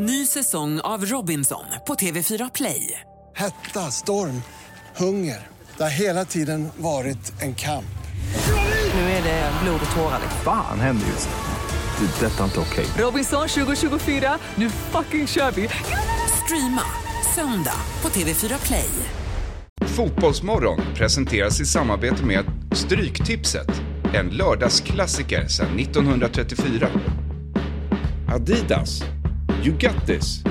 Ny säsong av Robinson på TV4 Play. Hetta, storm, hunger. Det har hela tiden varit en kamp. Nu är det blod och tårar. Fan händer just nu. Det. Detta är inte okej. Robinson 2024, nu fucking kör vi! Streama söndag på TV4 Play. Fotbollsmorgon presenteras i samarbete med Stryktipset, en lördagsklassiker sedan 1934. Adidas, you got this.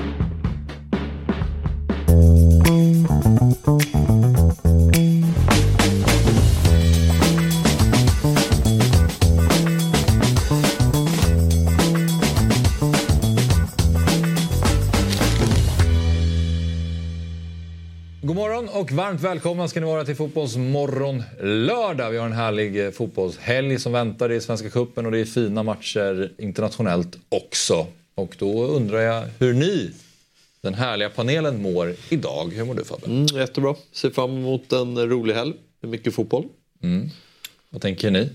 God morgon och varmt välkomna ska ni vara till Fotbollsmorgon lördag. Vi har en härlig eh, fotbollshelg som väntar i Svenska Cupen och det är fina matcher internationellt också. Och då undrar jag hur ni, den härliga panelen, mår idag. Hur mår du Fabbe? Mm, jättebra. Ser fram emot en rolig helg med mycket fotboll. Vad tänker ni?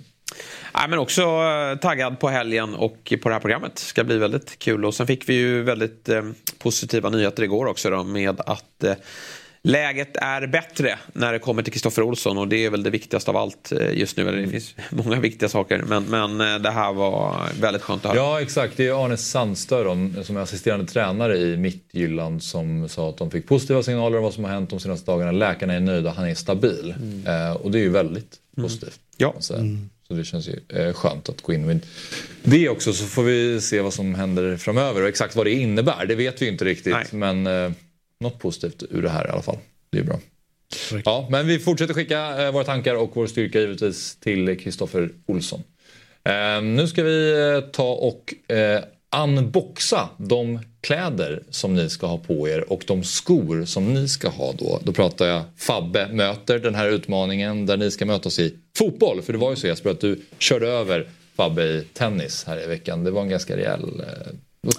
Nej, men också eh, taggad på helgen och på det här programmet. ska bli väldigt kul. Och sen fick vi ju väldigt eh, positiva nyheter igår också då, med att eh, läget är bättre när det kommer till Kristoffer Olsson och det är väl det viktigaste av allt eh, just nu. Eller det finns många viktiga saker men, men eh, det här var väldigt skönt att höra. Ja exakt, det är Arne Sandstö då, som är assisterande tränare i Midtjylland som sa att de fick positiva signaler om vad som har hänt de senaste dagarna. Läkarna är nöjda, han är stabil. Eh, och det är ju väldigt positivt. Ja. kan man säga. Så det känns ju eh, skönt att gå in med det också så får vi se vad som händer framöver och exakt vad det innebär. Det vet vi ju inte riktigt Nej. men eh, något positivt ur det här i alla fall. Det är bra. Ja, men vi fortsätter skicka eh, våra tankar och vår styrka givetvis till Kristoffer Olsson. Eh, nu ska vi eh, ta och eh, unboxa de kläder som ni ska ha på er och de skor som ni ska ha då. Då pratar jag Fabbe möter den här utmaningen där ni ska mötas i fotboll. För det var ju så Jesper att du körde över Fabbe i tennis här i veckan. Det var en ganska rejäl...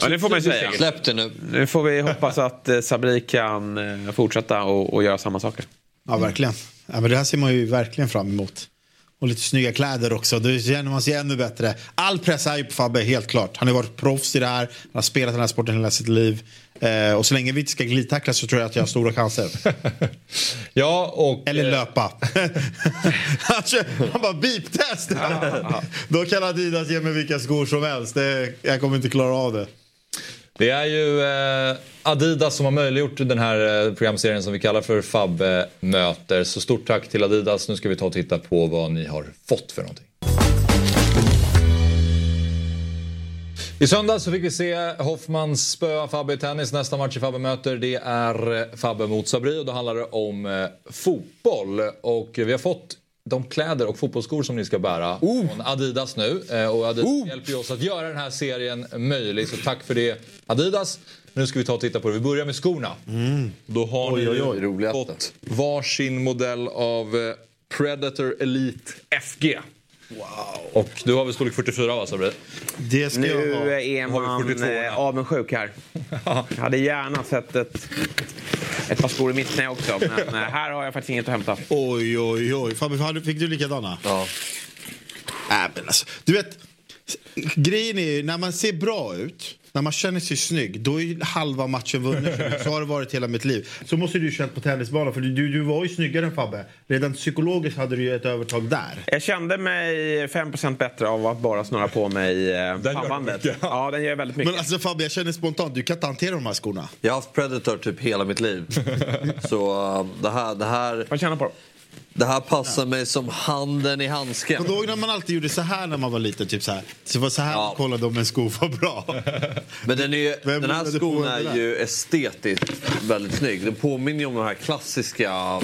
Ja, det får man säga. Släpp det nu. Nu får vi hoppas att eh, Sabri kan eh, fortsätta och, och göra samma saker. Ja, verkligen. Ja, men det här ser man ju verkligen fram emot. Och lite snygga kläder också. Då känner man sig ännu bättre. All press är ju på Fabbe, helt klart. Han har varit proffs i det här. Han har spelat den här sporten hela sitt liv. Eh, och så länge vi inte ska glidtackla så tror jag att jag har stora chanser. ja, och... Eller eh, löpa. han, kör, han bara beep-test. Då kan Adidas ge mig vilka skor som helst. Det, jag kommer inte klara av det. Det är ju eh, Adidas som har möjliggjort den här eh, programserien som vi kallar för Fabbe möter. Så stort tack till Adidas. Nu ska vi ta och titta på vad ni har fått för någonting. I söndags så fick vi se Hoffmans spöa Fabbe i tennis. Nästa match i Fabbe möter det är eh, Fabbe mot Sabri och då handlar det om eh, fotboll. Och vi har fått de kläder och fotbollsskor som ni ska bära från Adidas nu. Eh, Och Adidas hjälper ju oss att göra den här serien möjlig. Så tack för det Adidas. Nu ska vi ta och titta på det. Vi börjar med skorna. Då har Oj, ni oj, oj. Roligaste. fått varsin modell av eh, Predator Elite FG. Wow. Och du har väl storlek 44 va Sabri? Det ska jag Nu ha. är Har vi man 42 här? eh, avundsjuk här. Jag hade gärna sett ett, ett par skor i mitt knä också. Men eh, här har jag faktiskt inget att hämta. Oj, oj, oj. Fick du likadana? Ja. Äh, men alltså, du vet, grejen är ju när man ser bra ut, när man känner sig snygg, då är ju halva matchen vunnen. Så har det varit hela mitt liv. Så måste du ju känt på tennisbanan, för du, du var ju snyggare än Fabbe. Redan psykologiskt hade du ju ett övertag där. Jag kände mig 5% bättre av att bara snurra på mig eh, pannbandet. Ja, den gör väldigt mycket. Men alltså Fabbe, jag känner spontant, du kan inte hantera de här skorna. Jag har haft Predator typ hela mitt liv. Så uh, det, här, det, här, Vad känner på dem? Det här passar mig som handen i handsken. Kommer du ihåg när man alltid gjorde så här när man var liten? Typ så här. Så det var så här Ja. man kollade om en sko var bra. Men den, är ju, den här skon är ju estetiskt väldigt snygg. Den påminner ju om den här klassiska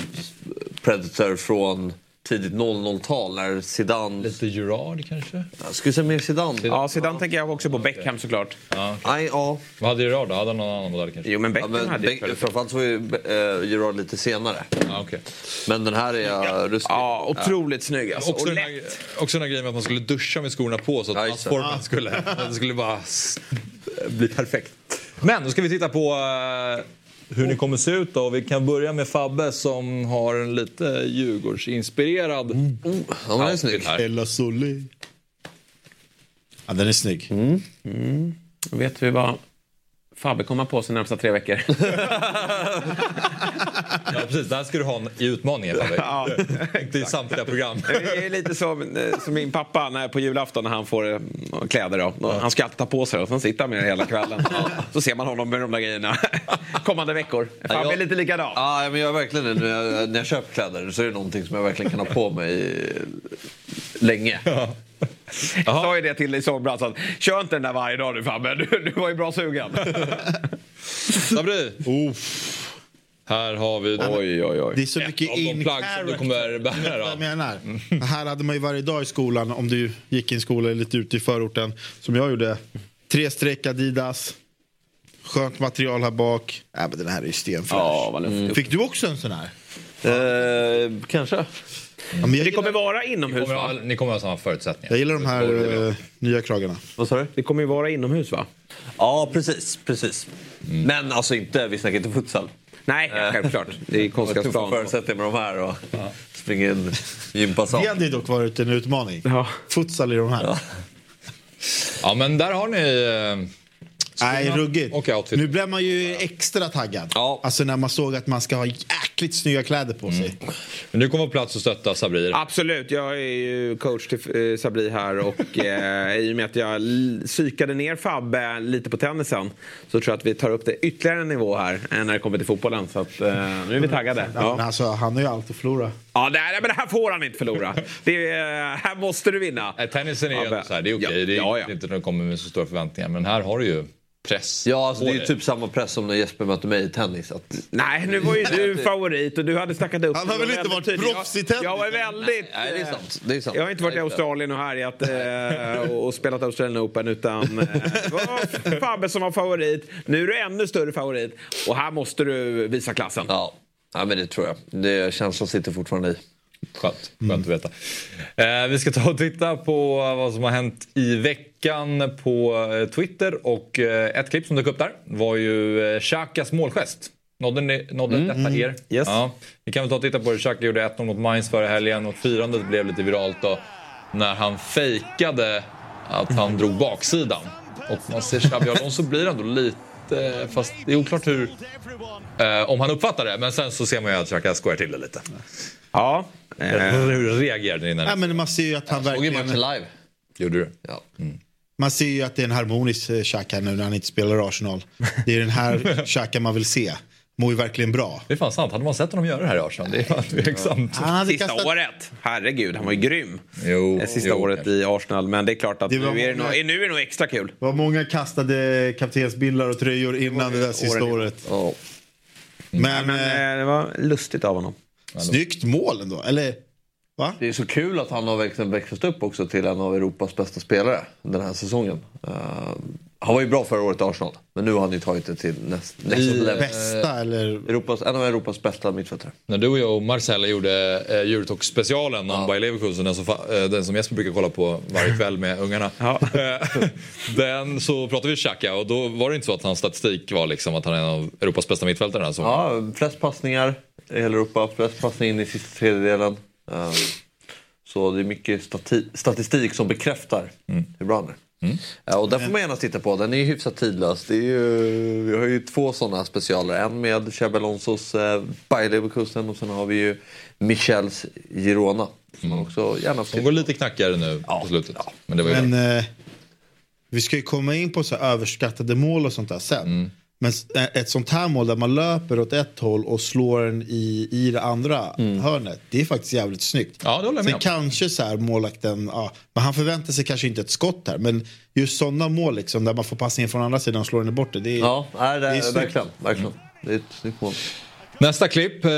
Predator från tidigt 00-tal när Zidane... Lite Gerard kanske? Jag skulle säga mer Zidane. Ja, sedan tänker jag också på Beckham såklart. Nej, ja. Vad hade Gerard då? Hade han någon annan modell kanske? Jo, men ja Beckham men hade ju Beck- framförallt så var ju uh, Gerard lite senare. Ja, okej. Men den här är uh, ruskig. Ja, otroligt snygg alltså. Också Och den, här, också den här grejen med att man skulle duscha med skorna på så att Ja, just det. skulle, skulle bara bli perfekt. Men då ska vi titta på eh, hur ni kommer se ut då. Vi kan börja med Fabbe som har en lite Djurgårdsinspirerad Ja, men den är snygg. här. Ella Solé. Ja, den är snygg. Vet vi vad Fabbe kommer på sig närmsta tre veckor. Ja, precis. Där ska du ha en i utmaningen Fabbe. Ja, Inte i samtliga program. Det är lite som, eh, som min pappa när på julafton när han får eh, kläder. Då. Han ska alltid ta på sig det och sen sitter han med det hela kvällen. Så ser man honom med de där grejerna kommande veckor. Fabbe är jag- lite likadan. Ja, men jag är verkligen det. När jag, när jag köper kläder så är det någonting som jag verkligen kan ha på mig länge. Jag sa ju det till dig i somras. att Kör inte den där varje dag du Fabbe. Du, du var ju bra sugen. Sabri. Här har vi Oj, oj, oj. Det är så ett mycket av de in plagg som du kommer bära. Jag Då. menar. Här hade man ju varje dag i skolan, om du gick i en skola lite ute i förorten, som jag gjorde. Tre streck Adidas, skönt material här bak. Äh, men den här är ju stenfräsch. Ja, luftigt. Fick du också en sån här? Eh, kanske. Ja, men jag, Det kommer gillar, vara inomhus Kommer va? ha- Ni kommer ha samma förutsättningar. jag gillar de här eh, nya kragarna. Vad sa du? Det kommer ju vara inomhus va? Ja, precis. precis. Men alltså inte, vi snackar inte futsal. Nej, självklart. Det är Jag har tuffa konstgräsplan. förutsättningar med de här och springa in gympasal. Det hade ju dock varit en utmaning. Ja. Futsal i de här. Ja, men där har ni... eh, Nej, ruggigt. Och outfit. Nu blev man ju extra taggad. Ja. Alltså när man såg att man ska ha jäkligt snygga kläder på sig. Men du kommer på plats och stötta Sabri. Absolut, jag är ju coach till eh, Sabri här och eh, i och med att jag psykade ner Fabbe lite på tennisen så tror jag att vi tar upp det ytterligare en nivå här än när det kommer till fotbollen. Så att, eh, nu är vi taggade. Men Ja, alltså, han har ju allt att förlora. ja det, här, men det här får han inte förlora. Det, är- här måste du vinna. Nej, Tennisen är ju Ja, så här, det är okej. ja, det är ja, ja. inte när de kommer med så stora förväntningar. Men här har du ju press Ja, alltså, det är ju typ samma press som när Jesper mötte mig i tennis. Att... Nej, nu var ju du favorit och du hade snackat upp Han har väl inte varit tydligt. proffs i tennis? Jag var väldigt... Nej, det är sant. Det är sant. Jag har inte varit i Australien och härjat eh, och spelat Australian Open utan eh, det var Fabbe som var favorit. Nu är du ännu större favorit och här måste du visa klassen. Ja. ja, men det tror jag. Det känslan sitter fortfarande i. Skönt, skönt att veta. Eh, vi ska ta och titta på vad som har hänt i veckan på eh, Twitter. Och eh, ett klipp som dök upp där var ju eh, Xhakas målgest. Nådde, ni, nådde detta er? Yes. Ja. Vi kan väl ta och titta på det. Xhaka gjorde 1-0 mot Mainz förra helgen och firandet blev lite viralt då. När han fejkade att han drog baksidan. Och man ser Xabi Alonso blir ändå lite... Fast det är oklart hur... Eh, om han uppfattar det. Men sen så ser man ju att Xhaka skojar till det lite. Ja. Eh, Hur reagerade ni när Ja, men man ser ju att han Såg ju matchen live. Gjorde du? Ja. Man ser ju att det är en harmonisk eh, Xhaka nu när han inte spelar Arsenal. Det är den här Xhaka man vill se. Mår ju verkligen bra. Det är fan sant. Hade man sett honom göra det här i Arsenal? Det är tveksamt. Han hade Sista kastat... året. Herregud, han var ju grym. Jo, Det sista jo, året kanske. i Arsenal. Men det är klart att Det nu var är det, nog, många- nu är det nog extra kul. Det var många kastade kaptensbildar och tröjor innan det där sista åren året. Ja. Men, Men eh, eh, det var lustigt av honom. Snyggt mål ändå. Eller? Va? Det är så kul att han har växt upp också till en av Europas bästa spelare den här säsongen. Eh, han var ju bra förra året i Arsenal, men nu har han ju tagit det till näst, nästa I, level. Bästa eller? Europas, en av Europas bästa mittfältare. När du och jag och Marcella gjorde eh, Eurotalk-specialen om Bayer Leverkusen, den som, eh, den som Jesper brukar kolla på varje kväll med ungarna. Ja. Eh, den så pratade vi Xhaka och då var det inte så att hans statistik var liksom att han är en av Europas bästa mittfältare. Alltså. Ja, flest passningar i hela Europa, flest passningar in i sista tredjedelen. Eh, så det är mycket stati- statistik som bekräftar hur bra han är. Ja, och den får man gärna titta på. Den är ju hyfsat tidlös. Det är ju, vi har ju två sådana specialer. En med Xabi Alonsos eh, Bayer Leverkusen och sen har vi ju Michels Girona. Som man också gärna får titta går lite knackigare nu på slutet. Men det var ju bra. Men eh, vi ska ju komma in på så här överskattade mål och sånt där sen. Mm. Men eh, ett sånt här mål där man löper åt ett håll och slår den i, i det andra hörnet. Det är faktiskt jävligt snyggt. Mm. Ja, det håller jag med Sen om. kanske så här målakten, ja, men han förväntar sig kanske inte ett skott här. Men just sådana mål liksom, där man får passningen från andra sidan och slår den bort det. det är, Ja, nej, det, Det är är snyggt. verkligen. verkligen. Det är ett snyggt mål. Nästa klipp eh,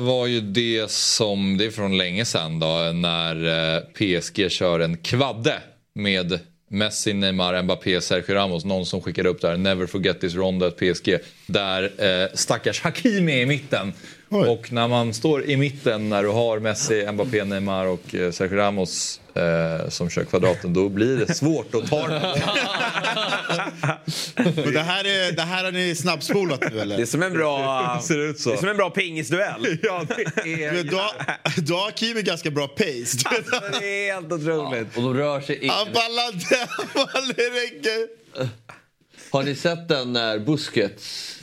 var ju det som, det är från länge sedan då, när eh, PSG kör en kvadde med Messi, Neymar, Mbappé, Sergio Ramos. Någon som skickade upp där, never forget this ronde PSG. Där eh, stackars Hakimi är i mitten. Oj. Och när man står i mitten när du har Messi, Mbappé, Neymar och eh, Sergio Ramos eh, som kör kvadraten, då blir det svårt att ta den. Och det, här är, det här har ni snabbspolat nu eller? Det är som en bra, ser ut så. Det är som en bra pingisduell. Ja, det är... Men då, då har Kimi ganska bra pace. Det är helt otroligt. Och de rör sig in. Han ballar den, det räcker. Har ni sett den när Busquets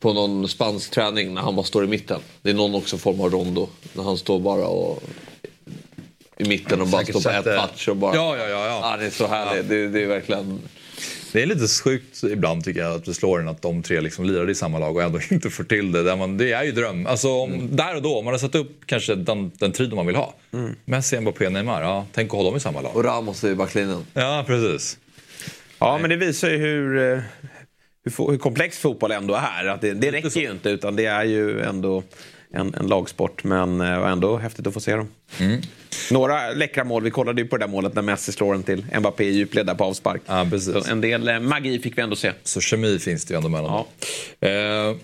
på någon spansk träning när han bara står i mitten? Det är någon också form av rondo. När han står bara och i mitten och bara står på ett touch och bara... Ja, ja, ja, ja. ja det är så härligt. Det, det är verkligen... Det är lite sjukt ibland tycker jag att det slår en att de tre liksom lirade i samma lag och ändå inte får till det. Där man, det är ju dröm. Alltså, om, Där och då, om man har satt upp kanske den, den tiden man vill ha. Messi, Mbappé, Neymar. Ja, tänk att ha dem i samma lag. Och Ramos i backlinjen. Ja, precis. Ja, men det visar ju hur, eh, hur, hur komplex fotboll ändå är. Att det, det räcker ju inte, utan det är ju ändå en, en lagsport. Men eh, ändå häftigt att få se dem. Några läckra mål. Vi kollade ju på det där målet när Messi slår den till Mbappé i djupled där på avspark. Ja, en del eh, magi fick vi ändå se. Så kemi finns det ju ändå mellan dem. Eh,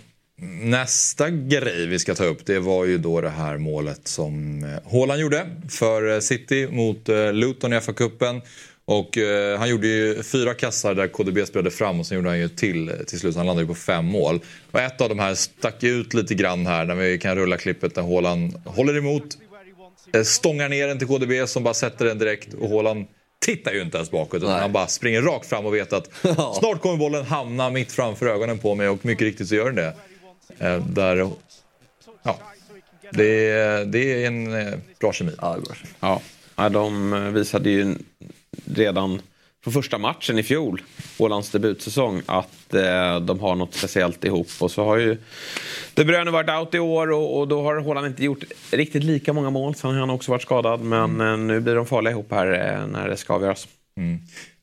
nästa grej vi ska ta upp det var ju då det här målet som eh, Haaland gjorde för City mot Luton i FA-cupen. Och eh, han gjorde ju fyra kassar där KDB spelade fram och sen gjorde han ju till till slut. Han landade ju på fem mål. Och ett av de här stack ut lite grann här när vi kan rulla klippet när Haaland håller emot. eh, Stångar ner den till KDB som bara sätter den direkt och Haaland tittar ju inte ens bakåt utan han bara springer rakt fram och vet att snart kommer bollen hamna mitt framför ögonen på mig och mycket riktigt så gör den det. Eh, där, ja, det, är- det är en eh, bra kemi. Ja, det är bra. Ja, ja de eh, visade ju redan från första matchen i fjol, Ålands debutsäsong, att eh, de har något speciellt ihop. Och så har ju De Bruyne varit out i år och, och då har Haaland inte gjort riktigt lika många mål. Sen har han också varit skadad. Men eh, nu blir de farliga ihop här eh, när det ska avgöras.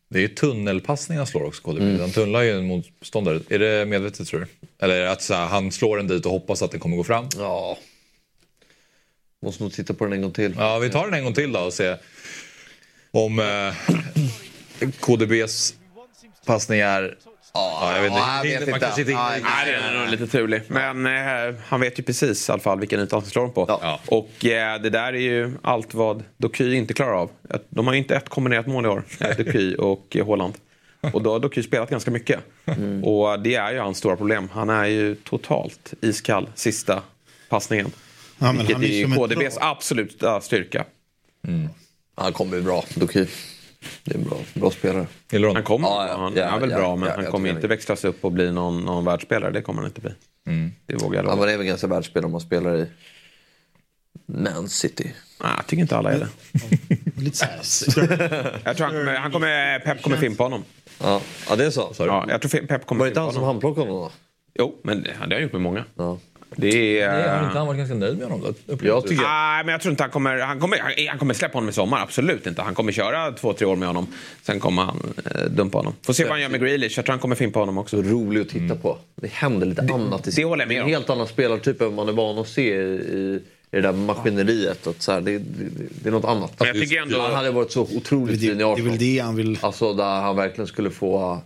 Det är ju tunnelpassning han slår också, KDB. Han tunnlar ju en motståndare. Är det medvetet tror du? Eller att så här, han slår den dit och hoppas att den kommer gå fram? Ja. Måste nog titta på den en gång till. Ja, vi tar den en gång till då och ser om eh, KDBs passning är... Ja, jag vet inte. Ja, jag vet man inte. Ja, Nej, den är nog lite turlig. Men eh, han vet ju precis i alla fall vilken yta han ska slå den på. Ja. Och eh, det där är ju allt vad Doky inte klarar av. De har ju inte ett kombinerat mål i år, eh, Doky och eh, Haaland. Och då har Doky spelat ganska mycket. Och det är ju hans stora problem. Han är ju totalt iskall sista passningen. Ja, men vilket han är KDBs absoluta styrka. Han kommer ju bra, Doki. Det är en bra, bra spelare. Gillar du Han honom? kommer Ja, ja. han, Ja, är väl bra, men han kommer inte växlas upp och bli någon, någon världsspelare. Det kommer han inte bli. Det vågar jag Ja, lova. man är väl ganska världsspelare om man spelar i Man City. Nej, jag tycker inte alla är det. Lite så. Jag tror han kommer, han kommer, Pep kommer fimpa honom. Ja, ja det är så. Ja, jag tror Pep kommer Var det inte fimpa han som honom. handplockade honom då? Jo, men det det har han gjort med många. Ja. Det är... Nej, har inte han varit ganska nöjd med honom då? Jag tycker- Nej, men jag tror inte han kommer, han kommer... Han kommer släppa honom i sommar, absolut inte. Han kommer köra två, tre år med honom. Sen kommer han eh, dumpa honom. Får se vad han gör med Grealish. Jag tror han kommer fimpa honom också. Så rolig att titta på. Det händer lite annat. i det håller jag med Det om. en helt annan spelartyp än man är van att se i, i det där maskineriet. Att så här, det, det, det är något annat. Men jag tycker ändå... Han hade varit så otroligt Det, fin i det är Arsenal. väl det han vill... Alltså där han verkligen skulle få...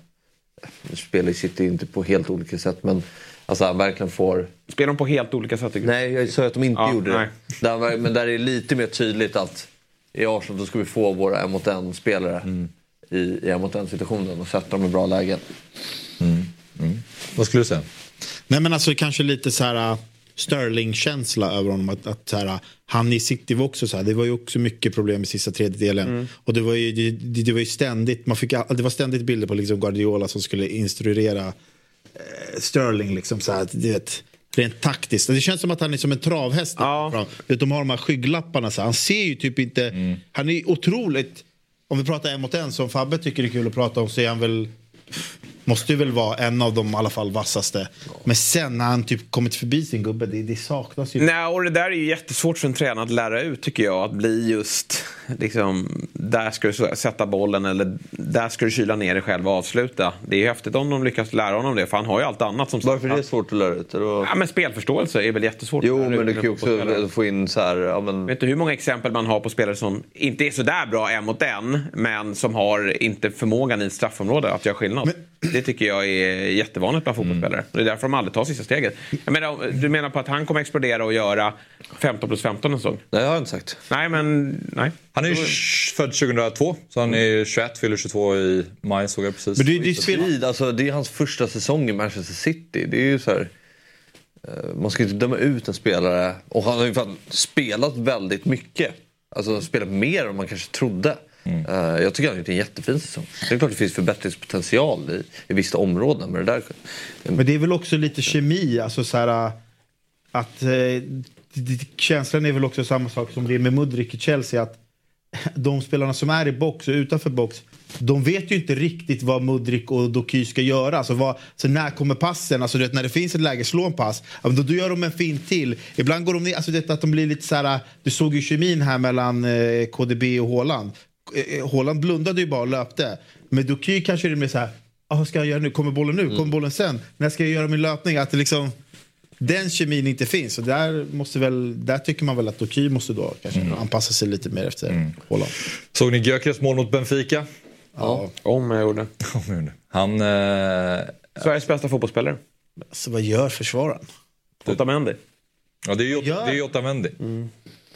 Nu spelar i City inte på helt olika sätt men alltså han verkligen får... Spelar de på helt olika sätt? Nej, jag sa att de inte Ja, gjorde nej. det. Där, men där är det lite mer tydligt att i Arsenal då ska vi få våra en mot en spelare Mm. i, i en mot en situationen och sätta dem i bra lägen. Vad skulle du säga? Nej men alltså kanske lite så här uh, Sterling-känsla över honom. Att, att så här, uh, han i City var också så här, det var ju också mycket problem i sista tredjedelen. Mm. Och det var ju, det, det var ju ständigt, man fick, det var ständigt bilder på liksom Guardiola som skulle instruera Sterling liksom så här, du vet, rent taktiskt. Det känns som att han är som en travhäst. Ja. De har de här skygglapparna, så han ser ju typ inte, han är otroligt, om vi pratar en mot en som Fabbe tycker det är kul att prata om så är han väl Måste ju väl vara en av de i alla fall vassaste. Men sen när han typ kommit förbi sin gubbe, det, det saknas ju. Nej, och det där är ju jättesvårt för en tränare att lära ut tycker jag. Att bli just, liksom, där ska du sätta bollen eller där ska du kyla ner dig själv och avsluta. Det är häftigt om de lyckas lära honom det, för han har ju allt annat som Varför är det svårt att lära ut? Vad- Ja, men spelförståelse är väl jättesvårt. Jo, men du kan ju också få in så här... Ja, men, Vet du hur många exempel man har på spelare som inte är så där bra en mot en, men som har inte förmågan i ett straffområde att göra skillnad? Det tycker jag är jättevanligt bland fotbollsspelare. Det är därför de aldrig tar sista steget. Jag menar, du menar på att han kommer explodera och göra 15 plus 15 en säsong? nej, det har jag inte sagt. Nej, men nej. Han är ju född 2002, så han är 21, fyller 22 i maj såg jag precis. Men det, det, spelar, Tid, alltså, det är hans första säsong i Manchester City. Det är ju så här... eh, Man ska ju inte döma ut en spelare. Och han har ju spelat väldigt mycket. Alltså spelat mer än man kanske trodde. Eh, jag tycker han har gjort en jättefin säsong. Det är klart det finns förbättringspotential i, i vissa områden. Men det där... Men det är väl också lite kemi, alltså så här, att eh, känslan är väl också samma sak som det är med Mudrik i Chelsea. Att de spelarna som är i box och utanför box, de vet ju inte riktigt vad Mudrik och Doky ska göra. Alltså vad, så när kommer passen? Alltså vet, när det finns ett läge, slå en pass. Då, då gör de en fin till. Ibland går de ner, alltså det, att de blir lite så här, du såg ju kemin här mellan eh, KDB och Haaland. Eh, Haaland blundade ju bara och löpte. Men Doky kanske är det mer så här, ah, vad ska jag göra nu? Kommer bollen nu? Kommer bollen sen? När ska jag göra min löpning? Att det liksom, den kemin inte finns. Och där, måste väl, där tycker man väl att Doky måste då kanske anpassa sig lite mer efter Haaland. Såg ni Gyökeres mål mot Benfica? Ja. Om jag gjorde. Han... Eh, Sveriges bästa fotbollsspelare. Alltså vad gör försvararen? Otamendi. ja, det är ju Ja. det är ju Otamendi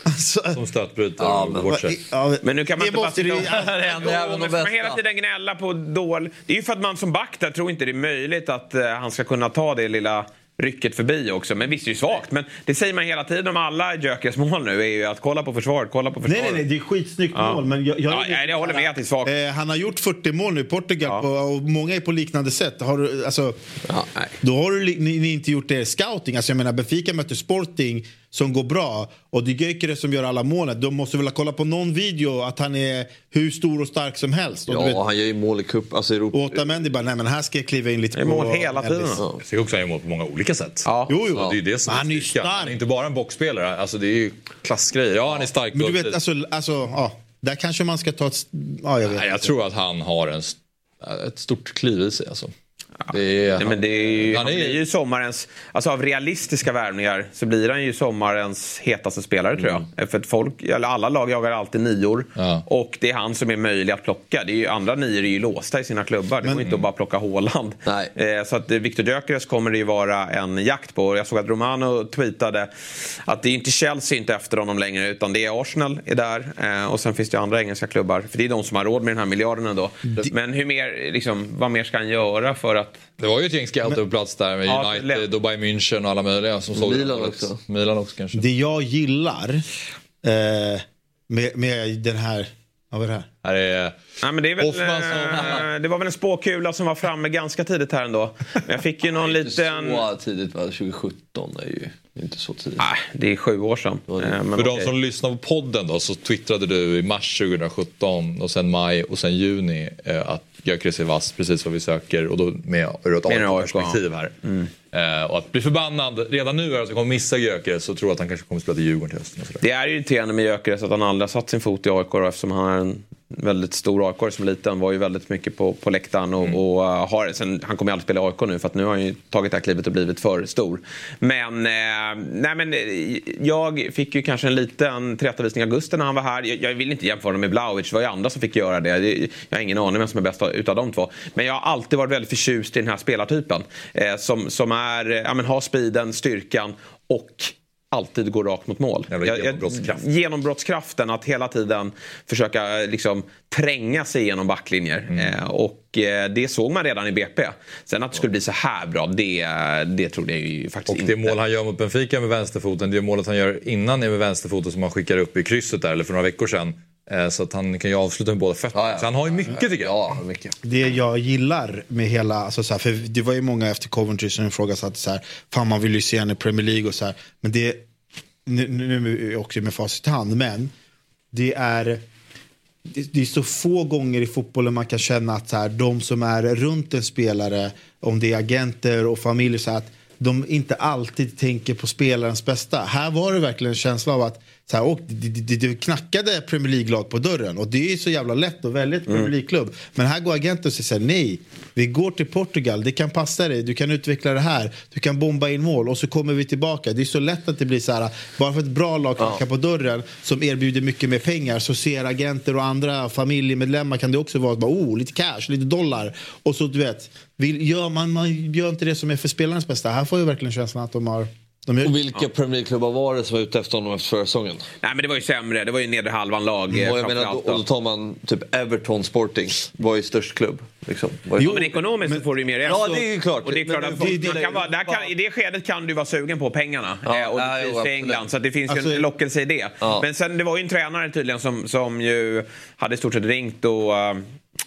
Alltså, som stötbryter Ja, och men bort sig. ja, Men nu kan man inte bara sitta och... Hela tiden gnälla på dål... Det är ju för att man som back där tror inte det är möjligt att eh, han ska kunna ta det lilla rycket förbi också. Men visst, det är ju svagt. Men det säger man hela tiden om alla Gyökeres mål nu. är ju att kolla på försvaret, kolla på Nej, försvaret. nej, nej, det är skitsnyggt Ja. mål. Men jag, jag, Ja, nej, jag håller med att det är svagt. Eh, han har gjort 40 mål nu i Portugal Ja. och många är på liknande sätt. Har du, alltså, Ja, nej. då har du ni, ni inte gjort er scouting. Alltså, jag menar, Benfica möter Sporting som går bra och det är Gyökeres som gör alla målen. De måste väl ha kollat på någon video att han är hur stor och stark som helst. Och, du vet, Ja, han gör ju mål i cup, alltså Europa. och Otamendi bara, nej men här ska jag kliva in lite Det är på... mål hela tiden. Ja. Jag tycker också att han gör mål på många olika sätt. Ja. Jo, jo. Ja, det är ju det som han är styrkan. stark. Han är inte bara en boxspelare. Alltså, det är ju klassgrejer. Ja, han är stark. Men du vet, alltså, alltså ja, där kanske man ska ta ett... Ja, jag vet Nej, jag tror att han har en, st- ett stort kliv i sig. Alltså. Det är, Nej, men det är ju, han han är- blir ju sommarens, alltså av realistiska värvningar så blir han ju sommarens hetaste spelare tror jag. För att folk, eller alla lag jagar alltid nior Ja. och det är han som är möjlig att plocka. Det är ju, andra nior är ju låsta i sina klubbar. Det går inte att bara plocka Haaland. Nej. Eh, så att eh, Victor Gyökeres kommer det ju vara en jakt på. Jag såg att Romano tweetade att det är inte Chelsea inte efter honom längre utan det är Arsenal är där eh, och sen finns det ju andra engelska klubbar. För det är de som har råd med den här miljarden ändå. Men hur mer, liksom, vad mer ska han göra för att Det var ju ett gäng scouter på plats där med Ja, United, och Bayern München och alla möjliga som såg Milan det. också. Milan också kanske. Det jag gillar eh, med, med den här... Ja, vad är det här? Här är Nej, men det, är väl, som- eh, det var väl en spåkula som var framme ganska tidigt här ändå. Men jag fick ju någon liten... Så tidigt, va? 2017 är ju inte så tidigt. Nej, det är sju år sedan. Eh, Men För de okej. som lyssnar på podden då så twittrade du i mars 2017 och sen maj och sen juni eh, att Gyökeres är vass, precis vad vi söker och då med ur ett AIK-perspektiv här. Eh, och att bli förbannad redan nu är att jag kommer missa Gyökeres så tror jag att han kanske kommer spela till Djurgården till hösten. Och. Det är irriterande med Gyökeres att han aldrig har satt sin fot i AIK då, eftersom han är en väldigt stor AIK som liten. Var ju väldigt mycket på, på läktaren och, och uh, har, sen, han kommer ju aldrig spela i AIK nu för att nu har han ju tagit det här klivet och blivit för stor. Men, eh, nej, men eh, jag fick ju kanske en liten tillrättavisning i augusti när han var här. Jag, jag vill inte jämföra honom med Blaovic, det var ju andra som fick göra det. Det- Jag har ingen aning vem som är bäst utav de två. Men jag har alltid varit väldigt förtjust i den här spelartypen. Eh, som, som är, eh, ja, men har speeden, styrkan och alltid går rakt mot mål. Jävla genombrottskraft. genombrottskraften att hela tiden försöka eh, liksom, tränga sig igenom backlinjer. Mm. Eh, och eh, det såg man redan i BP. Sen att det skulle bli så här bra, det, det trodde jag ju faktiskt Och inte. det mål han gör mot Benfica med vänsterfoten, det målet han gör innan är med vänsterfoten som han skickar upp i krysset där, eller för några veckor sedan. Eh, Så att han kan ju avsluta med båda fötterna. Ja, ja. Så han har ju mycket tycker jag. Ja, mycket. Det jag gillar med hela, alltså så här, för det var ju många efter Coventry som ifrågasatte så här, fan man vill ju se henne i Premier League och så här. Men det, nu, nu är jag också med facit i hand, men det är, det, det är så få gånger i fotbollen man kan känna att så här, de som är runt en spelare, om det är agenter och familj, så här, att de inte alltid tänker på spelarens bästa. Här var det verkligen en känsla av att så här, och det, det, det knackade Premier League-lag på dörren och det är så jävla lätt att välja ett Premier League-klubb. Men här går agenten och säger nej, vi går till Portugal, det kan passa dig, du kan utveckla det här, du kan bomba in mål och så kommer vi tillbaka. Det är så lätt att det blir så här, bara för ett bra lag knackar på dörren som erbjuder mycket mer pengar så ser agenter och andra familjemedlemmar kan det också vara bara, oh, lite cash, lite dollar. Och så du vet, vill, gör man, man gör inte det som är för spelarnas bästa. Här får jag verkligen känslan att de har De gör... Och vilka Premier League-klubbar var det som var ute efter honom efter förra säsongen? Nej men det var ju sämre. Det var ju nedre halvan lag. Och eh, jag menar, då, och då. tar man typ Everton Sporting. Var ju störst klubb. Liksom. Var ju... Jo, men ekonomiskt så får du ju mer rätt. Ja, det är ju klart. Och det är klart Men att det- folk, det- man kan vara, där kan, I det skedet kan du vara sugen på pengarna. Ja, eh, och ja, jo, finns i. England. Så att det finns Alltså- ju en lockelse i det. Ja. Men sen det var ju en tränare tydligen som, som ju hade i stort sett ringt och eh,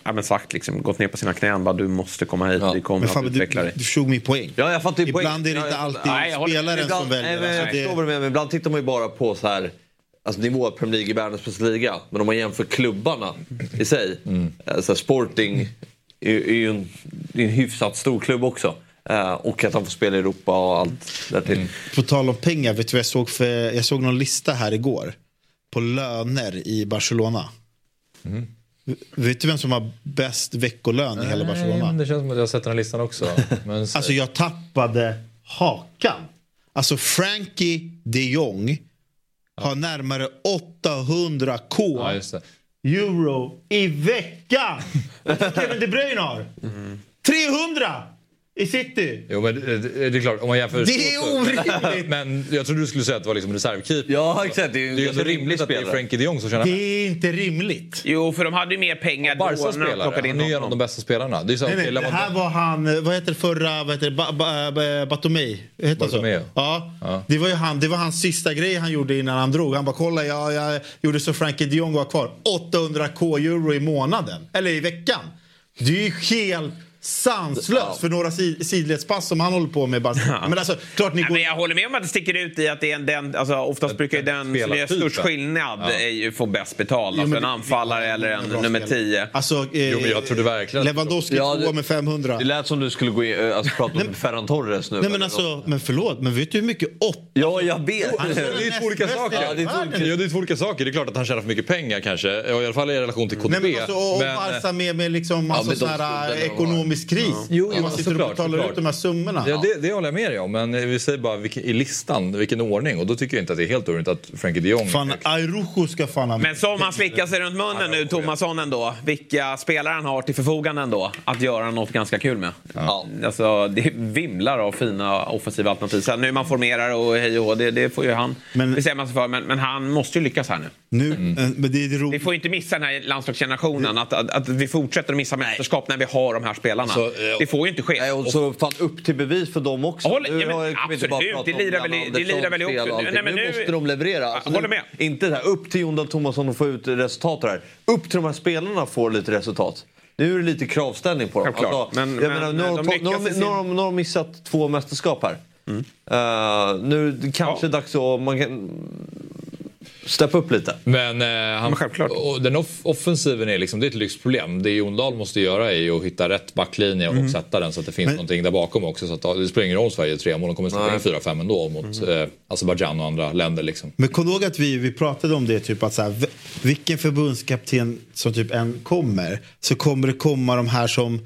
ja, men sagt liksom, gått ner på sina knän. Bara, du måste komma hit, Ja. vi kommer Men att fan, du, utveckla dig. du förstod min poäng. Ja, jag fattar ju Ibland poängen. är det inte alltid Nej, jag spelaren Ibland, som väljer. nej, men jag Alltså, det- menar, men ibland tittar man ju bara på så här Alltså nivå Premier League i världens bästa liga. Men om man jämför klubbarna i sig. Alltså Sporting är, är ju en, är en hyfsat stor klubb också. Eh, och att han får spela i Europa och allt därtill. På tal om pengar, vet du vad jag såg för, jag såg någon lista här igår. På löner i Barcelona. V- Vet du vem som har bäst veckolön i hela Nej, Barcelona? men det känns som att jag har sett den här listan också. Men, Alltså jag tappade hakan. Alltså Frankie de Jong har närmare 800k ja, euro i veckan. Kevin De Bruyne har 300 i city. Jo, men det, det det är klart, om man jämför... Det är orimligt. Men jag trodde du skulle säga att det var liksom reservkeeper. Ja exakt, det är ju Det är ju rimligt att det är. Frenkie de Jong som tjänar Det är inte rimligt. Jo, för de hade ju mer pengar då när de plockade in han är en av honom. de bästa spelarna. Det är så, Nej, nej, det här var han, eh, vad heter det förra, vad heter det, ba, ba, ba, Batomei? Heter han så? Ja. Ja. Det var ju han, det var hans sista grej han gjorde innan han drog. Han bara kolla jag, jag gjorde så Frankie de Jong var kvar. 800k euro i månaden, eller i veckan. Det är ju helt sanslöst för några sid, sidledspass som han håller på med. Bara. Men alltså, klart ni Nej, går... men jag håller med om att det sticker ut i att det är en, den, alltså, oftast brukar ju den som gör störst skillnad är ju få bäst betalt. Alltså en anfallare eller en nummer spelare. 10. Alltså, eh, Jo, men jag trodde verkligen Lewandowski Ja, tvåa det- med 500. Det lät som du skulle gå in, eh, alltså, prata om Ferran Torres nu. Nej men alltså, men förlåt, men vet du hur mycket åtta... Ja, jag vet. Det är två olika saker. Ja, det, är två, ja, olika saker. Det är klart att han tjänar för mycket pengar kanske. Ja, I alla fall i relation till KDB. Nej, men alltså, och Men- Barca med, med liksom, alltså, med de ekonomisk kris. Jo, Om jo, man sitter och såklart, betalar såklart. ut de här summorna. Ja, det, det håller jag med dig om. Men vi säger bara vilken, i listan, vilken ordning. Och då tycker jag inte att det är helt orimligt att Frankie de Jong... Fan, Airujo ska fan ha Men som han slickar sig runt munnen nu, Tomasson ändå. Vilka spelare han har till förfogande ändå. Att göra något ganska kul med. Ja. Alltså, det vimlar av fina offensiva alternativ. Sen nu man formerar och hej och det, det får ju han Men- bestämma sig för. Men, men han måste ju lyckas här nu. Nu, eh, men det är det Vi får ju inte missa den här landslagsgenerationen. Att, att, att vi fortsätter att missa mästerskap när vi har de här spelarna. Så, eh, det får ju inte ske. Nej, och så fan upp till bevis för dem också. Håller- Nu ja, men absolut, det lirar väl det ihop. allting. Nej, men nu, nu- måste de leverera. Alltså, håller nu- med. Inte så här, upp till Jon Dahl Tomasson och få ut resultat här. Upp till de här spelarna får lite resultat. Nu är det lite kravställning på dem. Alltså, Självklart. Men- jag men menar, nu, har de nu, sin- nu, nu missat två mästerskap här. Eh, nu är det kanske Ja. dags att man kan steppa upp lite. Men, eh, han, Men självklart. Och den off offensiven är liksom, det är ett lyxproblem. Det Jon Dahl måste göra är att hitta rätt backlinje och sätta den så att det finns Men- någonting där bakom också. Så att, det spelar ingen roll om Sverige gör tre mål, de kommer släppa in fyra, fem ändå mot eh, Azerbajdzjan och andra länder. Liksom. Men kom ihåg att vi, vi pratade om det, typ att så här, vilken förbundskapten som typ än kommer så kommer det komma de här som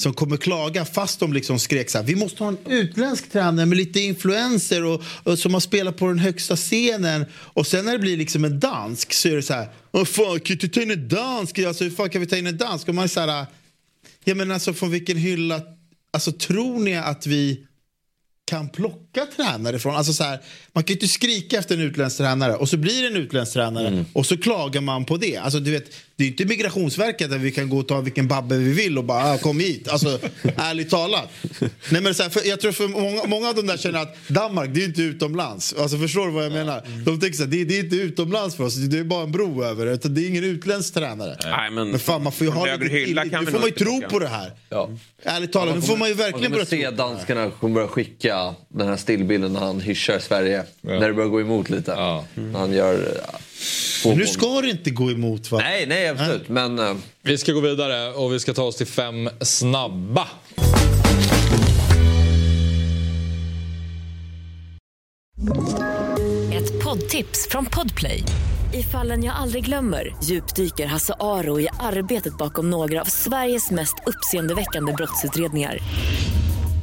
som kommer klaga fast de liksom skrek så här, vi måste ha en utländsk tränare med lite influenser och, och som har spelat på den högsta scenen. Och sen när det blir liksom en dansk så är det så här, vad fan kan vi ta in en dansk? Alltså hur fan kan vi ta in en dansk? Och man är så här, ja men alltså från vilken hylla, alltså tror ni att vi kan plocka tränare från. Alltså så här, man kan ju inte skrika efter en utländsk tränare och så blir det en utländsk tränare och så klagar man på det. Alltså, du vet, det är ju inte Migrationsverket där vi kan gå och ta vilken babbe vi vill och bara ah, kom hit. Alltså, ärligt talat. Nej, men så här, jag tror för många, många av dem där känner att Danmark, det är ju inte utomlands. Alltså, förstår du vad jag menar? De tänker så här, det, det är inte utomlands för oss, det är bara en bro över det. är ingen utländsk tränare. Nej, men- men fan, man får ju ha lite hylla Nu får man ju tro plocka. på det här. Ja. Ärligt talat, nu får man ju verkligen Man börja kommer tro se på det här. danskarna kommer börja skicka den här stillbilden när han hyschar Sverige. När det börjar gå emot lite. Ja. När han gör... eh, två Nu ska det inte gå emot va? Nej, nej absolut. Men eh, Vi ska gå vidare och vi ska ta oss till fem snabba. Ett poddtips från Podplay. I fallen jag aldrig glömmer djupdyker Hasse Aro i arbetet bakom några av Sveriges mest uppseendeväckande brottsutredningar.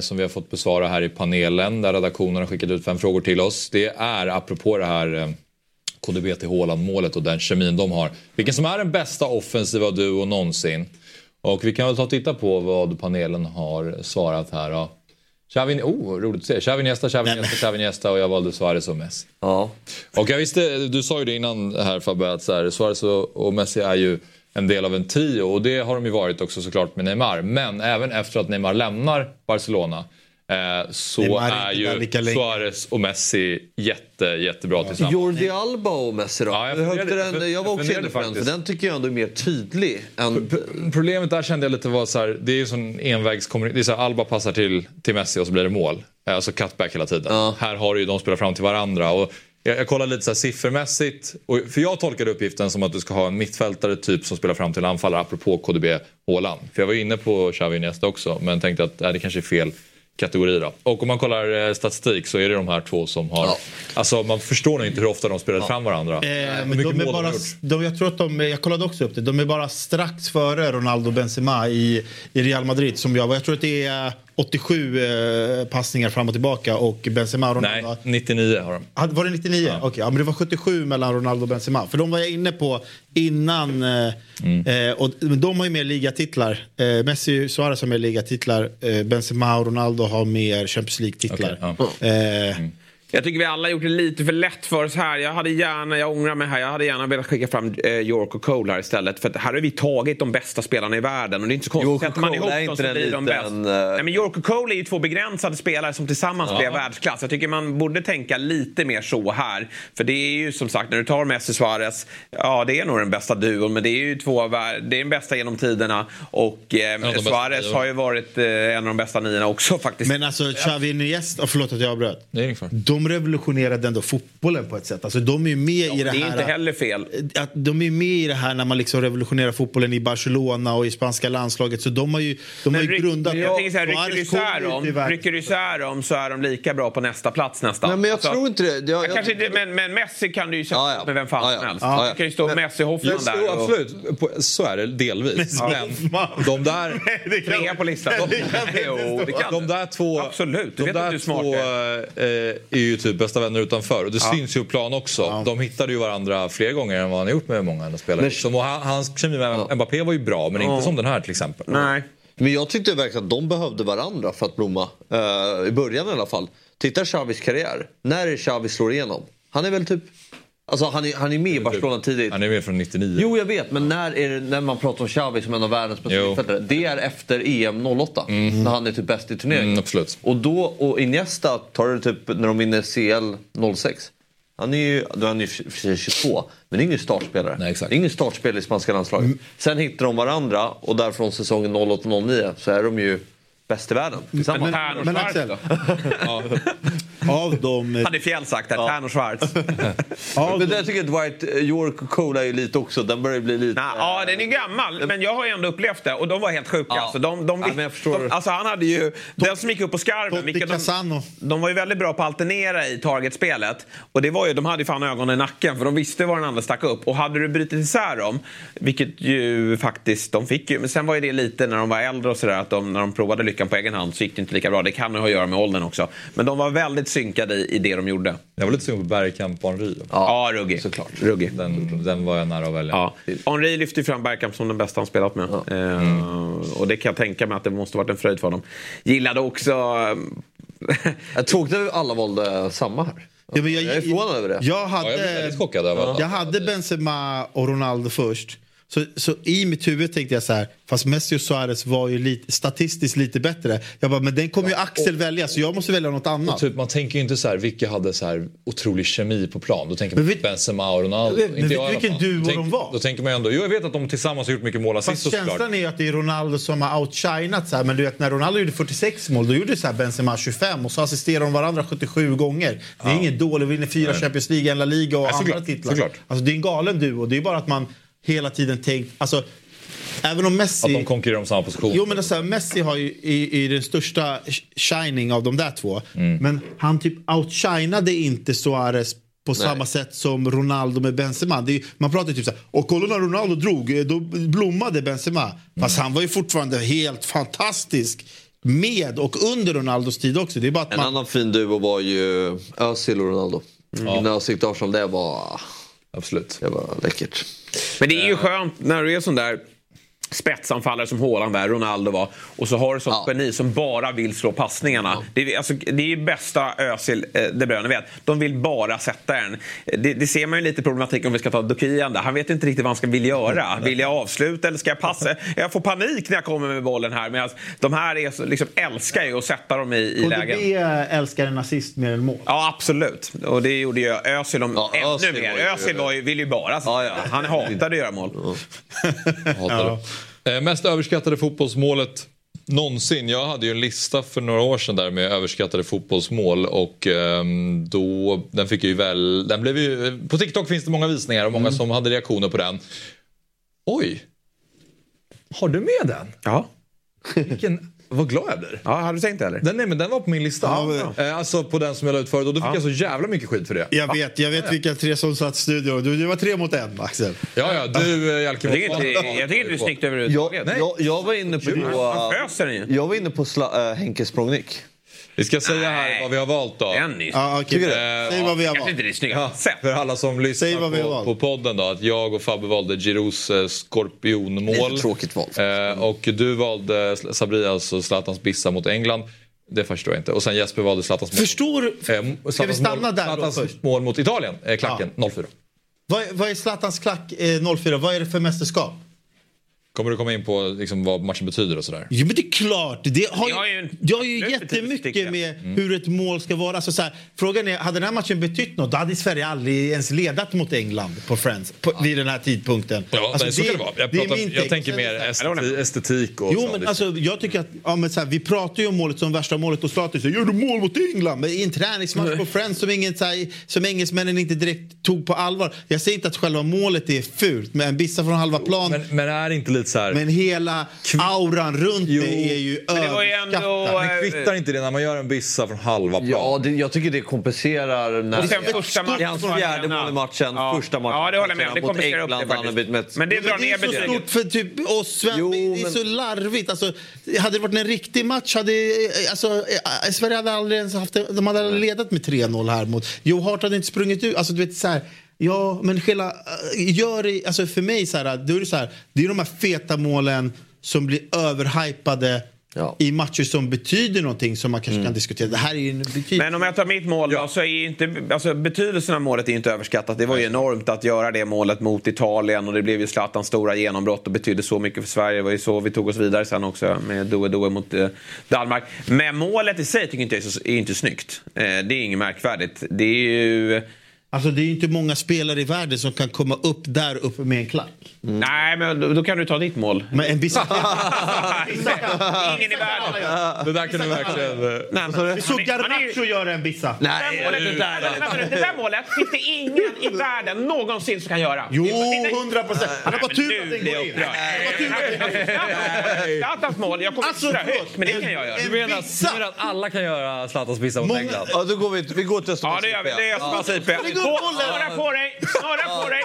som vi har fått besvara här i panelen, där redaktionen har skickat ut fem frågor till oss. Det är apropå det här eh, KDB till Haaland-målet och den kemin de har. Vilken som är den bästa offensiva duo någonsin. Och vi kan väl ta och titta på vad panelen har svarat här då. Xavi, oh, roligt att se. Xavi Niesta, Xavi Niesta, Xavi Niesta och jag valde Suarez och Messi. Ja. Och jag visste, du sa ju det innan här Fabbe, att så här, Suarez och Messi är ju en del av en trio och det har de ju varit också såklart med Neymar. Men även efter att Neymar lämnar Barcelona eh, så Neymar är ju. Suarez och Messi jätte, jättebra tillsammans. Jordi Alba och Messi då? Ja, jag funderade- den? Jag var också inne på den, för faktiskt. den tycker jag ändå är mer tydlig. Än... Problemet där kände jag lite var så här, det är ju sån envägskommunikation. Alba passar till, till Messi och så blir det mål. Alltså cutback hela tiden. Här har du ju de spelar fram till varandra. Och jag, jag kollade lite så här siffermässigt. Och, för jag tolkade uppgiften som att du ska ha en mittfältare typ som spelar fram till anfallare apropå KDB Haaland. För jag var inne på Xavi Iniesta också men tänkte att äh, det kanske är fel kategori då. Och om man kollar eh, statistik så är det de här två som har... Alltså man förstår nog inte hur ofta de spelade fram varandra. Eh, men de är mål bara, de de, jag tror att de, jag kollade också upp det, de är bara strax före Ronaldo Benzema i, i Real Madrid. Som jag, var. jag tror att det är 87 eh, passningar fram och tillbaka och Benzema och Ronaldo. Nej, 99 har de. Ah, Var det 99? Okej, ja, men det var 77 mellan Ronaldo och Benzema. För de var jag inne på innan. Eh, Mm. eh, och, de har ju mer ligatitlar. Eh, Messi och Suarez har mer ligatitlar. Eh, Benzema och Ronaldo har mer Champions League-titlar. eh, Jag tycker vi alla gjort det lite för lätt för oss här. Jag hade gärna, jag ångrar mig här, jag hade gärna velat skicka fram eh, York och Cole här istället. För att här har vi tagit de bästa spelarna i världen och det är inte så konstigt. Sätter man ihop är dem så blir de bäst. eh, Nej, men York och Cole är ju två begränsade spelare som tillsammans Ja. blir världsklass. Jag tycker man borde tänka lite mer så här. För det är ju som sagt, när du tar Messi Suarez, ja det är nog den bästa duon. Men det är ju två det är den bästa genom tiderna. Och eh, bästa Suarez har ju varit eh, en av de bästa niorna också faktiskt. Men alltså Xavi Iniesta, oh, förlåt att jag avbröt. De revolutionerade ändå fotbollen på ett sätt. Alltså de är ju med i det det är här. inte heller fel. Att de är med i det här när man liksom revolutionerar fotbollen i Barcelona och i spanska landslaget. Så de har ju, de har ju grundat... Jag tänker så här, rycker du isär dem, till världen. rycker du isär dem så är de lika bra på nästa plats nästan. Nej, men jag Alltså, tror inte det. Jag, jag, kanske inte, men, men Messi kan du ju sätta Ja, ja. med vem fan Ja, ja. som helst. Ja, ja. Det kan ju stå Messi Hoffman Ja, där. och- absolut, På- så är det delvis. Men de där... Trea på listan. Jo, det kan de där två, Absolut, du de vet att du är smart. två eh, är ju typ bästa vänner utanför. Och det Ja. syns ju på plan också. De hittade ju varandra fler gånger än vad han har gjort med många andra spelare. Som, och han, hans kemi med Mbappé var ju bra, men Ja. inte som den här till exempel. Nej. Men jag tyckte verkligen att de behövde varandra för att blomma. Eh, I början i alla fall. Titta Xavis karriär. När är Xavi slår igenom? Han är väl typ... Alltså han är, han är med i Barcelona tidigt. Han är med från 99. Jo jag vet men när, är det, när man pratar om Xavi som en av världens bästa mittfältare. Det är efter EM 08. När han är typ bäst i turneringen. Mm, absolut. Och då, och Iniesta tar det typ när de vinner CL 06. Han är ju, då är han ju för sig 22, men det är ingen startspelare. Nej, exakt. Det är ingen startspelare i spanska landslaget. Sen hittar de varandra och därifrån säsongen 08-09 så är de ju bäst i världen tillsammans. Men, Men Axel, av dem... Hade Fjäll sagt där, Tern och Schwarz. Men det jag tycker att White eh, York och Cola är ju lite också, den börjar bli lite... Nej, ja, den är gammal, men jag har ju ändå upplevt det och de var helt sjuka. Ja. Alltså, de, de, Ja, men jag förstår. de, alltså, han hade ju, den som gick upp på skarven, vilket de, de var ju väldigt bra på att alternera i targetspelet. Och det var ju, de hade ju fan ögonen i nacken för de visste var den andra stack upp. Och hade du brutit isär dem, vilket ju faktiskt de fick ju, men sen var ju det lite när de var äldre och sådär att de, när de provade lyckan på egen hand så gick det inte lika bra. Det kan ju ha att göra med åldern också. Men de var väldigt synkade i, i det de gjorde. Jag var lite sugen på Bergkamp och Henry. Ja, ruggig. Såklart. Ruggig. Den, den var jag nära att välja. Ja. Henri lyfter ju fram Bergkamp som den bästa han spelat med. Eh, och det kan jag tänka mig att det måste varit en fröjd för honom. Gillade också... Jag tog att alla valde samma här. Ja, men jag, är förvånad över det. Jag hade, Ja, jag chockad över jag hade Benzema och Ronaldo först. Så, så i mitt huvud tänkte jag så här, fast Messi och Suarez var ju lite, statistiskt lite bättre. Jag bara, men den kommer ju Axel välja så jag måste välja något annat. Typ, man tänker ju inte så här, vilka hade så här otrolig kemi på plan. Då tänker man Men vet- Benzema och Ronaldo. Men inte vet jag vilken duo tänk- de var? Då tänker man ju ändå, jo jag vet att de tillsammans har gjort mycket mål Fast assist såklart. känslan är ju att det är Ronaldo som har outshinat. Så här, men du vet när Ronaldo gjorde 46 mål då gjorde så här Benzema 25 och så assisterar de varandra 77 gånger. Det är ingen dålig, vinner fyra Nej. Champions League, en La Liga och Nej, andra såklart, titlar. såklart. Alltså, det är en galen duo. Det är bara att man hela tiden tänkt... Alltså, Även om Messi... Att de konkurrerar om samma position. Jo men alltså, Messi har ju i, i den största sh- shining av de där två. Mm. Men han typ outshinade inte Suarez på samma sätt som Ronaldo med Benzema. Det är, man pratar typ såhär, och kolla när Ronaldo drog, eh, då blommade Benzema. Fast Mm. han var ju fortfarande helt fantastisk med och under Ronaldos tid också. Det är bara att En man... annan fin duo var ju Özil och Ronaldo. Mm. När jag Arsenal, det var... Absolut. Det var läckert. Men det är ju skönt när du är sån där spetsanfallare som Haaland där, Ronaldo var. Och så har du sånt geni som bara vill slå passningarna. Det, är, alltså, det är ju bästa Özil eh, De Bruyne vet. De vill bara sätta den. Det, det ser man ju lite problematik om vi ska ta Dukian där. Han vet inte riktigt vad han ska vill göra. Vill jag avsluta eller ska jag passa? Jag får panik när jag kommer med bollen här. Medan de här är så, liksom, älskar ju att sätta dem i, i lägen. KDB älskar en assist mer än mål. Ja, absolut. Och det gjorde ju Özil om ännu Özil mer. var Özil var ju, vill ju bara sitta. Han hatade att göra mål. Hatar det. Eh, mest överskattade fotbollsmålet någonsin. Jag hade ju en lista för några år sedan där med överskattade fotbollsmål och ehm, då, den fick ju väl, den blev ju, på TikTok finns det många visningar och många Mm. som hade reaktioner på den. Oj! Har du med den? Ja. Vilken, vad glad jag blir. Ja, har du tänkt det eller? Den, nej, men den var på min lista. Ja, Eh, Alltså på den som jag la ut förut och då fick jag så jävla mycket skit för det. Jag vet, jag vet vilka tre som satt i studion. Du, det var tre mot en, Axel. Ja, ja, du eh, Jalke Jag tycker inte, jag tycker inte det är snyggt Jag, överhuvudtaget. jag, jag var inne på... Jag var inne på sla, äh, Henke Språngnick. Vi ska säga här vad vi har valt då. En nyss. Ja, okej. Tycker du? Säg vad vi har Kanske valt. inte det är snyggt. Ja, för alla som Säg lyssnar vad vi har på, valt. på podden då, att jag och Fabbe valde Giroux eh, är skorpionmål. ett tråkigt val. Eh, och du valde Sabrias och Zlatans bissa mot England. Det förstår jag inte. Och sen Jesper valde Zlatans mål. Förstår Eh, Ska Zlatans vi stanna mål, där då Zlatans först? mål mot Italien, eh, klacken, 0-4. Vad, vad är Zlatans klack eh, 04? Vad är det för mästerskap? Kommer du komma in på liksom, vad matchen betyder och sådär? Jo men det är klart. Det har Det har ju, ju en- det har ju jättemycket med Mm. hur ett mål ska vara. Alltså, så här, frågan är, hade den här matchen betytt något? Då hade Sverige aldrig ens ledat mot England på Friends på, vid den här tidpunkten. Ja, Alltså, nej, så kan det vara. Jag, det är pratar, jag tänker mer det esteti, estetik och Jo, så. men alltså, jag tycker att ja, men så här, vi pratar ju om målet som värsta målet och Zlatan säger gör du mål mot England? Men i en träningsmatch på Friends som, ingen, så här, som engelsmännen inte direkt tog på allvar. Jag säger inte att själva målet är fult, men en bissa från halva plan. men, men är det inte lite så här... Men hela auran runt Jo. det är ju det överskattat. Men kvittar inte det när man gör en bissa från halva plan? Ja, det, jag tycker det kompenserar när... Och sen första matchen I hans var fjärde mål i matchen, Ja. första matchen. Ja, det håller jag med om. Det kompenserar upp det faktiskt. med- Men det drar det ner är så betyget. stort för typ oss svenskar. Jo, det är så larvigt. Alltså, hade det varit en riktig match hade alltså, eh, Sverige hade aldrig ens haft de hade ledat med 3-0 här mot Joe Hart hade inte sprungit ut. Alltså, du vet, så här, ja, men hela, eh, gör det, alltså, för mig så här, då är det så här, det är de här feta målen som blir överhypade Ja. i matcher som betyder någonting som man kanske kan diskutera. Det här är ju en betydelse. Men om jag tar mitt mål då, så är inte, alltså, betydelsen av målet är inte överskattat. Det var ju enormt att göra det målet mot Italien och det blev ju Zlatans stora genombrott och betydde så mycket för Sverige. Det var ju så vi tog oss vidare sen också med Doe Doe mot eh, Danmark. Men målet i sig tycker jag inte är, så, är inte snyggt. Eh, det är inget märkvärdigt. Det är ju... Alltså, det är inte många spelare i världen som kan komma upp där uppe med en klack. Nej, men då, då kan du ta ditt mål. Men en viss... Ingen i världen. Det där kan du verkligen... Nej, men, ju- Garnacho göra en bissa. Det där målet, det, där, målet finns det ingen i världen någonsin som kan göra. Jo, 100 procent. Han har bara tur att den går in. Zlatans mål, jag kommer Alltså, inte högt, men det kan jag göra. Du menar, bissa. du menar att alla kan göra Zlatans bissa mot England? Ja, då går vi, vi går till Ja, Östermalms det gör vi. Det är Östermalms IP. Snurra på dig! Snurra på dig!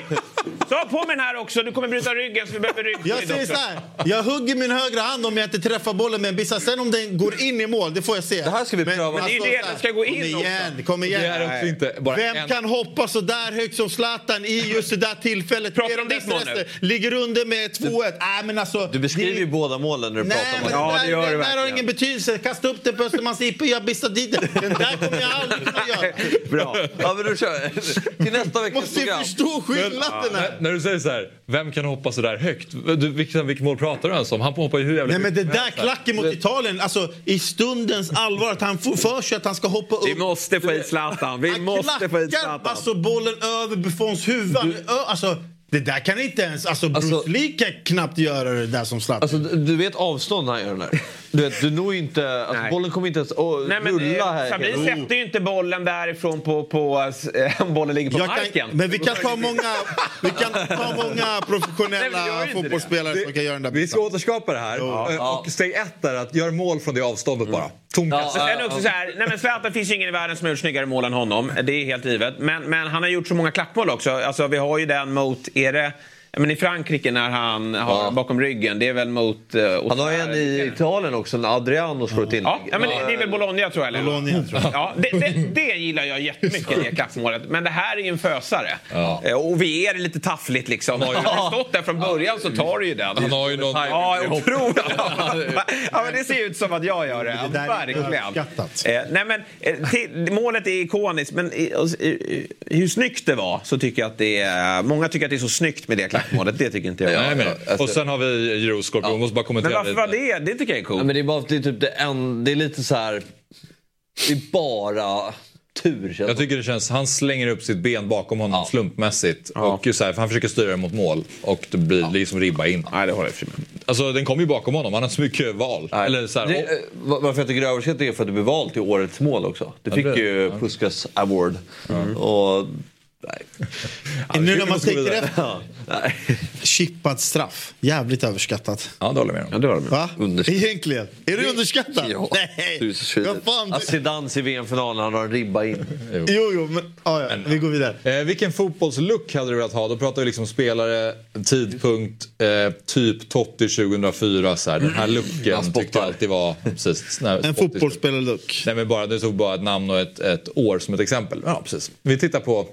Så på med den här också. Du kommer bryta ryggen så vi behöver Jag ryggskydd säger också. så här. Jag hugger min högra hand om jag inte träffar bollen med en bissa. Sen om den går in i mål, det får jag se. Det här ska vi pröva. Men det är ju alltså, det, den ska gå in Kom igen, också. kom igen. Det är också inte bara Vem en... kan hoppa så där högt som Zlatan i just det där tillfället? Pratar om ditt mål stressen. Ligger under med 2-1. Nej, men alltså, Du beskriver det- ju båda målen när du Nej, pratar om men det. Ja, det, gör det där har verkligen. ingen betydelse. Kasta upp den på Östermalms IP, jag bissar dit den. Den där kommer jag aldrig kunna göra. Bra. Ja, men då kör vi. Till nästa veckas Måste ju program. förstå skillnaden här. När du säger så här, vem kan hoppa så där högt? Du, vilket, vilket mål pratar du ens om? Han hoppar ju hur jävla Nej men det där klacken mot Italien, alltså i stundens allvar att han får för sig att han ska hoppa upp. Vi måste få hit Zlatan. Vi Han måste få hit klackar Zlatan. alltså bollen över Buffons huvud. Han Ö, alltså, det där kan inte ens, alltså Bruce Alltså- Lee kan knappt göra det där som Zlatan. Alltså, du vet avstånd när han gör den där. Du, vet, du når ju inte... Alltså, Nej. bollen kommer inte ens att Nej, men, rulla eh, här. Sabri sätter ju inte bollen därifrån på, på, eh, om bollen ligger på Jag marken. kan, men vi kan ta många, vi kan ta många Nej, professionella inte fotbollsspelare som kan göra den där Vi ska återskapa det här. Ja. Och steg ett är att göra mål från det avståndet bara. Tomkast. Men sen också så här, nej men Zlatan finns ju ingen i världen som har gjort snyggare mål än honom. Det är helt givet. Men, men han har gjort så många klackmål också. Alltså vi har ju den mot, är det, men i Frankrike när han har Ja. bakom ryggen. Det är väl mot... Uh, Han har en i Italien också, när Adriano slår ett inlägg. Ja, ja, men det, det är väl Bologna tror jag. Eller? Bologna, tror jag. Ja, det, det, det gillar jag jättemycket, det klackmålet. Men det här är ju en fösare. Ja. Eh, Och vi är lite taffligt liksom. Har ju stått där från början så tar du ju den. Han har ju någon... Ja, otroligt. ja, men det ser ut som att jag gör det. Det Verkligen. Eh, nej, men, eh, till, målet är ikoniskt, men i, och, i, hur snyggt det var så tycker jag att det är... Många tycker att det är så snyggt med det klackmålet. Det tycker inte jag. Nej, men, alltså- och sen har vi Euroscorpion. Jag måste bara men kommentera varför lite. var det? Det tycker jag är coolt. Ja, men det är bara det är typ det, en, det är lite så här... Det är bara tur känns Jag tycker det känns, han slänger upp sitt ben bakom honom slumpmässigt. Och så här, för han försöker styra det mot mål. Och det blir liksom ribba in. Nej, det håller jag för med. Alltså den kommer ju bakom honom, han har inte så mycket val. Nej. Eller så här, det, eh, var- varför jag tycker det är överskattat är för att det blev valt till årets mål också. Det fick det- ju Puskas Award. Och... Nej. Nu när man tänker efter. Chippad straff. Jävligt överskattat. ja, det håller jag med om. Ja, det håller jag med. Va? Underskattat. Egentligen. Är det underskattat? Ja. Nej. Du. Vad fan? Att Zidane i VM-finalen, han har en ribba in. Jo, jo, men... Ah, ja. Vi går vidare. Eh, vilken fotbollslook hade du velat ha? Då pratar vi liksom spelare, tidpunkt, eh, typ Totti 2004. Så här. Den här looken tyckte jag alltid var... Precis, nej, En fotbollsspelarlook. Nej men bara, det tog bara ett namn och ett, ett år som ett exempel. Ja precis. Vi tittar på...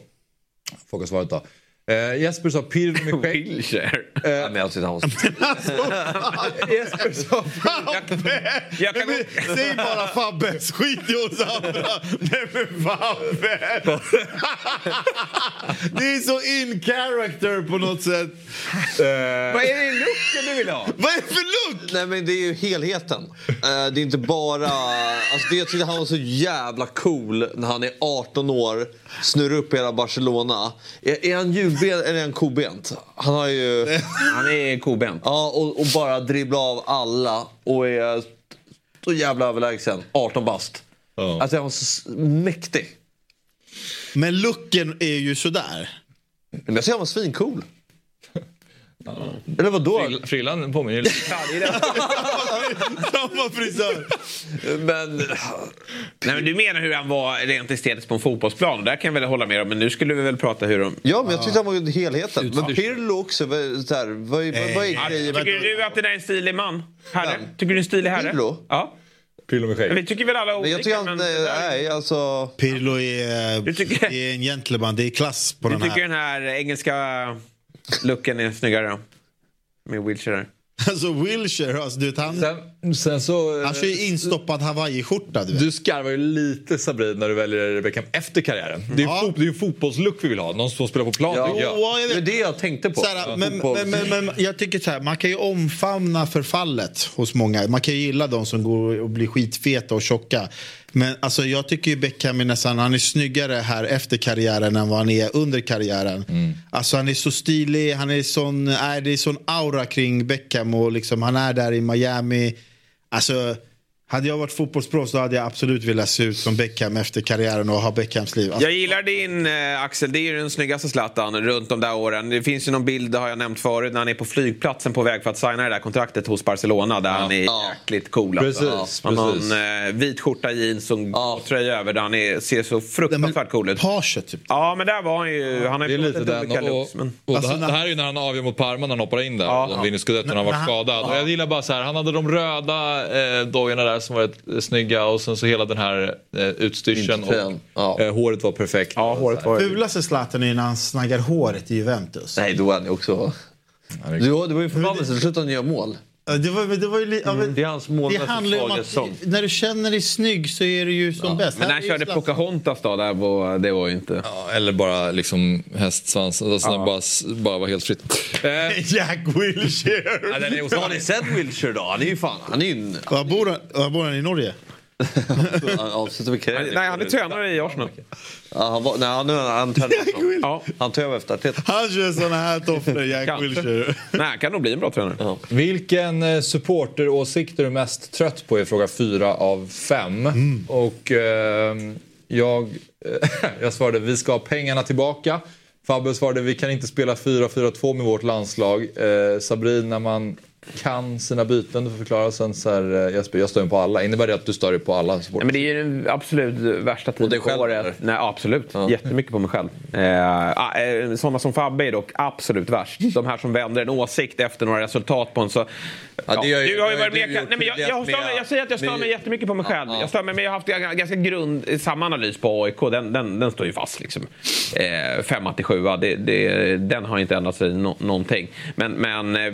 Folk har. Eh, Jesper sa Pirlo med skägg. Wheelchair. Ja, men jag tyckte han var Jesper sa... Jag kan säg bara Fabbe, skit i oss andra. Nej men Fabbe! Det är så in character på något sätt. Vad är det i looken du vill ha? Vad är det för look? Nej men det är ju helheten. Eh, det är inte bara... Alltså det, jag tyckte han var så jävla cool när han är 18 år, snurrar upp hela Barcelona. Är, är han julbent eller är han kobent? Han har ju... Han är kobent. Ja, och, och bara dribbla av alla och är så jävla överlägsen. 18 bast. Ja. Alltså han var så mäktig. Men looken är ju sådär. Men jag tycker han var svincool. Eller vadå? Frill- Frillan påminner ju lite. Samma frisör. Men... Nej, men du menar hur han var rent estetiskt på en fotbollsplan? Och Där kan jag väl hålla med om. Men nu skulle vi väl prata hur de... Ja, men jag tyckte han var helheten. Men Pirlo också. Vad, så här, vad, är- vad är grejen? Tycker du att det där är en stilig man? Herre? Tycker du är en stilig herre? Pirlo? Ja. Pirlo med skägg. Vi tycker väl alla Men olika. jag tycker han... men Nej, alltså... Pirlo är, Du tycker- är en gentleman. Det är klass på Du den tycker här. den här engelska looken är snyggare? Med wheelchair. Alltså Wilshire, alltså, du vet, han, Sen, sen så... eh, han kör ju instoppad hawaiiskjorta. Du vet. Du skarvar ju lite Sabrin när du väljer Beckham efter karriären. Det är ju Ja. fot, det är fotbollslook vi vill ha. Någon som spelar på plan Ja. Ja, jag Det är det jag tänkte på. Så här, Ja, men, men, men, men jag tycker så här, man kan ju omfamna förfallet hos många. Man kan ju gilla de som går och blir skitfeta och tjocka. Men alltså, jag tycker ju Beckham är nästan, han är snyggare här efter karriären än vad han är under karriären. Alltså han är så stilig, han är sån, är det är sån aura kring Beckham och liksom, han är där i Miami. Alltså, hade jag varit fotbollsproffs då hade jag absolut velat se ut som Beckham efter karriären och ha Beckhams liv. Alltså, Jag gillar din eh, Axel, det är ju den snyggaste Zlatan runt de där åren. Det finns ju någon bild, det har jag nämnt förut, när han är på flygplatsen på väg för att signa det där kontraktet hos Barcelona där han är Ja. jäkligt cool. alltså. Precis, Han har precis. en eh, vit skjorta, jeans och Ja. tröja över där han är, ser så fruktansvärt cool ut. Paget typ. Ja, men där var han ju. Han har ju är lite den. olika Och, looks, men... och Alltså, det, här, när- det här är ju när han avgör mot Parma när han hoppar in där. Ja. och de vinner scudetton när han Men var han- skadad. Och ja. jag gillar bara så här, han hade de röda eh, dojorna där som var rätt eh, snygga och sen så hela den här eh, utstyrseln. Och, ja. eh, håret var perfekt. Ja, håret var ju... Fulaste Zlatan är när han snaggar håret i Juventus. Nej, då är han ju också... Du, det var ju förbannelse, till slut han gör mål. Ja, Det var, det var ju li- ja, men- Det är hans det handlar om att säsong. när du känner dig snygg så är du ju som bäst. Men när han körde Zlatan. Pocahontas då, där var, det var ju inte... Ja, eller bara liksom hästsvans. Alltså det bara, bara var helt fritt. Eh, Jack Wilshere. ja, den är Har ni sett Wilshire då? Han är ju fan... Han är ju en... Var bor han, var bor han i Norge? Han avslutar med karriären. Nej, han är tränare i Arsenal. Ja, han, var, nej, han, han, han, Ja. han tog över efter Arteta. Han kör såna här tofflor, Jack. Wilshere. Nej, han kan nog bli en bra tränare. Vilken eh, supporteråsikt är du mest trött på i fråga fyra av fem? Mm. Och eh, jag, jag svarade vi ska ha pengarna tillbaka. Fabbe svarade vi kan inte spela 4-4-2 med vårt landslag. Eh, Sabrin när man kan sina byten, du får förklara sen så här, eh, Jesper, jag stör mig på alla. Innebär det att du stör dig på alla Nej, men det är ju den absolut värsta tiden på året. Nej, absolut. Jättemycket på mig själv. Eh, ah, eh, sådana som Fabbe är dock absolut värst. De här som vänder en åsikt efter några resultat på en så... Ja, det gör ju- du har ju varit ju med, nej, men jag, jag, stör mig, jag säger att jag stör med- mig jättemycket på mig själv. Jag stör mig, men jag har haft en ganska grund, samma analys på AIK. Den, den, den står ju fast. Liksom. Eh, femma till sjua, det, det, den har inte ändrat sig no, någonting. Men, men eh,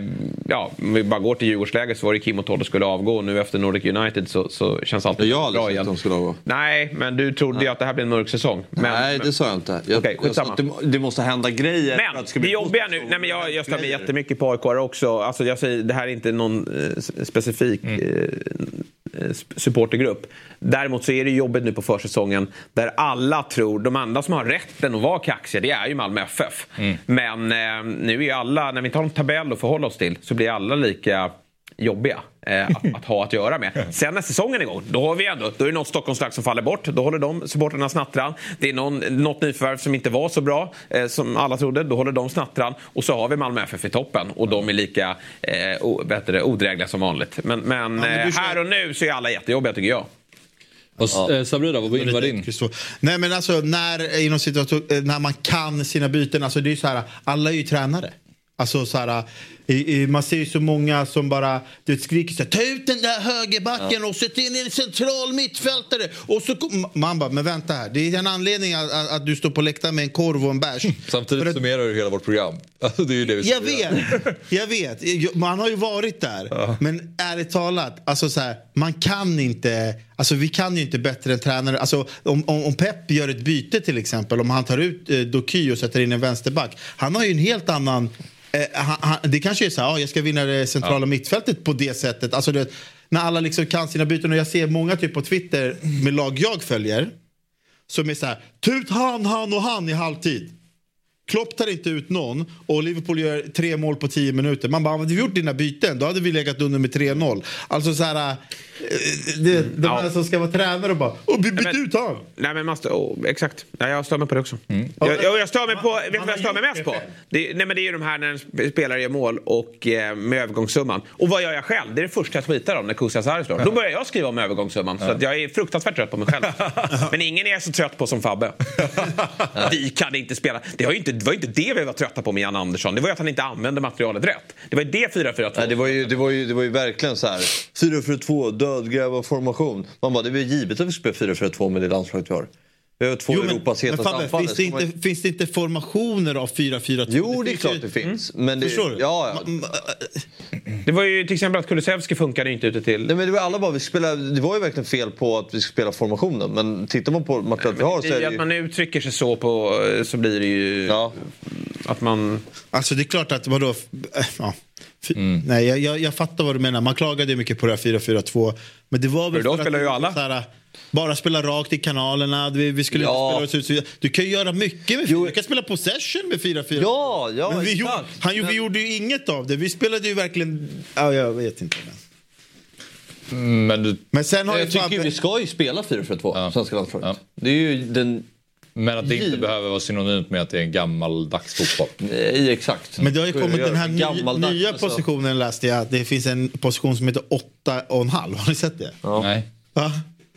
ja, vi bara går till Djurgårdsläget så var det Kim och Tolle skulle avgå. Nu efter Nordic United så, så känns allt Jag har aldrig bra sagt igen. att de skulle avgå. Nej, men du trodde ju att det här blir en mörk säsong. Men, Nej, det sa jag inte. Jag, Okej, jag sa att det, det måste hända grejer. för att Men ska det bli jobbiga nu, nej men jag, jag Grejer. jättemycket på AIK också. Alltså jag säger, det här är inte någon eh, specifik Mm. eh, supportergrupp. Däremot så är det jobbigt nu på försäsongen där alla tror, de andra som har rätten att vara kaxiga det är ju Malmö FF. Mm. Men eh, nu är ju alla, när vi tar en tabell att förhålla oss till så blir alla lika jobbiga eh, att, att ha att göra med. Sen när säsongen är igång, då har vi ändå, då är det något Stockholmslag som faller bort. Då håller de supporterna snattran. Det är någon, något nyförvärv som inte var så bra eh, som alla trodde. Då håller de snattran. Och så har vi Malmö FF i toppen och de är lika eh, o, det, odrägliga som vanligt. Men, men, men du eh, här och nu så är alla jättejobbiga tycker jag. Och, eh, Sabrina, vad innebär din? Nej men alltså när, inom situation, eh, när man kan sina byten, alltså det är ju så här, alla är ju tränare. Alltså så här, i, i, man ser ju så många som bara du vet, skriker så här, ta ut den där högerbacken och sätt in en central mittfältare. Och så, man bara, men vänta här, det är en anledning att, att, att du står på läktaren med en korv och en bärs. Samtidigt summerar du hela vårt program. Alltså, det är ju det vi Jag vet, jag vet. Jag- Man har ju varit där. Men ärligt talat, alltså så här, man kan inte... Alltså vi kan ju inte bättre än tränare. Alltså, om, om, om Pep gör ett byte till exempel, om han tar ut eh, Doky och sätter in en vänsterback. Han har ju en helt annan... Eh, han, han, det kanske är så här, ah, jag ska vinna det centrala mittfältet på det sättet. Alltså, det, när alla liksom kan sina byten. Och jag ser många typ på Twitter med lag jag följer. Som är så här, ta ut han, han och han i halvtid. Klopp tar inte ut någon och Liverpool gör tre mål på tio minuter. Man bara, hade vi gjort dina byten då hade vi legat under med 3-0. Alltså så här, det, de här som ska vara tränare och bara, oh, vi bytte men- ut han. Nej men man stör, oh, exakt. Ja, jag stör mig på det också. Jag, jag, jag stör mig på, vet du vad jag stör mig mest på? Det, nej men det är ju de här när en sp- spelare gör mål och eh, med övergångssumman. Och vad gör jag själv? Det är det första jag tweetar om när Kusias Sarri slår. Då börjar jag skriva om övergångssumman. Så att jag är fruktansvärt trött på mig själv. men ingen är så trött på som Fabbe. vi kan inte spela. Det var ju inte det, var ju inte det vi var trötta på med Jan Andersson. Det var ju att han inte använde materialet rätt. Det var ju det 4-4-2. Nej, det, var ju, det, var ju, det var ju verkligen så här 4-4-2, dödgrävarformation. Man bara, det är väl givet att vi spelar 4-4-2 med det landslaget vi har. Vi har två Jo, men, Europas men hetaste Fabbe, anfallare. finns, det Ska man- inte, finns det inte formationer av 4-4-2? Jo, det är klart det finns. Mm. Men det, Förstår du? Ja, ja. Det var ju till exempel att Kulusevski funkade inte ute till... Nej, men det, var alla bara, vi spelade, det var ju verkligen fel på att vi ska spela formationen. Men tittar man på materialet vi har så är det att ju... man uttrycker sig så på, så blir det ju... Att man... Alltså det är klart att vadå... äh, Ja. F- Nej, jag, jag, jag fattar vad du menar. Man klagade ju mycket på det här 4-4-2. Men det var väl För då för spelar att ju alla. så här, bara spela rakt i kanalerna. Vi, vi skulle Ja. inte spela ut. Du kan ju göra mycket med Du kan spela possession med 4-4. Ja, ja, Men vi, gjorde, han, vi gjorde ju inget av det. Vi spelade ju verkligen... Ja, jag vet inte. Men, du, Men sen har Jag ju tycker Fabbe... vi ska ju spela 4-4-2, svenska landslaget. Det är ju den... men att det inte Giv- behöver vara synonymt med att det är en gammaldags fotboll. Nej, exakt. Men det har ju kommit den här ny, Gammaldags, nya alltså. positionen läste jag. att Det finns en position som heter 8,5. Har ni sett det? Nej. Va?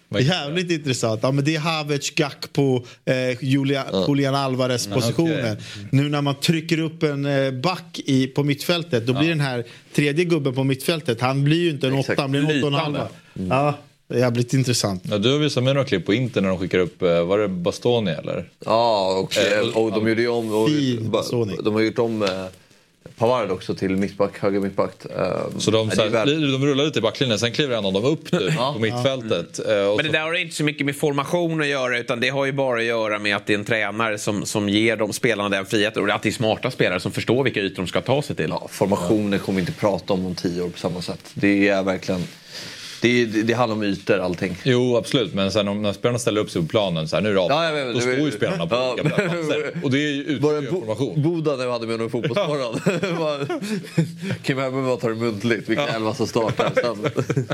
Är det? Jävligt intressant. Ja, men det är Havertz, Gakpo, eh, Julia, Julian Alvarez positionen. Nu när man trycker upp en eh, back i, på mittfältet då blir den här tredje gubben på mittfältet, han blir ju inte en åtta, han blir en åtta och en halva. Ja, det är jävligt intressant. Ja, du har visat mig några klipp på internet när de skickar upp, eh, var det Bastoni eller? Ja, och, Eh, och de gjorde ju om... Och, de har gjort om eh, Pavard också till mittback, höger mittback. Eh, Så de, så här, väl- de rullar lite i backlinjen, sen kliver en av dem upp nu på mittfältet. Eh, och Men det där har inte så mycket med formation att göra utan det har ju bara att göra med att det är en tränare som, som ger de spelarna den friheten och att det är smarta spelare som förstår vilka ytor de ska ta sig till. Ja, formationer kommer vi inte prata om om tio år på samma sätt. Det är verkligen... Det, det, det handlar om ytor allting. Jo, absolut. Men sen om när spelarna ställer upp sig på planen så här, nu är det av. Ja, jag vet, då det- står ju spelarna på Ja, olika platser. Och det är ju Var det utbyte information. Boda när vi hade med honom i Fotbollsmorgon. Kim bara tar det muntligt vilka elva som startar. Sen.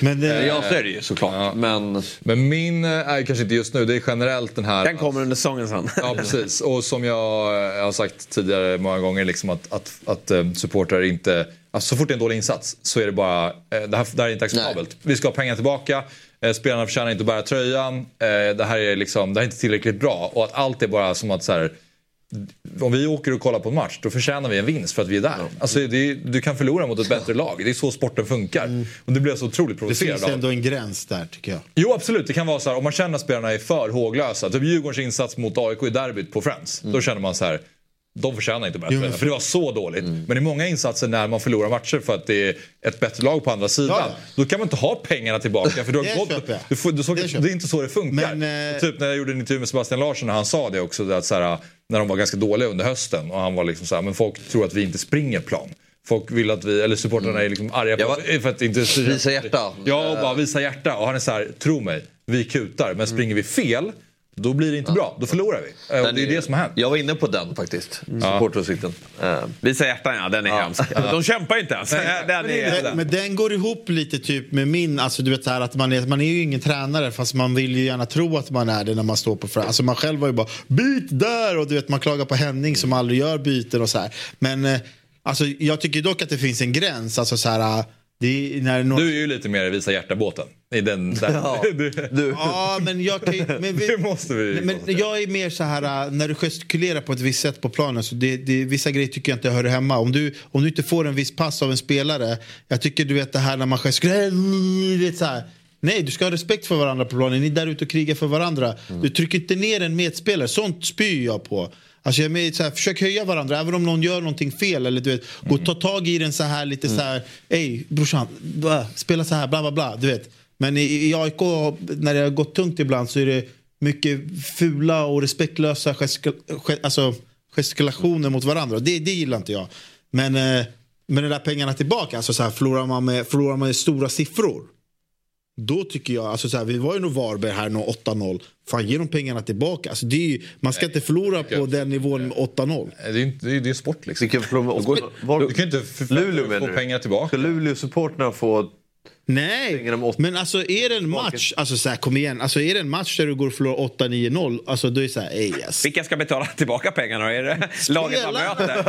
Men det, Ja, så är det ju såklart. Men Men min eh, är kanske inte just nu, det är generellt den här... Den kommer under säsongen sen. Ja, precis. Och som jag eh, har sagt tidigare många gånger, liksom att, att, att eh, supportrar inte... Alltså, så fort det är en dålig insats så är det bara... eh, Det här, det här är inte acceptabelt. Vi ska ha pengar tillbaka. eh, Spelarna förtjänar inte att bära tröjan. eh, Det här är, liksom, det här är inte tillräckligt bra. Och att allt är bara som att så här, om vi åker och kollar på en match, då förtjänar vi en vinst för att vi är där. Alltså, det är, du kan förlora mot ett bättre lag. Det är så sporten funkar. Och det blir så otroligt det provocerad finns av. ändå en gräns där tycker jag. Jo absolut, det kan vara så här om man känner att spelarna är för håglösa. Typ Djurgårdens insats mot AIK i derbyt på Friends. Då känner man så här. De förtjänar inte bättre. Jo, men- För det var så dåligt. Men i många insatser när man förlorar matcher för att det är ett bättre lag på andra sidan. Ja. Då kan man inte ha pengarna tillbaka. För du har Det gått, du får, du såg, Det det, är inte så det funkar. Men, eh, typ när jag gjorde en intervju med Sebastian Larsson när han sa det också. Att så här, när de var ganska dåliga under hösten. Och han var liksom så här, men folk tror att vi inte springer plan. Folk vill att vi, eller supportrarna är liksom arga på, var- för att inte Visa hjärta. Ja, och bara visa hjärta. Och han är så här, tro mig, vi kutar. Men springer vi fel, då blir det inte bra. Då förlorar vi. Eh, Och det är det som har hänt. Jag var inne på den faktiskt. Supporteråsikten. Eh, Visa hjärtan ja, den är hemsk. De kämpar ju inte ens. Den är, Men, men den går ihop lite typ med min, alltså du vet så här att man är, man är ju ingen tränare fast man vill ju gärna tro att man är det när man står på fram. Alltså man själv var ju bara byt där och du vet man klagar på Henning som aldrig gör byten och så här. Men eh, alltså jag tycker dock att det finns en gräns, alltså så här. Det är när någon... Du är ju lite mer visa hjärta-båten. I den, där. Ja, Du-. Ja, men jag kan ju, men vi, Det måste vi Men jag är mer så här, äh, när du gestikulerar på ett visst sätt på planen, så det, det, vissa grejer tycker jag inte hör hemma. Om du, om du inte får en viss pass av en spelare, jag tycker du vet det här när man gestikulerar. Nej, du ska ha respekt för varandra på planen. Ni är där ute och krigar för varandra. Du trycker inte ner en medspelare. Sånt spyr jag på. Alltså jag är med, så här, försök höja varandra även om någon gör någonting fel. Eller du vet, gå och ta tag i den så här lite så här. Ey brorsan, bla, spela så här, bla bla bla. Du vet. Men i, i AIK, när det har gått tungt ibland så är det mycket fula och respektlösa alltså, gestikulationer mot varandra. Det, det gillar inte jag. Men, eh, men de där pengarna tillbaka, alltså så här, förlorar, man med, förlorar man med stora siffror. Då tycker jag, alltså så här, vi var ju nog Varberg här, nå 8-0. Fan ge de pengarna tillbaka. Alltså det är ju, man ska inte förlora på den nivån med 8-0. Det är ju inte- det är, det är sport liksom. Förlora med åtta- var- Du kan ju inte Luleå få du? pengar tillbaka. Ska Luleå-supportrarna få... Nej, men alltså är det en match, alltså så här, kom igen, alltså är det en match där du går och förlorar 8-9-0, alltså då är det så här, ey yes. Vilka ska betala tillbaka pengarna? Är det laget man möter?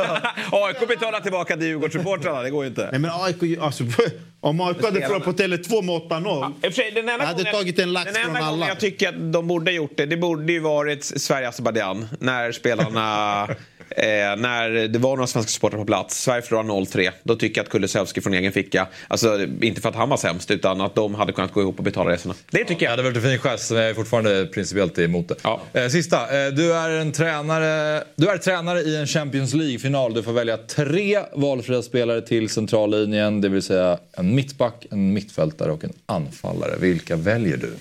AIK betalar tillbaka till Djurgårdssupportrarna, det går ju inte. Nej men AIK, alltså, om AIK hade förlorat på Tele2 med 8-0, I och för sig, den enda hade gången- tagit en lax den från enda gången alla. jag tycker att de borde ha gjort det, det borde ju varit Sverige-Azerbajdzjan. När spelarna... eh, när det var några svenska supportrar på plats. Sverige förlorade 0-3. Då tycker jag att Kulusevski från egen ficka, alltså inte för att han var sämst, utan att de hade kunnat gå ihop och betala resorna. Det tycker Ja, jag. det hade varit en fin gest, men jag är fortfarande principiellt emot det. Ja. Eh, sista. Eh, du är en tränare Du är tränare i en Champions League-final. Du får välja tre valfria spelare till centrallinjen. Det vill säga en mittback, en mittfältare och en anfallare. Vilka väljer du?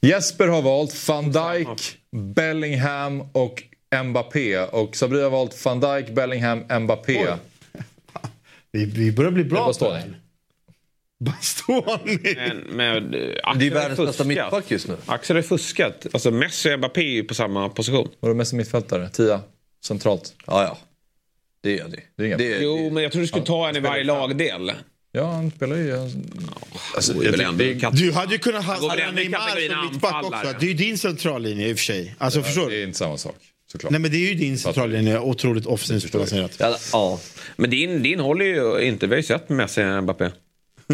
Jesper har valt van Dijk, Bellingham och Mbappé. Och Sabri har valt van Dijk, Bellingham, Mbappé. vi, vi börjar bli bra Vad står på det. Bastoni. Men, men, eh, Det är världens bästa mittback just nu. Axel har fuskat. Alltså Messi och Mbappé är ju på samma position. Var du mest mittfältare? Tia? Centralt? Ja, ja. Det gör det. Det är inga- det, Jo, men jag tror du skulle ta en i varje lagdel. Ja, han spelar ju... Alltså, jag tycker det Du hade ju kunnat ha ändå Neymar som mittback också. Det är ju din centrallinje i och för sig. Alltså förstår Det är inte samma sak. Såklart. Nej men det är ju din centrallinje, otroligt offensivt balanserat. ja, ja. Men din, din håller ju inte. Vi har ju sett Messi och Mbappé.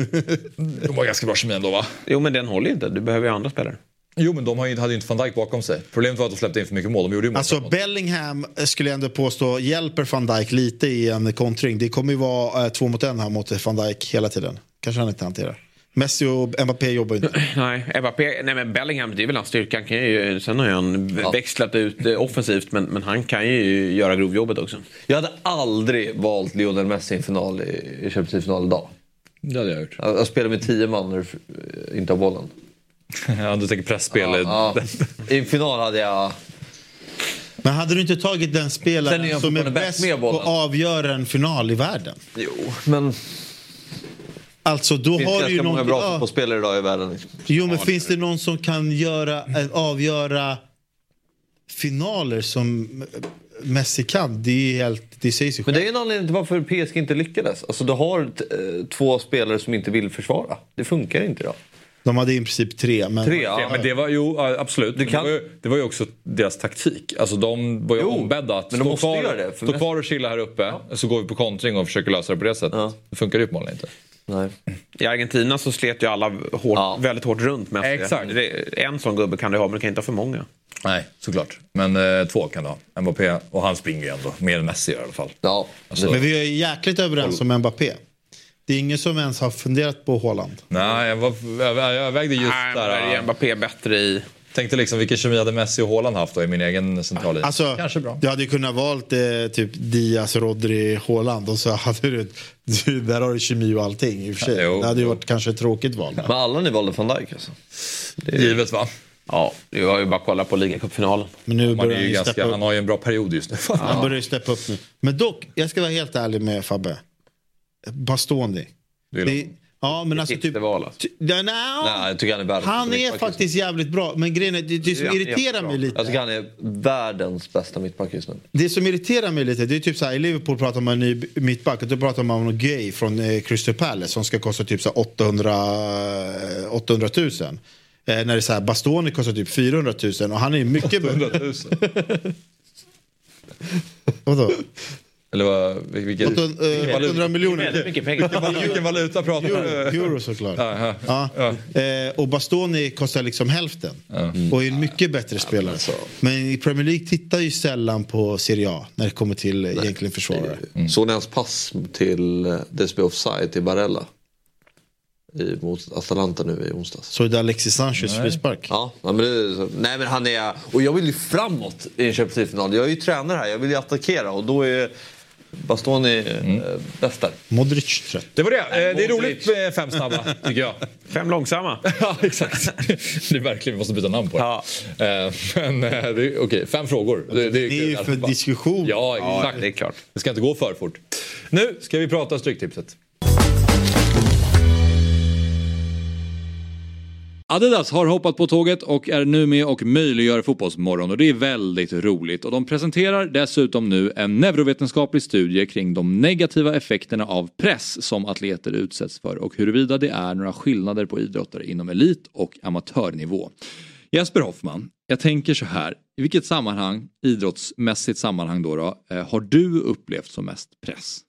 De var ganska bra kemi ändå va? Jo, men den håller ju inte. Du behöver ju andra spelare. Jo men de har ju- hade ju inte van Dijk bakom sig. Problemet var att de släppte in för mycket mål. De gjorde ju mål. Alltså Bellingham eh, skulle jag ändå påstå hjälper van Dijk lite i en kontring. Det kommer ju vara eh, två mot en här mot van Dijk hela tiden. Kanske han inte hanterar. Messi och Mbappé jobbar ju inte. Nej, Mbappé, nej men Bellingham, det är väl hans styrka. Han kan ju, sen har han växlat ut eh, offensivt, men, men han kan ju göra grovjobbet också. Jag hade aldrig valt Lionel Messi i en final i, i Champions League-final idag. Det hade jag gjort. Jag, jag spelar med tio man när du eh, inte har bollen. Ja, du tänker pressspel. Ja, I en final hade jag... Men hade du inte tagit den spelaren som är bäst på bollen. att avgöra en final i världen? Jo, men... Alltså då Det finns har du ganska ju många någon... bra ja. fotbollsspelare idag i världen. Liksom. Jo, men finns det någon som kan göra, eh, avgöra finaler som Messi kan? Det, är helt, det säger sig Men själv. det är en anledning till varför PSG inte lyckades. Alltså du har eh, två spelare som inte vill försvara. Det funkar inte idag. De hade i princip tre. Men... Tre, ja. Men det var ju ja, absolut. Men kan- Det, var ju, det var ju också deras taktik. Alltså de var ju Jo, ombedda att men de stå, kvar, det, för stå mest- kvar och chilla här uppe. Så går vi på kontring och försöker lösa det på det sättet. Det funkar ju uppenbarligen inte. Nej. I Argentina så slet ju alla hårt, väldigt hårt runt Messi. Exakt. Det- En sån gubbe kan du ha men du kan inte ha för många. Nej, såklart. Men eh, två kan du ha. Mbappé och han springer ju ändå mer än Messi i alla fall. Ja. Alltså, Men vi är jäkligt överens om Mbappé. Det är ingen som ens har funderat på Haaland. Nej, jag, var, jag, jag vägde just Nej, där. där är Mbappé bättre i... Tänkte liksom vilken kemi hade Messi och Haaland haft då i min egen centrallinje. Alltså, Kanske bra. Du hade kunnat valt eh, typ Diaz, Rodri, Haaland och så hade du, du där har du kemi och allting i och för sig. Ja, jo, det hade ju jo. varit kanske ett tråkigt val. Men alla ni valde van Dijk alltså? Givet va? Ja, det var ju bara att kolla på ligacupfinalen. Men nu börjar är han ju ganska, upp. han har ju en bra period just nu. Han börjar ju steppa upp nu. Men dock, jag ska vara helt ärlig med Fabbe. Bastoni. Det, honom. Ja, men alltså typ... Alltså. ja, nej, Nej, jag tycker han är världens han är faktiskt jävligt bra. Men grejen är, det, det som Ja, irriterar mig nu. Jag tycker lite. han är världens bästa mittback just nu. Det som irriterar mig lite, det är typ så här, i Liverpool pratar man om en ny mittback och då pratar man om någon gay från eh, Crystal Palace som ska kosta typ så här 800, eh, 800 000. Eh, när det är så här, Bastoni kostar typ 400 000 och han är mycket 100 000. Vadå? Eller vad, vilken, 800, eh, 800 miljoner. Väldigt mycket pengar. vilken valuta pratar du? Euro, euro såklart. Aha. Ja. Eh, och Bastoni kostar liksom hälften. Och är en mycket bättre spelare. Men i Premier League tittar ju sällan på Serie A när det kommer till eh, egentligen försvarare. Såg ni hans pass till eh, är offside till Barella? I, mot Atalanta nu i onsdags. Så är det Alexis Sanchez frispark. Ja, ja, men det, nej men han är... Och jag vill ju framåt i en Champions League-final. Jag är ju tränare här, jag vill ju attackera och då är Bastoni eh, bäst där. Modric trött. Det var det. Eh, Det är roligt med fem snabba, tycker jag. Fem långsamma. ja, exakt. Det är verkligen, vi måste byta namn på det. Ja. Eh, Men det är- okej, fem frågor. Det, Det är ju för diskussion. Ja, Ja, exakt. det är klart. Det ska inte gå för fort. Nu ska vi prata Stryktipset. Adidas har hoppat på tåget och är nu med och möjliggör Fotbollsmorgon och det är väldigt roligt. Och de presenterar dessutom nu en neurovetenskaplig studie kring de negativa effekterna av press som atleter utsätts för och huruvida det är några skillnader på idrottare inom elit och amatörnivå. Jesper Hoffman, jag tänker så här. I vilket sammanhang, idrottsmässigt sammanhang då, då eh, har du upplevt som mest press?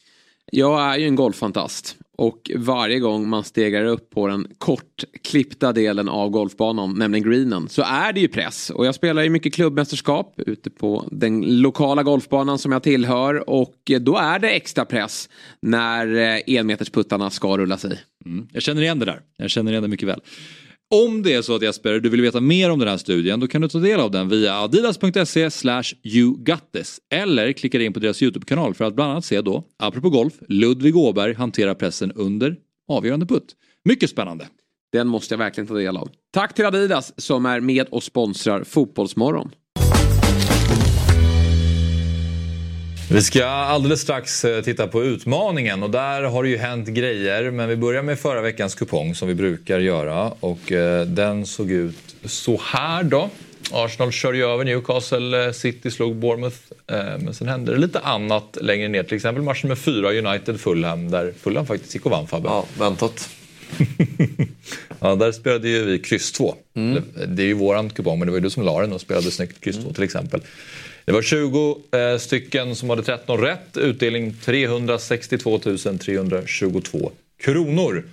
Jag är ju en golffantast och varje gång man stegar upp på den kortklippta delen av golfbanan, nämligen greenen, så är det ju press. Och jag spelar ju mycket klubbmästerskap ute på den lokala golfbanan som jag tillhör och då är det extra press när eh, enmetersputtarna ska rulla sig. Mm. Jag känner igen det där. Jag känner igen det mycket väl. Om det är så att Jesper, du vill veta mer om den här studien då kan du ta del av den via adidas.se slash eller klicka in på deras YouTube-kanal för att bland annat se då, apropå golf, Ludvig Åberg hantera pressen under avgörande putt. Mycket spännande. Den måste jag verkligen ta del av. Tack till Adidas som är med och sponsrar Fotbollsmorgon. Vi ska alldeles strax eh, titta på utmaningen och där har det ju hänt grejer. Men vi börjar med förra veckans kupong som vi brukar göra och eh, den såg ut så här då. Arsenal kör ju över Newcastle, eh, City slog Bournemouth. Men sen hände det lite annat längre ner. Till exempel matchen med fyra United-Fulham där Fulham faktiskt gick och vann Fabbe. Ja, väntat. Ja, där spelade ju vi kryss 2. Det är ju våran kupong, men det var ju du som la den och spelade snyggt kryss 2 till exempel. Det var 20 eh, stycken som hade 13 rätt. Utdelning 362 322 kronor.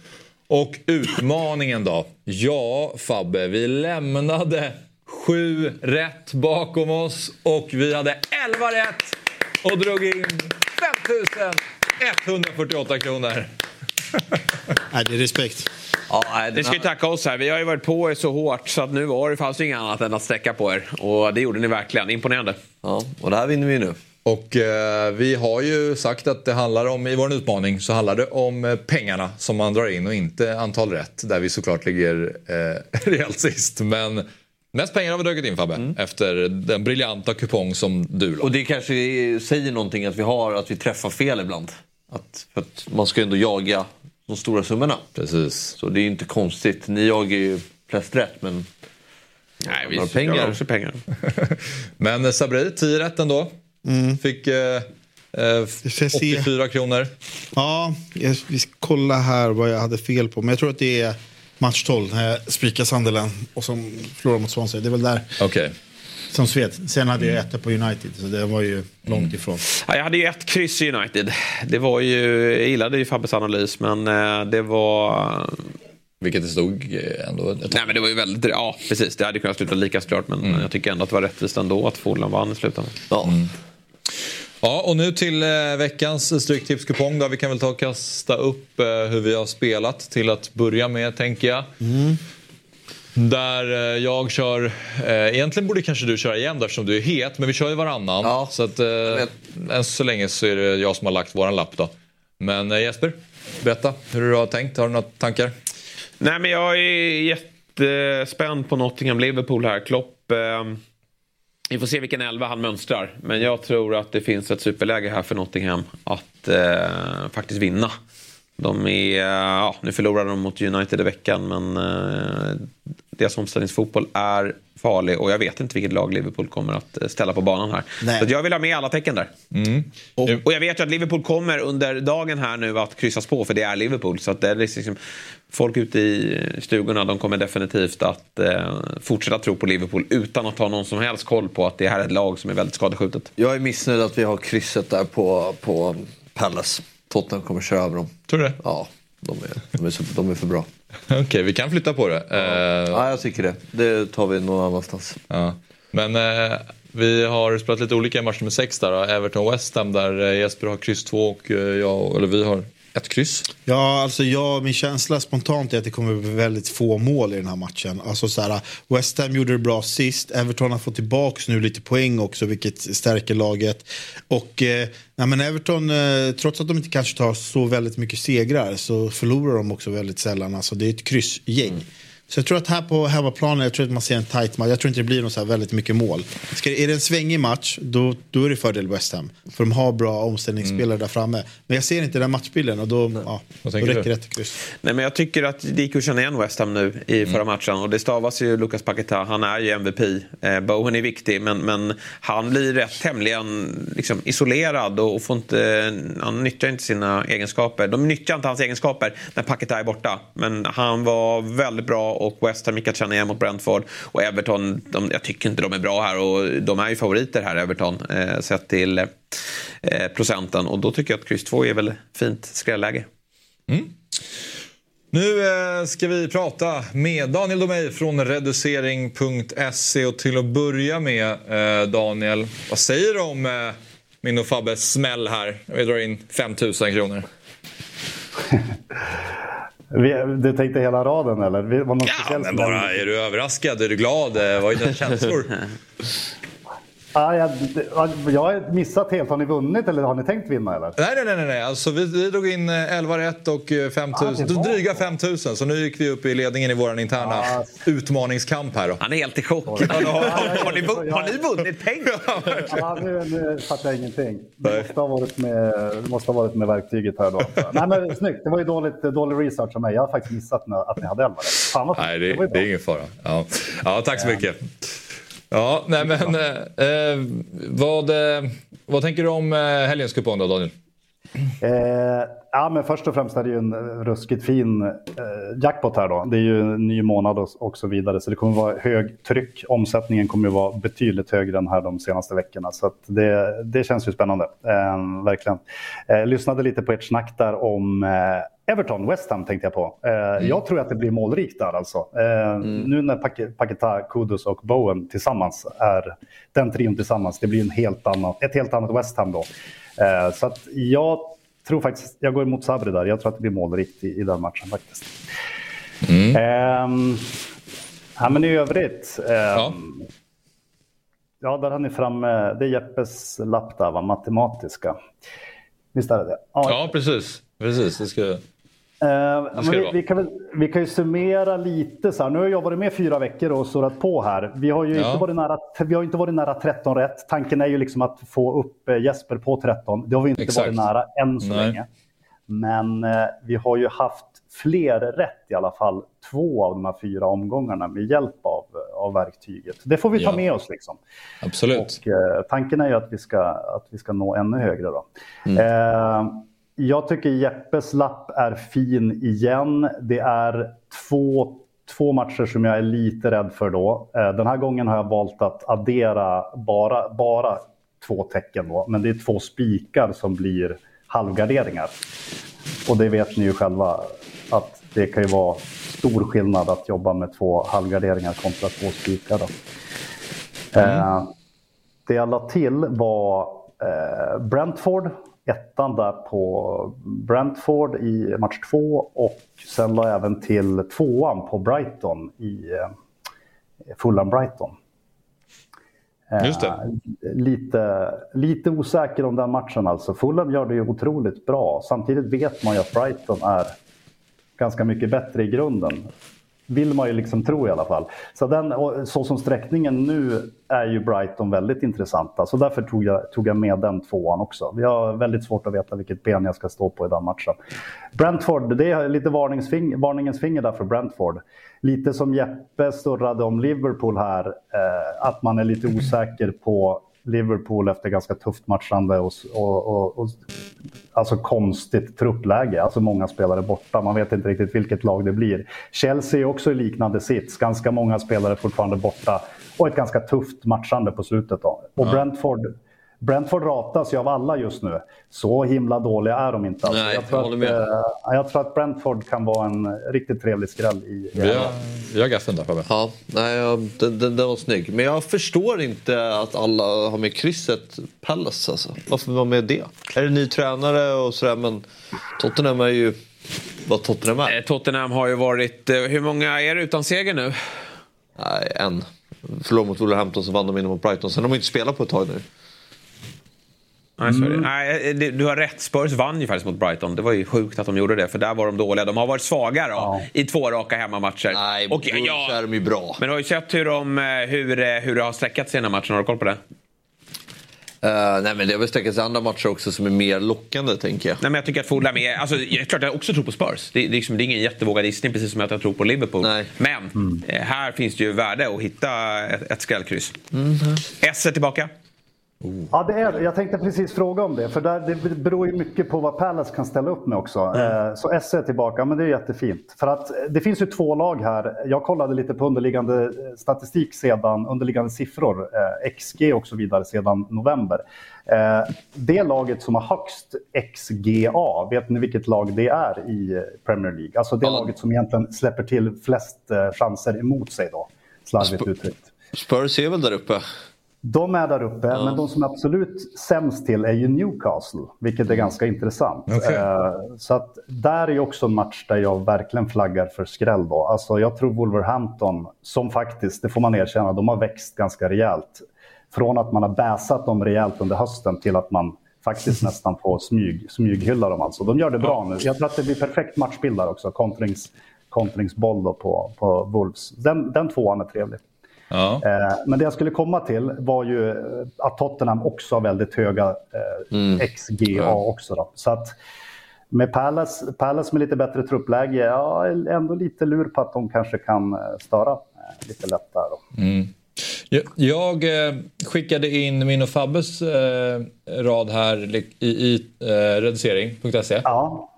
Och utmaningen då? Ja, Fabbe, vi lämnade sju rätt bakom oss och vi hade 11 rätt och drog in 5148 kronor. Nej, det är respekt. Ja, nej, Ni ska ju tacka oss här. Vi har ju varit på er så hårt så att nu var det fanns ju inget annat än att sträcka på er. Och det gjorde ni verkligen. Imponerande. ja, och det här vinner vi nu. Och eh, vi har ju sagt att det handlar om, i vår utmaning så handlar det om eh, pengarna som man drar in och inte antal rätt. Där vi såklart ligger eh, rejält sist. Men mest pengar har vi dragit in Fabbe. Efter den briljanta kupong som du la. Och det kanske säger någonting att vi har att vi träffar fel ibland. Att, för att man ska ju ändå jaga de stora summorna. Precis. Så det är ju inte konstigt. Ni jagar ju flest rätt men... Nej, vi pengar. pengar. också pengar. Men eh, Sabri, 10 rätt ändå. Fick eh, eh, ska se. 84 kronor. Ja, jag, vi ska kolla här vad jag hade fel på. Men jag tror att det är match 12 när jag spikar Sunderland och som förlorar mot Swansea. Det är väl där Okej. Som svet. Sen hade jag etta på United så det var ju långt ifrån. Ja, jag hade ju ett kryss i United. Det var ju, jag gillade ju Fabbes analys men eh, det var... Vilket det stod ändå. Ett... Nej men det var ju väldigt, ja precis det hade kunnat sluta lika såklart men Mm. jag tycker ändå att det var rättvist ändå att Fulham vann i slutändan. Ja. Ja, och nu till eh, veckans Stryktipskupong. Då. Vi kan väl ta och kasta upp eh, hur vi har spelat till att börja med, tänker jag. Där eh, jag kör... Eh, egentligen borde kanske du köra igen eftersom du är het, men vi kör ju varannan. Ja, så att, eh, än så länge så är det jag som har lagt våran lapp. Då. Men eh, Jesper, berätta hur du har tänkt. Har du några tankar? Nej men jag är jättespänd på Nottingham-Liverpool här. Klopp, eh, vi får se vilken elva han mönstrar. Men jag tror att det finns ett superläge här för Nottingham att eh, faktiskt vinna. De är, ja, nu förlorade de mot United i veckan men deras omställningsfotboll är farlig och jag vet inte vilket lag Liverpool kommer att eh, ställa på banan här. Nej. Så att jag vill ha med alla tecken där. Och, och jag vet ju att Liverpool kommer under dagen här nu att kryssas på för det är Liverpool. Så att det är liksom, folk ute i stugorna de kommer definitivt att eh, fortsätta tro på Liverpool utan att ha någon som helst koll på att det här är ett lag som är väldigt skadeskjutet. Jag är missnöjd att vi har krysset där på, på Palace. Tottenham kommer köra över dem. Tror du det? Ja, de är, de är, så, de är för bra. Okej, vi kan flytta på det. Eh, Ja, jag tycker det. Det tar vi någon annanstans. Ja. Men eh, vi har spelat lite olika i match nummer 6 där. då. Everton-West Ham där eh, Jesper har kryss 2 och eh, jag, eller vi har ett kryss. Ja, alltså jag, min känsla spontant är att det kommer bli väldigt få mål i den här matchen. Alltså så här, West Ham gjorde det bra sist, Everton har fått tillbaka nu lite poäng också vilket stärker laget. Och eh, nej, men Everton, eh, trots att de inte kanske tar så väldigt mycket segrar så förlorar de också väldigt sällan. Alltså, det är ett kryssgäng. Så jag tror att här på hemmaplanen, jag tror att man ser en tight match. Jag tror inte det blir något så här väldigt mycket mål. Ska, är det en svängig match, då, då är det fördel West Ham. För de har bra omställningsspelare där framme. Men jag ser inte den matchbilden och då, ja, då räcker det ett kryss. Nej, men jag tycker att det gick att känna igen West Ham nu i förra matchen. Och det stavas ju Lucas Paqueta. Han är ju MVP. Eh, Bowen är viktig men, men han blir rätt tämligen liksom, isolerad och får inte, han nyttjar inte sina egenskaper. De nyttjar inte hans egenskaper när Paqueta är borta. Men han var väldigt bra och West Ham gick att känna igen mot Brentford. Och Everton, de, jag tycker inte de är bra här och de är ju favoriter här Everton eh, sett till eh, procenten. Och då tycker jag att kryss 2 är väl fint skrälläge. Nu eh, ska vi prata med Daniel Domey från reducering.se och till att börja med eh, Daniel, vad säger du om eh, min och Fabbes smäll här? Vi drar in 5000 kronor. Vi, du tänkte hela raden eller? Var någon Ja, men bara, är du överraskad? Är du glad? Eh, Vad är dina känslor? Ah, jag, jag har missat helt. Har ni vunnit eller har ni tänkt vinna eller? Nej, nej, nej. nej. Alltså, vi, vi drog in eh, 11 rätt och eh, 5 000, Ah, dryga 5 000. Så nu gick vi upp i ledningen i vår interna Ah. utmaningskamp här. Då. Han är helt i chock. har, har, ni, har ni vunnit pengar? Ja, nu, nu fattar jag ingenting. Det måste ha varit med, måste ha varit med verktyget här då. Nej men snyggt. Det var ju dåligt, dålig research av mig. Jag har faktiskt missat att ni hade 11 rätt. Fan vad Nej, det det, det är ingen fara. Ja, ja tack så mycket. Ja, nej, men, eh, eh, vad, eh, vad tänker du om eh, helgens kupong då, Daniel? Eh, ja, men först och främst är det ju en ruskigt fin eh, jackpot här då. Det är ju en ny månad och, och så vidare. Så det kommer vara hög tryck. Omsättningen kommer ju vara betydligt högre än här de senaste veckorna. Så att det, det känns ju spännande. Eh, verkligen. Eh, lyssnade lite på ert snack där om eh, Everton, West Ham tänkte jag på. Eh, Jag tror att det blir målrikt där alltså. Eh, Nu när Pak- Paketa, Kudus och Bowen tillsammans är den trion tillsammans. Det blir en helt annan, ett helt annat West Ham då. Eh, Så att jag tror faktiskt, jag går emot Sabri där. Jag tror att det blir målrikt i, i den matchen faktiskt. Ehm, ja, men i övrigt. ehm, ja. där har ni framme, det är Jeppes lapp där, va? matematiska. Visst är det det? Ja, precis. precis det ska... Eh, det vi, vi, kan vi kan ju summera lite. Så här. Nu har jag varit med fyra veckor och surrat på här. Vi har ju Ja. inte, varit nära, vi har inte varit nära 13 rätt. Tanken är ju liksom att få upp eh, Jesper på 13. Det har vi inte Exakt. varit nära än så Nej. länge. Men eh, vi har ju haft fler rätt i alla fall två av de här fyra omgångarna med hjälp av, av verktyget. Det får vi ta Ja. med oss. Liksom. Absolut. Och, eh, tanken är ju att vi ska, att vi ska nå ännu högre. Då. Eh, jag tycker Jeppes lapp är fin igen. Det är två, två matcher som jag är lite rädd för då. Eh, den här gången har jag valt att addera bara, bara två tecken. Då. Men det är två spikar som blir halvgarderingar. Och det vet ni ju själva att det kan ju vara stor skillnad att jobba med två halvgarderingar kontra två spikar. Då. Eh, det jag la till var eh, Brentford, ettan där på Brentford i match två och sen la jag även till tvåan på Brighton i eh, Fulham-Brighton. Eh, Just det. Lite, lite osäker om den matchen alltså. Fulham gör det ju otroligt bra. Samtidigt vet man ju att Brighton är ganska mycket bättre i grunden. Vill man ju liksom tro i alla fall. Så, den, så som sträckningen nu är ju Brighton väldigt intressanta. Så därför tog jag, tog jag med den tvåan också. Vi har väldigt svårt att veta vilket ben jag ska stå på i den matchen. Brentford, det är lite varningsfing, varningens finger där för Brentford. Lite som Jeppe surrade om Liverpool här. Eh, att man är lite osäker på Liverpool efter ganska tufft matchande och, och, och, och alltså konstigt truppläge. Alltså många spelare borta. Man vet inte riktigt vilket lag det blir. Chelsea är också i liknande sits. Ganska många spelare fortfarande borta och ett ganska tufft matchande på slutet. Då. Och Brentford, Brentford ratas ju av alla just nu. Så himla dåliga är de inte. Alltså, Nej, jag, tror jag att, med. eh, jag tror att Brentford kan vara en riktigt trevlig skräll i... Vi har, vi har gaffen där Fabbe. Ja, nej, den, den, den var snygg. Men jag förstår inte att alla har med krysset Palace. Alltså. Varför var med det? Är det ny tränare och sådär men Tottenham är ju vad Tottenham är. Eh, Tottenham har ju varit... eh, Hur många är det utan seger nu? Nej, en. Förlorade mot Wolverhampton så vann de in mot Brighton. Sen har de inte spelat på ett tag nu. Mm. Nej, eh, du har rätt. Spurs vann ju faktiskt mot Brighton. Det var ju sjukt att de gjorde det, för där var de dåliga. De har varit svaga då, i två raka hemmamatcher. Nej, Och, ja, är de ju bra. men du har ju sett hur, de, eh, hur, eh, hur det har sträckat sig i den här matchen. Har du koll på det? Uh, nej men det har väl sträckats andra matcher också som är mer lockande tänker jag. Nej, men jag tycker att Fulham är... Alltså, jag, klart jag också tror på Spurs. Det, det, är liksom, det är ingen jättevågad gissning, precis som att jag tror på Liverpool. Men eh, här finns det ju värde att hitta ett, ett skrällkryss. S är tillbaka. Ja, det är, jag tänkte precis fråga om det, för där, det beror ju mycket på vad Palace kan ställa upp med också. Eh, så SE är tillbaka, men det är jättefint. För att det finns ju två lag här. Jag kollade lite på underliggande eh, statistik sedan, underliggande siffror, eh, XG och så vidare sedan november. Det laget som har högst XGA, vet ni vilket lag det är i Premier League? Alltså det laget som egentligen släpper till flest chanser emot sig då, slarvigt uttryckt. Spurs är väl där uppe? De är där uppe, men de som är absolut sämst till är ju Newcastle, vilket är ganska intressant. Okej. Eh, Så att där är ju också en match där jag verkligen flaggar för skräll. Då. Alltså jag tror Wolverhampton, som faktiskt, det får man erkänna, de har växt ganska rejält. Från att man har bäsat dem rejält under hösten till att man faktiskt nästan får smyg, smyghylla dem. Alltså. De gör det bra nu. Jag tror att det blir perfekt matchbild där också, kontrings, kontringsboll på, på Wolves. Den, den tvåan är trevlig. Ja. Eh, Men det jag skulle komma till var ju eh, att Tottenham också har väldigt höga eh, XGA också. Då. Så att med Palace, Palace med lite bättre truppläge, ja, ändå lite lur på att de kanske kan störa lite lätt där. Då. Mm. Jag, eh, skickade in min och Fabbes eh, rad här i, eh, reducering.se.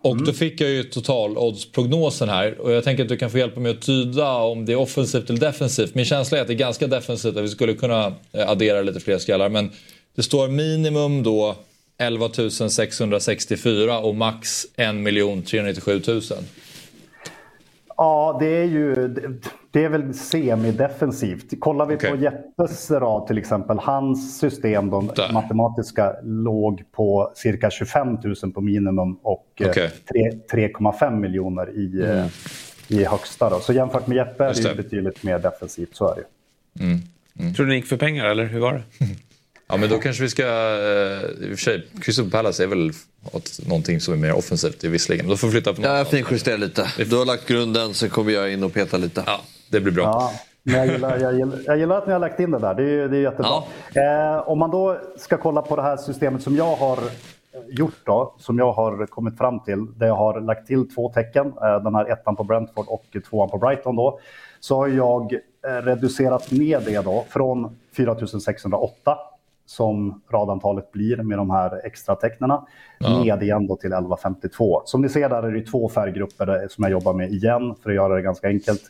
Och då fick jag ju total-odds-prognosen här. Och jag tänker att du kan få hjälpa mig att tyda om det är offensivt eller defensivt. Min känsla är att det är ganska defensivt, att vi skulle kunna addera lite fler skallar. Men det står minimum då 11 664 och max 1 397 000. Ja, det är ju det är väl semidefensivt. Kollar vi på Jeppes rad till exempel, hans system, de matematiska, låg på cirka 25 000 på minimum och eh, tre- 3,5 miljoner i, eh, Mm. i högsta. Då. Så jämfört med Jeppe är Just det ju det. betydligt mer defensivt, så är det ju. Tror du ni gick för pengar, eller hur var det? Ja, men då kanske vi ska... Eh, I och för sig, Crystal Palace är väl åt någonting som är mer offensivt är visserligen. Då får vi flytta på något Ja, finjustera lite. Du har lagt grunden, sen kommer jag in och peta lite. Ja, det blir bra. Ja, men jag, gillar, jag, gillar, jag gillar att ni har lagt in det där. Det är, det är jättebra. Eh, om man då ska kolla på det här systemet som jag har gjort då, som jag har kommit fram till, där jag har lagt till två tecken, eh, den här ettan på Brentford och tvåan på Brighton då, så har jag eh, reducerat ner det då från 4608 som radantalet blir med de här extra tecknena Ja. ned igen då till 1152. Som ni ser där är det två färggrupper där- som jag jobbar med igen för att göra det ganska enkelt.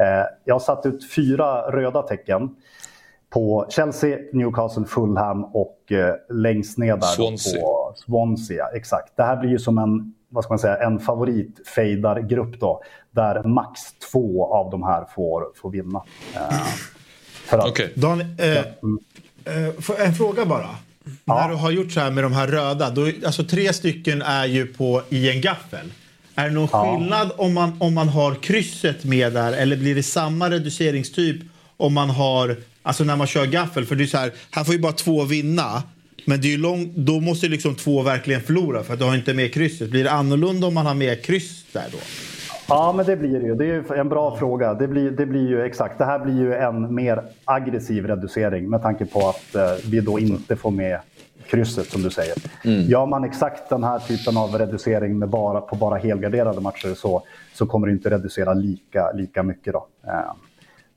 Eh, jag har satt ut fyra röda tecken på Chelsea, Newcastle, Fulham och eh, längst ner där Swansea. på Swansea. ja, Exakt. Det här blir ju som en, vad ska man säga, en favoritfejdargrupp då. Där max två av de här får, får vinna. Eh, för att, Dan, eh, eh, en fråga bara. När du har gjort så här med de här röda, då, alltså tre stycken är ju på i en gaffel. Är det någon Ja. skillnad om man, om man har krysset med där eller blir det samma reduceringstyp om man har, alltså när man kör gaffel? För det är så här, här får ju bara två vinna. Men det är lång, då måste ju liksom två verkligen förlora för att du har inte med krysset. Blir det annorlunda om man har med kryss där då? Ja, men det blir det ju. Det är ju en bra fråga. Det blir, det blir ju exakt. Det här blir ju en mer aggressiv reducering med tanke på att eh, vi då inte får med krysset som du säger. Gör man exakt den här typen av reducering med bara, på bara helgarderade matcher så, så kommer det inte reducera lika, lika mycket. Då. Eh,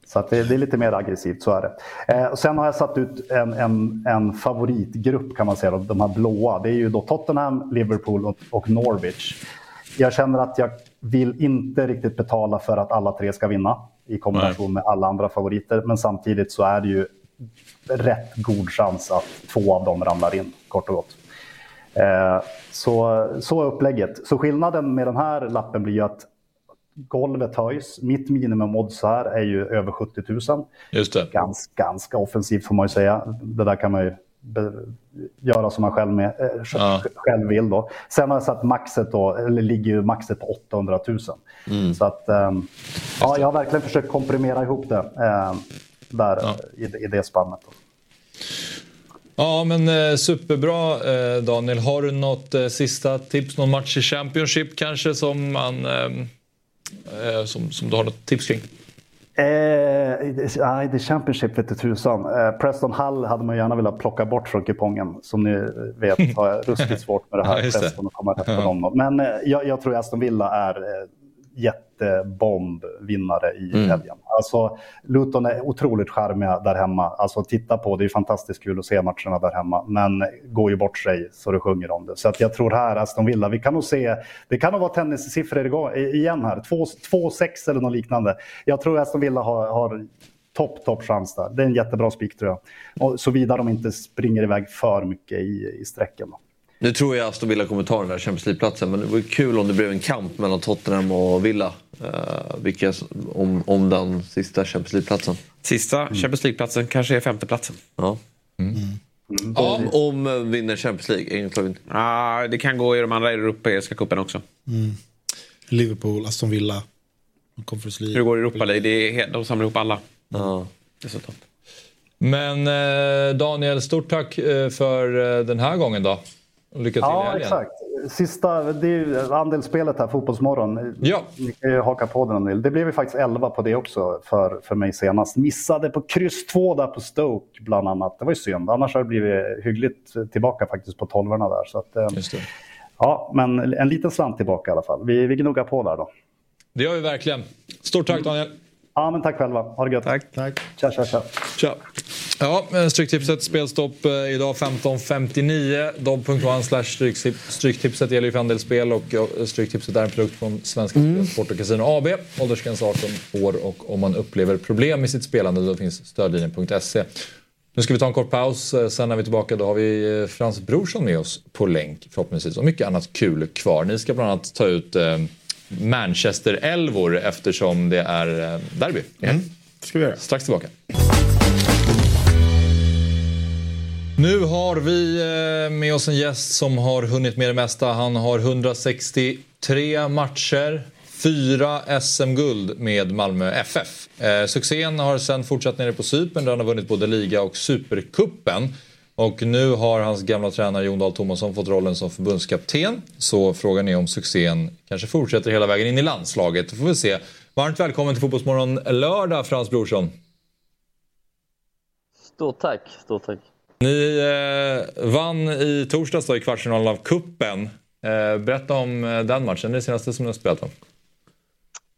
så det, det är lite mer aggressivt, så är det. Eh, och sen har jag satt ut en, en, en favoritgrupp kan man säga, då, de här blåa. Det är ju då Tottenham, Liverpool och, och Norwich. Jag känner att jag vill inte riktigt betala för att alla tre ska vinna i kombination med alla andra favoriter. Men samtidigt så är det ju rätt god chans att två av dem ramlar in, kort och gott. Eh, så, så är upplägget. Så skillnaden med den här lappen blir ju att golvet höjs. Mitt minimum odds här är ju över 70 000. Just det. Ganska, ganska offensivt får man ju säga. Det där kan man ju göra som man själv, med, eh, Ja. själv vill. Då. Sen har jag satt maxet då, eller ligger ju maxet på 800 000. Mm. Så att, ehm, ja, jag har verkligen försökt komprimera ihop det ehm, där i, i det spannet. Ja, men eh, superbra eh, Daniel. Har du något eh, sista tips? Någon match i Championship kanske som, man, eh, eh, som, som du har något tips kring? Eh, Nej, det Championship vete tusan. Eh, Preston Hull hade man gärna velat plocka bort från kupongen. Som ni vet har jag ruskigt svårt med det här Ja. Preston att komma rätt på Ja. dem. Men eh, jag, jag tror Aston Villa är eh, jättebombvinnare i Mm. helgen. Alltså, Luton är otroligt charmiga där hemma. Alltså, titta på, det är fantastiskt kul att se matcherna där hemma. Men går ju bort sig så det sjunger om det. Så att jag tror här, Aston Villa, vi kan nog se, det kan nog vara tennissiffror igen här. 2-6 eller något liknande. Jag tror Aston Villa har, har topp, topp chans där. Det är en jättebra spik tror jag. Såvida de inte springer iväg för mycket i, i sträcken. Då. Nu tror jag Aston Villa kommer ta den där Champions League-platsen men det vore kul om det blev en kamp mellan Tottenham och Villa. Uh, vilka, om, om den sista Champions League-platsen. Sista Champions League-platsen kanske är femteplatsen. Ja. Om, om eh, vinner Champions League, vinner. Ah, det kan gå i de andra europeiska cupen också. Mm. Liverpool, Aston Villa. Conference League. Hur det går i Europa League, det är, de samlar ihop alla. Ja. Resultat. Men eh, Daniel, stort tack eh, för eh, den här gången då. Lycka till i Ja, helgen. exakt. Sista, det är andelsspelet här, Fotbollsmorgon. Ja. Ni kan ju haka på den en del. Det blev ju faktiskt 11 på det också för, för mig senast. Missade på kryss 2 där på Stoke bland annat. Det var ju synd. Annars har det blivit hyggligt tillbaka faktiskt på tolvorna där. Så att, eh, Just det. Ja, men en liten slant tillbaka i alla fall. Vi, vi gnuggar på där då. Det gör vi verkligen. Stort tack Daniel. Ja, men tack själva. Ha det gött. Tack. Tack. Tja, tja, tja. Tja. Ja, men Stryktipset spelstopp eh, idag 15.59. Dobb.one slash stryktip- Stryktipset gäller ju för andelsspel och ja, Stryktipset är en produkt från Svenska Spel, Sport och Casino AB. Åldersgräns 18 år och om man upplever problem med sitt spelande då finns stödlinjen.se. Nu ska vi ta en kort paus. Eh, Sen när vi är tillbaka då har vi eh, Frans Brorsson med oss på länk förhoppningsvis och mycket annat kul kvar. Ni ska bland annat ta ut Manchester-elvor eftersom det är eh, derby. Mm. ska vi göra. Strax tillbaka. Nu har vi eh, med oss en gäst som har hunnit med det mesta. Han har 163 matcher, fyra SM-guld med Malmö FF. Eh, succén har sen fortsatt nere på Cypern där han har vunnit både liga och superkuppen. Och nu har hans gamla tränare Jon Dahl Tomasson fått rollen som förbundskapten. Så frågan är om succén kanske fortsätter hela vägen in i landslaget. Det får vi se. Varmt välkommen till Fotbollsmorgon lördag Frans Brorsson. Stort tack, stort tack. Ni eh, vann i torsdags då, i kvartsfinalen av kuppen. Eh, berätta om eh, den matchen, det är det senaste som ni har spelat om.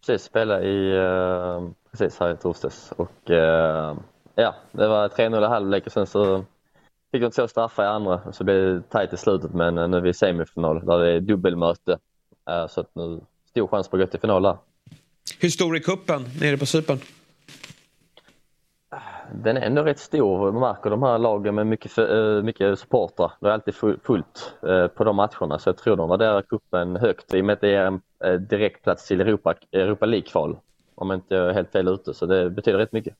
Precis, spelade i, eh, precis här i torsdags. Och, eh, ja, det var 3-0 i halvlek och sen så fick de två straffar i andra så blev det tajt i slutet men nu är vi i semifinal där det är dubbelmöte. Eh, så att nu stor chans på att gå till final där. Hur stor är kuppen nere på Cypern? Den är ändå rätt stor. Man märker de här lagen med mycket, eh, mycket supportrar. Det är alltid fullt eh, på de matcherna så jag tror de värderar cupen högt i och med att det är en eh, direktplats till Europa, Europa League-kval. Om jag inte är helt fel ute så det betyder rätt mycket.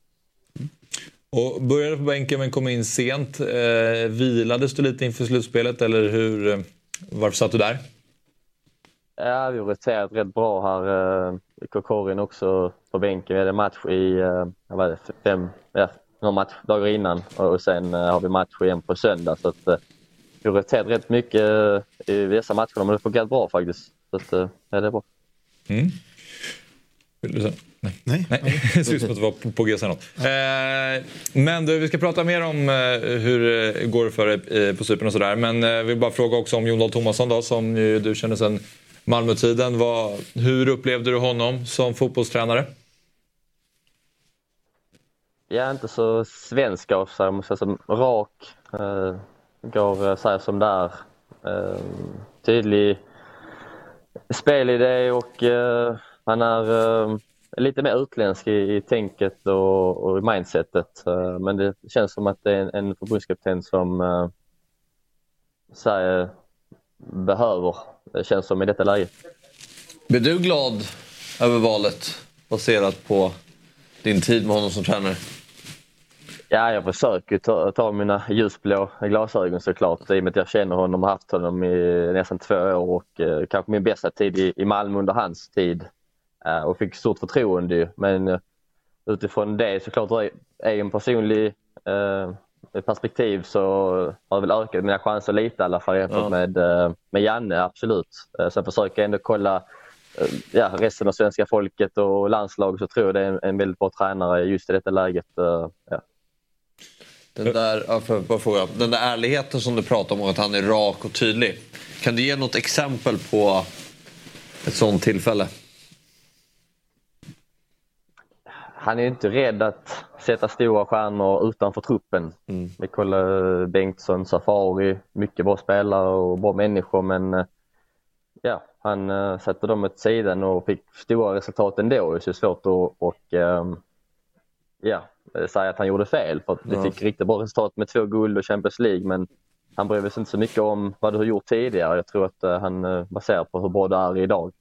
Och började på bänken men kom in sent. Eh, vilades du lite inför slutspelet eller hur, varför satt du där? Ja, vi har roterat rätt bra här. Eh, Kokorin också på bänken. Vi hade match i eh, vad det, fem, ja, några match dagar innan och sen eh, har vi match igen på söndag. Så att, eh, vi har roterat rätt mycket eh, i dessa matcherna men det har fungerat bra faktiskt. Så att, eh, ja, det är bra. Mm. Vill du säga? Nej. Nej. Nej. det ser ut som att du var på, på G något. Eh, men du, vi ska prata mer om eh, hur det går för dig eh, på Cypern och sådär. Men eh, vill bara fråga också om Jon Dahl Tomasson då, som ju du känner sedan Malmötiden. Vad, hur upplevde du honom som fotbollstränare? Jag är inte så svensk av sig, måste jag säga. Rak, eh, går eh, säger som det är. Eh, tydlig spelidé och eh, han är eh, lite mer utländsk i, i tänket och, och i mindsetet. Eh, men det känns som att det är en, en förbundskapten som eh, Sverige behöver, det känns som i detta läge. Blir du glad över valet baserat på din tid med honom som tränare? Ja, jag försöker ta, ta mina ljusblå glasögon såklart i och med att jag känner honom och haft honom i nästan två år och eh, kanske min bästa tid i, i Malmö under hans tid. Eh, och fick stort förtroende men eh, utifrån det såklart egen personlig eh, perspektiv så har det väl ökat mina chanser lite i alla fall jämfört Ja. med, med Janne, absolut. Sen försöker jag ändå kolla ja, resten av svenska folket och landslag så tror jag det är en, en väldigt bra tränare just i detta läget. Ja. Den där, ja, för, fråga, den där ärligheten som du pratar om och att han är rak och tydlig. Kan du ge något exempel på ett sånt tillfälle? Han är inte rädd att sätta stora stjärnor utanför truppen. Vi kollar Bengtsson, Safari, mycket bra spelare och bra människor men eh, ja, han uh, sätter dem åt sidan och fick stora resultat ändå. Så det är svårt att och, ehm, ja, säga att han gjorde fel för att vi Ja. fick riktigt bra resultat med två guld och Champions League men han bryr sig inte så mycket om vad du har gjort tidigare. Jag tror att eh, han baserar på hur bra det är idag.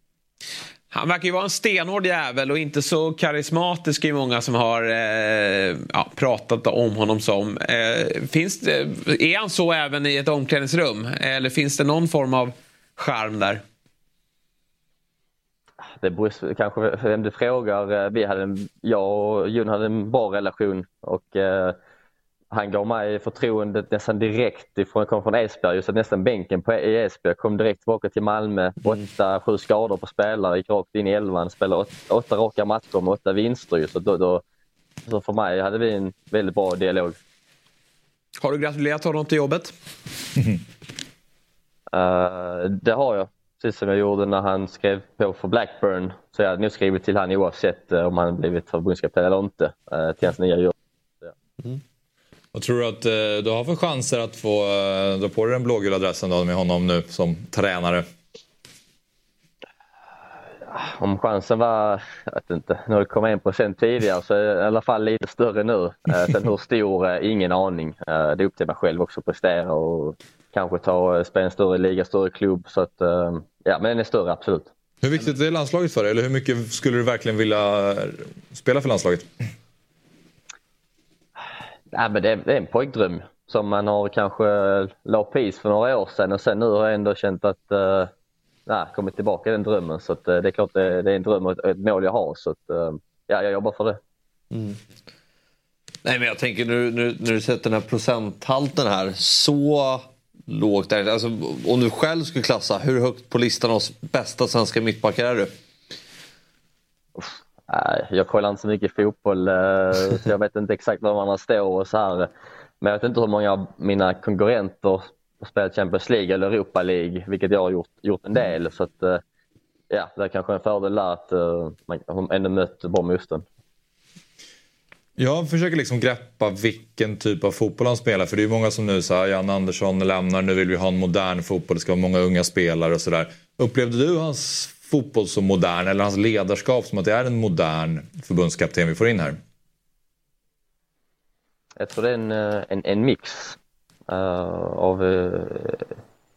Han verkar ju vara en stenhård jävel och inte så karismatisk i många som har eh, ja, pratat om honom som. Eh, finns det, är han så även i ett omklädningsrum? Eller finns det någon form av charm där? Det beror kanske på vem du frågar. Eh, vi hade en, jag och Jon hade en bra relation och eh, han gav mig förtroendet nästan direkt ifrån, jag kom från Esbjerg, just att nästan bänken på, i Esbjerg. kom direkt tillbaka till Malmö, åtta, sju skador på spelare, gick rakt in i elvan, spelade åtta, åtta raka matcher med åtta vinster. ju. Så, då, då, så för mig hade vi en väldigt bra dialog. Har du gratulerat honom till jobbet? Eh, det har jag. Precis som jag gjorde när han skrev på för Blackburn. Så jag hade nog skrivit till han oavsett eh, om han blivit förbundskapten eller inte. Uh, till hans nya jobb. Vad tror du att eh, du har för chanser att få eh, dra på dig den blågula dressen då med honom nu som tränare? Om chansen var, jag vet inte, nu har det kommit en procent tidigare så är det i alla fall lite större nu. Eh, sen hur stor, ingen aning. Det är upp till mig själv också att prestera och kanske ta, spela en större liga, större klubb. Så att, ja, men den är större, absolut. Hur viktigt är landslaget för dig? Eller hur mycket skulle du verkligen vilja spela för landslaget? Ja, men det, är, det är en pojkdröm som man har kanske la på is för några år sedan och sen nu har jag ändå känt att uh, nej, kommit tillbaka i den drömmen. Så att, eh, det är klart det, det är en dröm och ett, ett mål jag har. Så att, eh, ja, jag jobbar för det. Nej men jag tänker nu, nu när du sätter den här procenthalten här så lågt. Där. Alltså, om du själv skulle klassa, hur högt på listan av bästa svenska mittbackar är du? Nej, jag kollar inte så mycket fotboll eh, så jag vet inte exakt var man står och så här. Men jag vet inte hur många av mina konkurrenter spelat Champions League eller Europa League, vilket jag har gjort, gjort en del. Så att, eh, ja, det är kanske en fördel där att eh, man ändå mött bra motstånd. Jag försöker liksom greppa vilken typ av fotboll han spelar. För det är många som nu säger Jan Andersson lämnar, nu vill vi ha en modern fotboll, det ska vara många unga spelare och sådär. Upplevde du hans fotboll som modern eller hans ledarskap som att det är en modern förbundskapten vi får in här? Jag tror det är en, eh, en, en mix uh, av uh,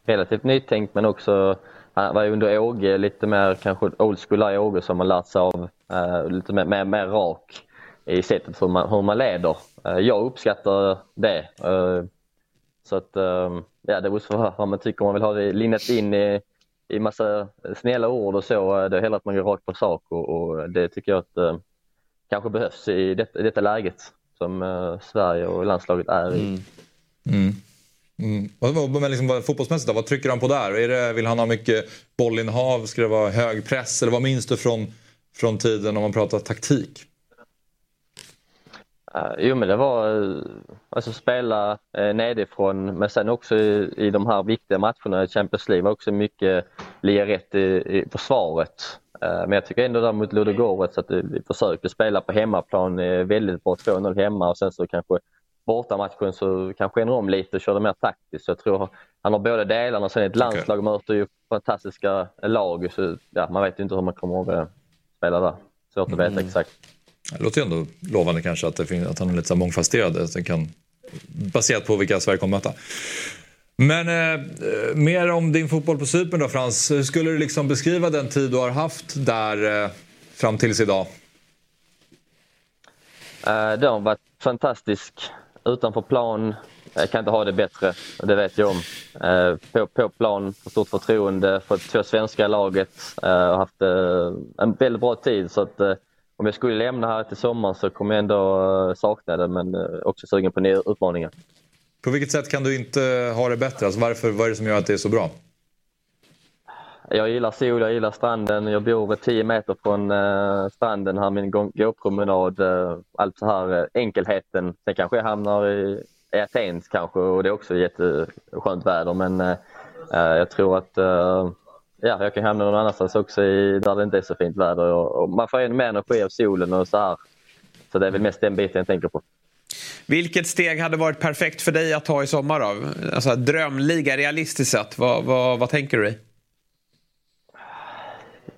relativt nytänkt men också han var ju under Åge lite mer kanske old school i Åge som man lärt sig av uh, lite mer, mer, mer rak i sättet hur man, hur man leder. Jag uppskattar det. Så att ja, det beror på vad man tycker. Om man vill ha det linjat in i, i massa snälla ord och så. Eh, det är hellre att man går rakt på sak och, och det tycker jag att eh, kanske behövs i, det, i detta läget som eh, Sverige och landslaget är i. Mm. Mm. Mm. Men liksom, fotbollsmässigt då, vad trycker han på där? Är det, vill han ha mycket bollinnehav? Ska det vara hög press? Eller vad minns du från, från tiden om man pratar taktik? Uh, jo men det var uh, alltså spela uh, nedifrån men sen också i, i de här viktiga matcherna i Champions League var också mycket ligga rätt i, i försvaret. Eh, men jag tycker ändå där mot Ludogorets att vi försökte spela på hemmaplan väldigt bra. 2-0 hemma och sen så kanske bortamatchen så kanske ändrar om lite och körde mer taktiskt. Så jag tror han har båda delarna. Sen ett landslag okay. möter ju fantastiska lag. Så ja, man vet ju inte hur man kommer att spela där. Svårt att veta mm. exakt. Det låter ju ändå lovande kanske att, det finns, att han är lite så mångfacetterad. baserat på vilka Sverige kommer möta. Men eh, eh, mer om din fotboll på Cypern då Frans. Hur skulle du liksom beskriva den tid du har haft där eh, fram tills idag? Eh, det har varit fantastisk. Utanför plan, jag kan inte ha det bättre. Det vet jag om. Eh, på, på plan, för stort förtroende, fått två svenska i laget. Eh, och haft eh, en väldigt bra tid. Så att, eh, om jag skulle lämna här till sommaren så kommer jag ändå sakna det men också sugen på nya utmaningar. På vilket sätt kan du inte ha det bättre? Alltså varför, vad är det som gör att det är så bra? Jag gillar sol, jag gillar stranden. Jag bor 10 meter från uh, stranden här, min gåpromenad. Allt så här, enkelheten. Sen kanske jag hamnar i, i Atens kanske och det är också jätteskönt väder men jag tror att ja, jag kan hamna någon annanstans också i, där det inte är så fint väder. Och, och man får ännu mer energi av solen och så här. Så det är väl mest den biten jag tänker på. Vilket steg hade varit perfekt för dig att ta i sommar då? Alltså drömliga realistiskt sett, vad, vad, vad tänker du dig?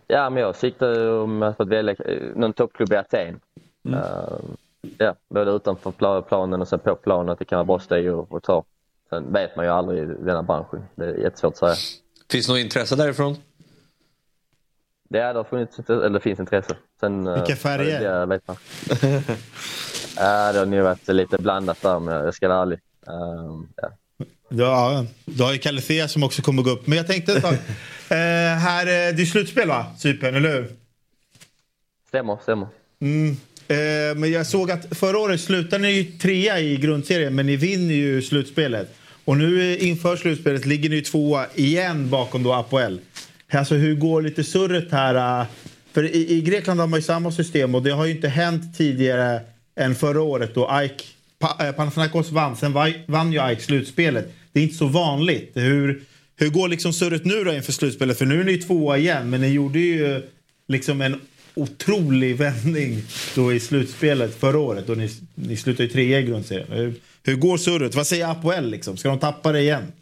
Ja, men jag siktar om att välja någon toppklubb i Aten. Mm. Uh, ja, både utanför planen och sen på planen att det kan vara bra steg att ta. Sen vet man ju aldrig i denna branschen. Det är jättesvårt att säga. Finns det något intresse därifrån? Det, är, det, har funnits, eller det finns intresse. Sen, Vilka färger? Det vet man. Ja, det har nog varit lite blandat där om jag ska vara ärlig. Um, ja. Ja, du har ju Kalifea som också kommer gå upp. Men jag tänkte en sak. eh, här, det är slutspel va? Cypern, eller hur? Stämmer, stämmer. Mm. Eh, men jag såg att förra året slutade ni ju trea i grundserien men ni vinner ju slutspelet. Och nu eh, inför slutspelet ligger ni tvåa igen bakom då Apoel. Alltså hur går lite surret här? Eh? För i, i Grekland har man ju samma system och det har ju inte hänt tidigare än förra året då Ike, pa, eh, Panathinaikos vann. Sen vann ju Ike slutspelet. Det är inte så vanligt. Hur, hur går liksom surret nu då inför slutspelet? För nu är ni tvåa igen, men ni gjorde ju liksom en otrolig vändning då i slutspelet förra året. Och ni, ni slutade ju trea i grundserien. Hur, hur går surret? Vad säger Apoel liksom? Ska de tappa det igen?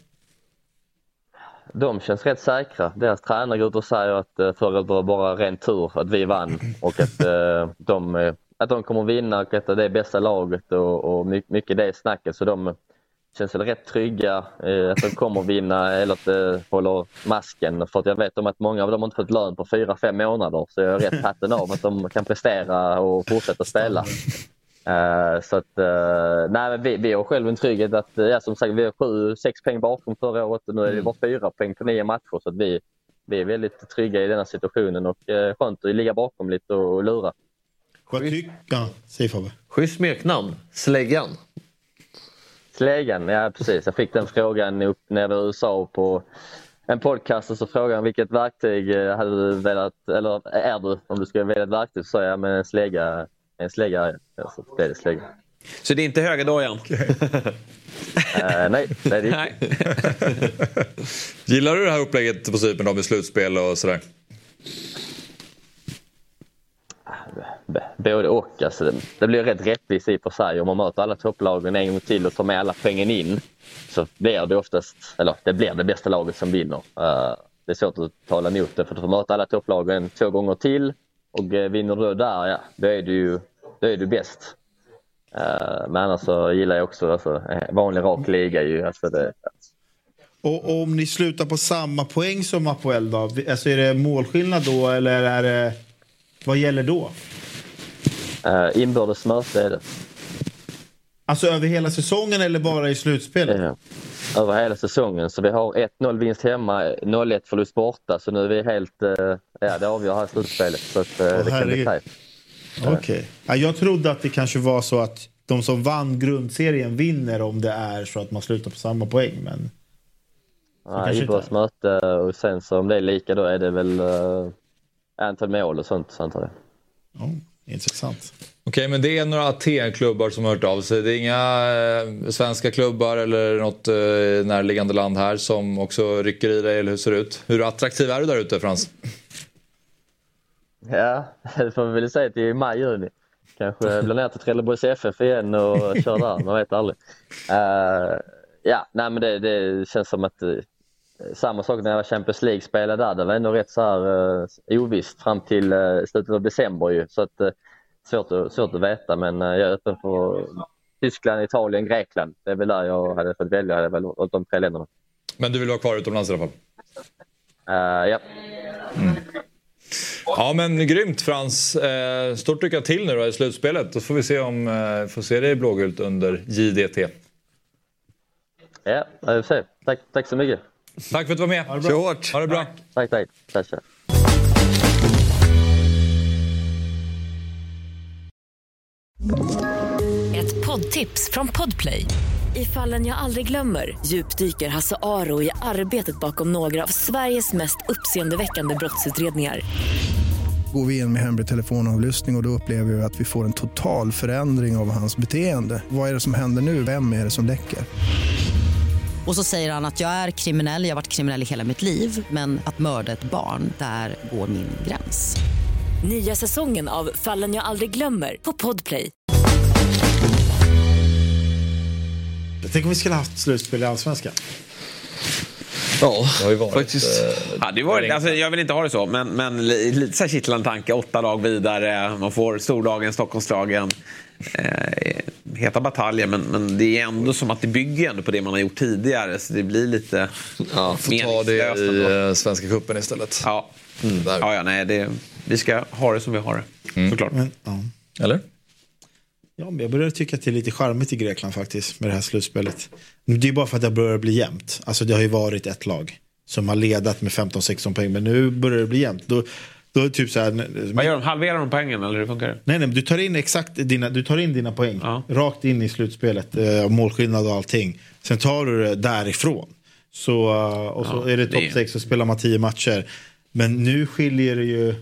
De känns rätt säkra. Deras tränare går ut och säger att eh, förra året var bara ren tur att vi vann och att eh, de eh, att de kommer vinna och att det är bästa laget och, och mycket det snacket. Så de känns väl rätt trygga eh, att de kommer vinna eller att de håller masken. För att jag vet om att många av dem har inte fått lön på fyra fem månader. Så jag är rätt hatten av att de kan prestera och fortsätta spela. Uh, så att, uh, nej, vi, vi har själv en trygghet att, ja, som sagt, vi har sju, sex poäng bakom förra året och nu är det mm. bara fyra poäng på nio matcher. Så att vi, vi är väldigt trygga i denna situationen och uh, skönt att ligga bakom lite och, och lura. Schysst smeknamn. Släggan. Släggan, ja precis. Jag fick den frågan upp när jag var i USA på en podcast och så frågade han vilket verktyg eh, hade du velat, eller är du om du skulle välja ett verktyg så sa jag men en slägga, en slägga, ja, så blev det slägga. Så det är inte högerdojan? Eh, nej, det är det Nej. Gillar du det här upplägget på Cypern då med slutspel och sådär? Både och. Alltså, det, blir rätt rättvist i och för sig. Om man möter alla topplagen en gång till och tar med alla poängen in så blir det oftast, eller det blir det bästa laget som vinner. Eh, det är svårt att tala emot det för du får möta alla topplagen två gånger till och eh, vinner du där, ja, då är du då är du bäst. Eh, men annars så gillar jag också alltså, vanlig rak liga ju. Alltså det, och om ni slutar på samma poäng som Apoel då? Alltså är det målskillnad då eller är det... Vad gäller då? uh, inbördes möte är det. Alltså över hela säsongen eller bara i slutspelet? Ja. Över hela säsongen. Så vi har 1-0 vinst hemma, 0-1 förlust borta. Så nu är vi helt... eh, ja, det avgör här slutspelet. Så att, eh, det kan bli tajt. Okej. Ja, jag trodde att det kanske var så att de som vann grundserien vinner om det är så att man slutar på samma poäng. Men Ja, inbördes möte och sen så om det är lika då är det väl uh, antal mål och sånt antar jag. intressant. Okej, men det är några Aten-klubbar som har hört av sig. Det är inga eh, svenska klubbar eller något eh, närliggande land här som också rycker i dig, eller hur ser det ut? Hur attraktiv är du där ute, Frans? Ja, det får vi väl säga till maj, juni. Kanske blir ner till Trelleborgs FF igen och kör där, man vet aldrig. Eh, ja, nej men det, det känns som att uh, samma sak när jag var Champions League-spelare där. Det var ändå rätt så här uh, ovisst fram till uh, slutet av december ju. Så att, uh, svårt, att, svårt att veta men jag är öppen för Tyskland, Italien, Grekland. Det är väl där jag hade fått välja. Är väl åt de tre länderna. Men du vill vara kvar utomlands i alla fall? Ja. Ja men grymt Frans. Eh, stort lycka till nu då i slutspelet. Då får vi se om eh, får se dig i blågult under JDT. Ja, jag får se. Tack, tack så mycket. Tack för att du var med. Ha det bra. Kör hårt. Ha det bra. Tack, tack. tack, tack. Ett poddtips från Podplay. I fallen jag aldrig glömmer djupdyker Hasse Aro i arbetet bakom några av Sveriges mest uppseendeväckande brottsutredningar. Går vi in med hemlig telefonavlyssning och, och då upplever vi att vi får en total förändring av hans beteende. Vad är det som händer nu? Vem är det som läcker? Och så säger han att jag är kriminell, jag har varit kriminell i hela mitt liv men att mörda ett barn, där går min gräns. Nya säsongen av Fallen jag aldrig glömmer på Podplay. Jag tänker om vi skulle haft slutspel i Allsvenskan. Ja, det har ju varit, faktiskt. Ja, det var, alltså, jag vill inte ha det så, men, men li- lite så här kittlande tanke. Åtta lag vidare, man får stordagen, Stockholmslagen. Eh, heta bataljer, men, men det är ändå som att det bygger ändå på det man har gjort tidigare. Så det blir lite ja, Får ta det i eh, Svenska cupen istället. Ja, ja, ja nej, det, vi ska ha det som vi har det. Såklart. Men, ja. Eller? Ja, men jag börjar tycka att det är lite charmigt i Grekland faktiskt med det här slutspelet. Det är bara för att det börjar bli jämnt. Alltså det har ju varit ett lag som har ledat med 15-16 poäng men nu börjar det bli jämnt. Då, då är det typ så här, Vad gör de? Halverar de poängen eller hur funkar det? Nej, nej, du tar in exakt dina, du tar in dina poäng. Rakt in i slutspelet. Eh, målskillnad och allting. Sen tar du det därifrån. Så, eh, och så Ja, är det topp är- 6 så spelar man 10 matcher. Men nu skiljer det ju...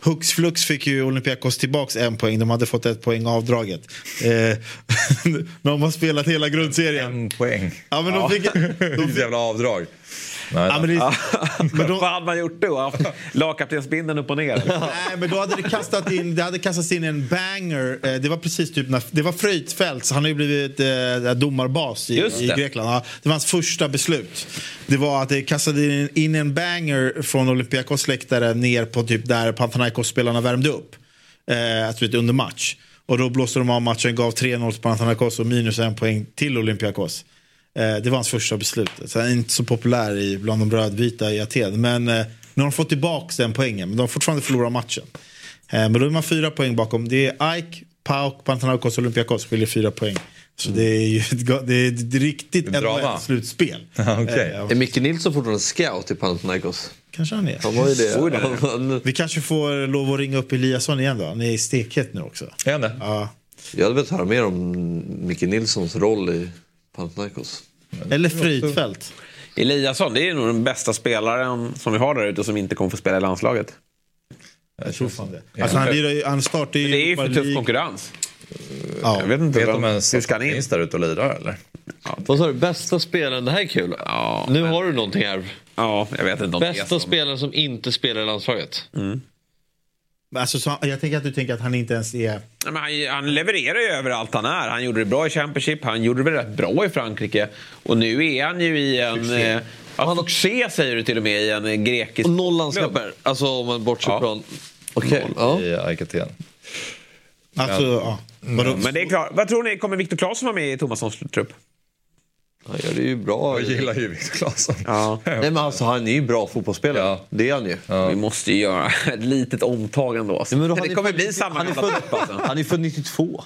Hux flux fick ju Olympiakos tillbaks en poäng. De hade fått ett poäng avdraget. Eh, de har spelat hela grundserien. En poäng. Ja, men de fick... Vilket jävla avdrag. Nej, Ja, men det, Vad hade man gjort då? Lagkaptensbindeln upp och ner? Nej, men då hade det, kastat in, det hade kastats in en banger. Eh, Det var precis typ när, det var Fröjtfeldt, han har ju blivit eh, domarbas i, i det. Grekland. Ja, det var hans första beslut. Det var att det kastade in, in en banger från Olympiakos läktare ner på typ där Panathinaikos-spelarna värmde upp. Eh, alltså, vet, under match. Och då blåste de av matchen, gav 3-0 till Panathinaikos och minus en poäng till Olympiakos. Eh, det var hans första beslut. Så han är inte så populär i, bland de rödvita i Aten. Men eh, nu har de fått tillbaka den poängen. Men de har fortfarande förlorat matchen. Eh, men då är man fyra poäng bakom. Det är Ike, Pauk, Panathinaikos och Olympiakos skiljer fyra poäng. Så det är ju ett, det är ett riktigt. NHL-slutspel. Eh, Är Micke Nilsson fortfarande scout i Panathinaikos? Kanske han är. Han var ju det. Han- Vi kanske får lov att ringa upp Eliasson igen då. Han är i stekhet nu också. Är det? Ja. Jag hade velat höra mer om Micke Nilssons roll i Panathinaikos. Eller Frydfeldt. Eliasson, det är nog den bästa spelaren som vi har där ute som inte kommer få spela i landslaget. Jag tror fan det. Alltså han, lirar han startar ju Men det är ju för tuff konkurrens. Ja. Jag vet inte. Vet de ens hur ska han in? finns där ute och lirar eller? Vad sa du? Bästa spelaren? Det här är kul. Ja, nu har du någonting här. Ja, jag vet inte om Bästa spelaren som inte spelar i landslaget. Alltså, så, jag tänker att du tänker att han inte ens är... Men han, han levererar ju överallt han är. Han gjorde det bra i Championship, han gjorde det rätt bra i Frankrike. Och nu är han ju i en... Succé. Eh, ja, succé säger du till och med i en eh, grekisk Och noll landskamper. Alltså om man bortser Ja. från... Okej. Ja. I Aikaten. Alltså, ja. Vadå? Men det är klart. Vad tror ni, kommer Viktor Claesson vara med i Tomassons trupp? Han gör det ju bra. Jag gillar ju Viktor Claesson. Ja. Nej men alltså han är ju bra fotbollsspelare. Ja. Det är han ju. Vi måste ju göra ett litet omtag ändå. Alltså. Ja, men då, det kommer bli samma han är gamla född- alltså. Han är född 92.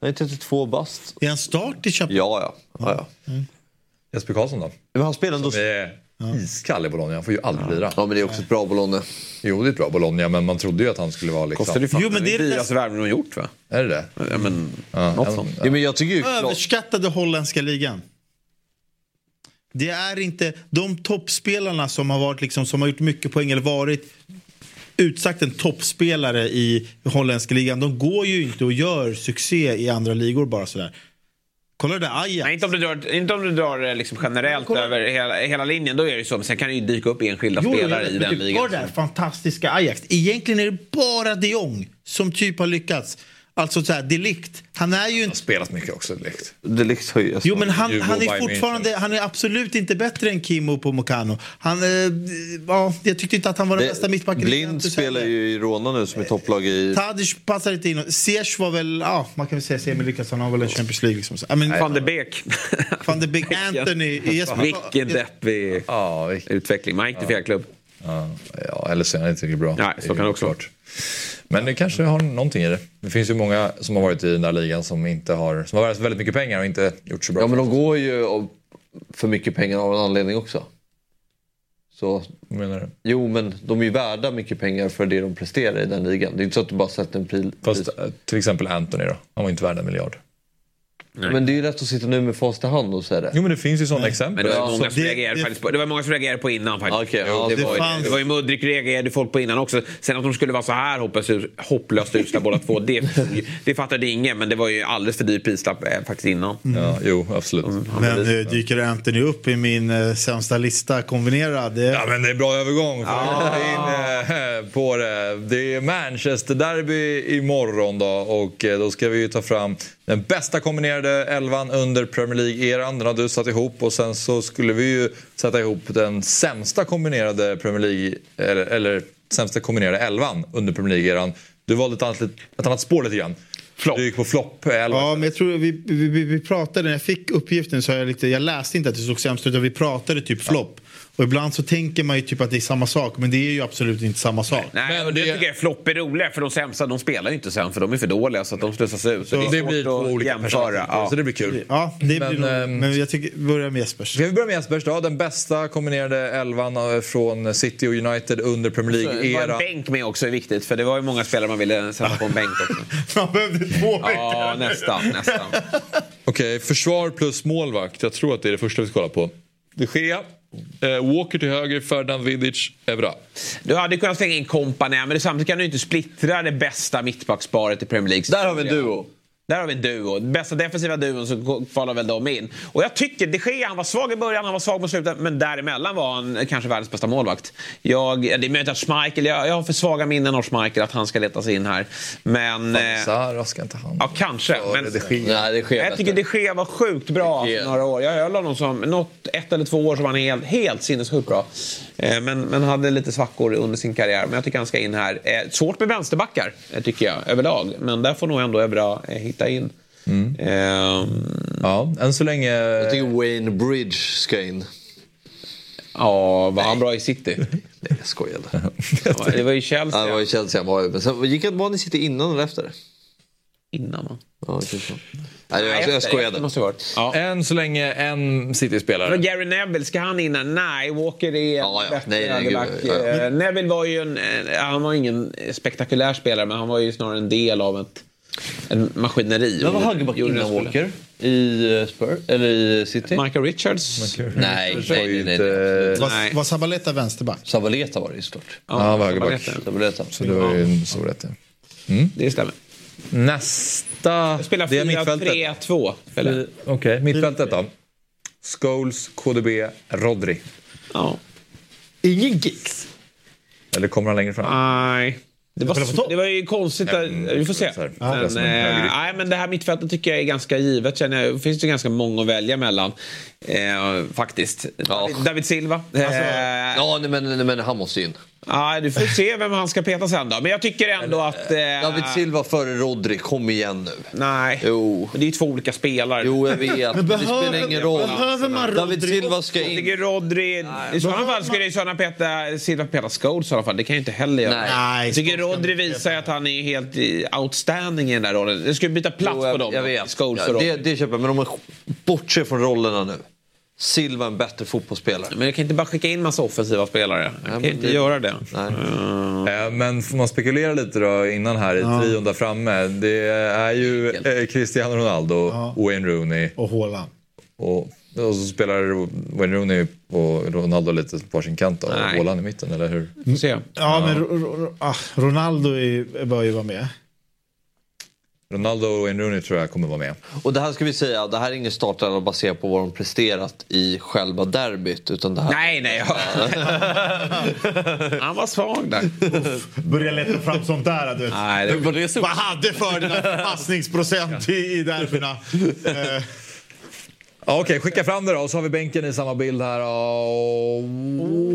Han är 32 bast. Är han start i Champions Ja, ja. ja, ja. Jesper Karlsson då? Men han spelar ändå... Som är iskall i Bologna. Han får ju aldrig lira. Ja men det är också ett bra Bologna. Jo, det är ett bra Bologna, men man trodde ju att han skulle vara liksom... Kostar det fan. Jo, men det är det dyraste värvningen de gjort va? Är det det? Ja, men, Ja, något en- sånt. Ja, men jag tycker ju... Överskattade holländska ligan. Det är inte de toppspelarna som har varit liksom, som har gjort mycket poäng eller varit utsagt en toppspelare i holländska ligan. De går ju inte och gör succé i andra ligor bara sådär. Kolla det där Ajax. Nej, inte om du drar, inte om du drar eh, liksom generellt över hela, hela linjen. Då är det ju så. Men sen kan det ju dyka upp enskilda Jo, spelare men i den typ, ligan. Ta det där fantastiska Ajax. Egentligen är det bara de Jong som typ har lyckats. Alltså så här, Delict. Han är ju Han har inte... spelat mycket också direkt. Det liksom höjas. Jo men han, han är fortfarande, han är absolut inte bättre än Kimmo på Mokano. Han, eh, ja, jag tyckte inte att han var den bästa mittbacken. Blind spelar ju i Rona nu som är topplag i... Tadic passar inte in. Ziyech var väl, ja man kan väl säga semi-lyckas. Han har väl en Champions League liksom. I mean, Van de Beek. Van de Beek, Anthony. Vilken deppig Ja, utveckling. Man gick till fel klubb. ja, eller så är han inte riktigt bra. Nej, så kan det också vara. Men det kanske har någonting i det. Det finns ju många som har varit i den där ligan som inte har, som har värvat väldigt mycket pengar och inte gjort så bra. Ja men de går ju för mycket pengar av en anledning också. Så, Vad menar du? jo men de är ju värda mycket pengar för det de presterar i den ligan. Det är inte så att du bara sätter en pris. Fast eh, till exempel Anthony då. Han var inte värd en miljard. Men det är ju lätt att sitta nu med facit i hand och säga det. Jo men det finns ju sådana exempel. Men det var, många som det- reagerade det- faktiskt på, det var många som reagerade på innan faktiskt. Okej, ja, det, det var, ju- fanns- det var ju Mudrik reagerade folk på innan också. Sen att de skulle vara så här hopplöst, hopplöst usla båda två, det, det fattade ingen. Men det var ju alldeles för dyr prislapp eh, faktiskt innan. Ja, jo, absolut. Men eh, dyker Anthony upp i min eh, sämsta lista kombinerad? Det, Ja men det är bra övergång. För ah. in, eh, på det. det är Manchester Derby imorgon då och eh, då ska vi ju ta fram den bästa kombinerade elvan under Premier League-eran. Den har du satt ihop och sen så skulle vi ju sätta ihop den sämsta kombinerade Premier League eller, eller sämsta kombinerade elvan under Premier League-eran. Du valde ett annat, ett annat spår lite grann. Flopp. Du gick på flopp. Ja, men jag tror vi, vi, vi, pratade, när jag fick uppgiften så jag lite, jag läste inte att det såg sämst ut, utan vi pratade typ flopp. Och ibland så tänker man ju typ att det är samma sak, men det är ju absolut inte samma sak. Nej, Men det det- tycker jag flopp är roligare för de sämsta de spelar ju inte sen för de är för dåliga så att de slussas ut. Så Så- det, är det blir två att olika jämföra. Ja. Så det blir kul. Ja, det blir Men, nog, ehm, men jag tycker, börja med Jespers. Ska vi börja med Jespers då? Den bästa kombinerade elvan eh, från City och United under Premier Var en bänk med också är viktigt för det var ju många spelare man ville sätta på en bänk också. Man behövde två Ja, nästan, nästan. Okej, försvar plus målvakt. Jag tror att det är det första vi ska kolla på. De Gea, eh, Walker till höger, Ferdinand Vidic, Evra. Du hade kunnat slänga in Kompany men samtidigt kan du inte splittra det bästa mittbacksparet i Premier League. Där har vi en duo. Där har vi en duo. Bästa defensiva duon så kvalar väl de in. Och jag tycker de Gea, han var svag i början, han var svag mot slutet. Men däremellan var han kanske världens bästa målvakt. Jag, det är möjligt att Schmeichel, jag, jag har för svaga minnen av Schmeichel att han ska letas in här. Men... eh, Sara ska inte han. Ja, kanske. Men, de Gea. Nej, det sker jag tycker de Gea var sjukt bra för några år. Jag höll honom som något, ett eller två år så var han helt, helt sinnessjukt bra. Eh, Men, men hade lite svackor under sin karriär. Men jag tycker han ska in här. Eh, Svårt med vänsterbackar tycker jag överlag. Men där får nog ändå Evra eh, hitta in. Ehm, Ja, än så länge... Jag tycker Wayne Bridge ska in. ja, var han bra i City? Nej, jag skojade. Ja, Det var ju Chelsea Ja, det var i Chelsea han var ju. Men sen gick han, var han i City innan eller efter? innan va? Ja, kanske. Nej, jag, jag, jag Efter skojade. måste varit. Ja. Än så länge en City-spelare. Men Gary Neville, ska han in? här? Nej, Walker är Ja, ja. Nej, nej, gud, ja. Eh, Neville var ju en, eh, han var ingen spektakulär spelare men han var ju snarare en del av ett en maskineri. Men var högerback Gjorde innan Walker? I eh, Spur? Eller i City? Michael Richards? Nej, nej, var nej, nej, nej. Var, var Sabaleta vänsterback? Sabaleta var det ju såklart. Ja, han var högerback. Sabaleta. Så det var ju en stor rätt. ja. Det stämmer. Nästa... Spelar är mittfältet. 4-3-2. spelar. Okej, mittfältet då. Scholes, KDB, Rodri. Ja. Ingen Giggs. Eller kommer han längre fram? Nej. Det var, det var ju konstigt. Där, vi får se. Men, Ja, eh, nej, men det här mittfältet tycker jag är ganska givet. Känner jag. Det finns ju ganska många att välja mellan. Eh, faktiskt. David, David Silva. Eh, Ja, nej, men, nej, men han måste in. ja, du får se vem han ska peta sen då. Men jag tycker ändå att... Eh, David Silva före Rodri, kom igen nu. Nej, Jo. men det är ju två olika spelare. Jo, jag vet. Det behöver- spelar ingen roll. behöver man David Rodri Silva ska Jag in. tycker Rodri... I sådana fall skulle ju sådana peta, Silva peta Scholes i alla fall. Det kan ju inte heller göra. Nej. Nej, Jag tycker Rodri visar ju att han är helt outstanding i den där rollen. Det skulle byta plats Jo, på jag, dem. jag vet. Scholes Ja, det, det köper jag. Men om man bortser från rollerna nu. Silva en bättre fotbollsspelare. Men jag kan inte bara skicka in massa offensiva spelare. Jag kan men ju inte det- göra det. Nej. Eh, Men får man spekulera lite då innan här i trion där framme. Det är ju eh, Cristiano Ronaldo, Wayne Rooney Och Haaland. och, och så spelar Wayne Rooney och Ronaldo lite på sin kant och Nej. Haaland i mitten, eller hur? Får se. Ja, men Ro- Ro- Ro- ah, Ronaldo är, bör ju vara med. Ronaldo och Wayne Rooney tror jag kommer vara med. Och det här ska vi säga, det här är ingen startelva baserat på vad de presterat i själva derbyt. Utan det här... Nej, nej. Ja. han var svag där. Börja leta fram sånt där. Du vet. Nej, det... Vad hade för passningsprocent i, i derbyna? Ja, Okej, skicka fram det då. Och så har vi bänken i samma bild här. Och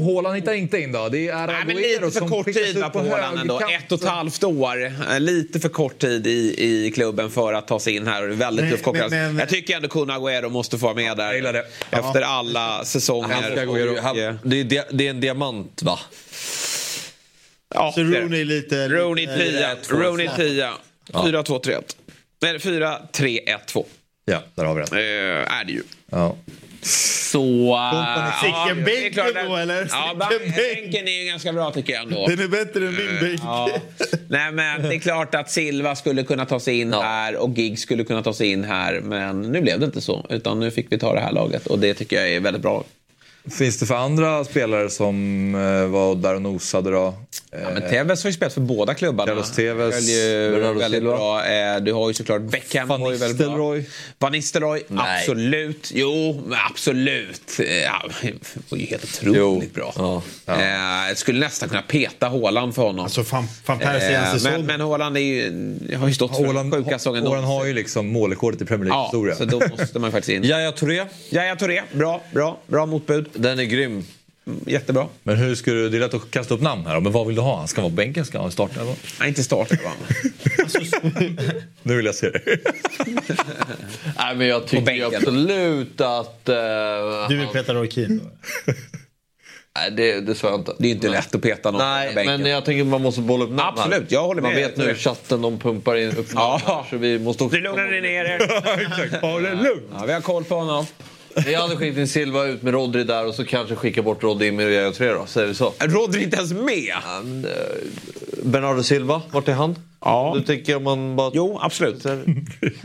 Haaland hittar inte in då. Det är Nej, men lite för kort tid va, på Håland ändå. Ett och ett halvt år. Eh, Lite för kort tid i, i klubben för att ta sig in här. Och det är väldigt tuff konkurrens. Jag tycker ändå Kun Agüero måste få vara med där. Jag gillar det. Efter alla säsonger. Och, han, eh, det, är, det är en diamant va? ja, så det är. Rooney lite... Rooney eh, 10. Rooney 10. 4, 2, 3, 1. Nej, 4, 3, 1, 2. Ja, där har vi den. Eh, är det ju. Ja. Så... Det är bänk klart då, att- eller? Ja, bänken är ju ganska bra tycker jag ändå. Den är bättre än min bänk. Ja. Nej men det är klart att Silva skulle kunna ta sig in Ja. här och Giggs skulle kunna ta sig in här. Men nu blev det inte så. Utan nu fick vi ta det här laget och det tycker jag är väldigt bra. Finns det för andra spelare som eh, var där och nosade då? Ja, men Tevez har ju spelat för båda klubbarna. Carlos Tevez, Bernardo väldigt Silva. bra. Eh, Du har ju såklart Beckham. Van. Nistelrooy. Van Nistelrooy, absolut. Jo, absolut. Eh, Ja, det var ju helt otroligt Jo. bra. Ja. Jag skulle nästan kunna peta Haaland för honom. Alltså fan, fan Persie en säsong. men, men Haaland är ju, har ju stått för den Haaland, sjuka säsongen. Haaland har ju liksom målrekordet i Premier Ja, League-historia. så då måste man faktiskt in. Yahya Touré, Jaja Touré, bra, bra, bra motbud. Den är grym. Jättebra. Men hur ska du, det är lätt att kasta upp namn här. Men vad vill du ha? Han ska vara på bänken? Ska han starta? eller vad? Nej, inte starta va? Nu vill jag se det. Nej, men jag tycker absolut att... eh, Du vill peta Roy Keane då? Nej, det, det sa jag inte. Det är inte lätt att peta någon på Nej, bänken. men jag tänker att man måste bolla upp namn. Absolut, jag håller Man med. vet nu i chatten, de pumpar in upp namn Ja. här, så vi måste också... Nu lugnar ni ner er. Håll det lugnt. Ja, vi har koll på honom. Jag hade skickat in Silva ut med Rodri där och så kanske skicka bort Rodri med Yahya Touré då, säger vi så. Rodri inte ens med. Men, eh, Bernardo Silva, vart är han? Ja. Du tänker om man bara... Jo, absolut.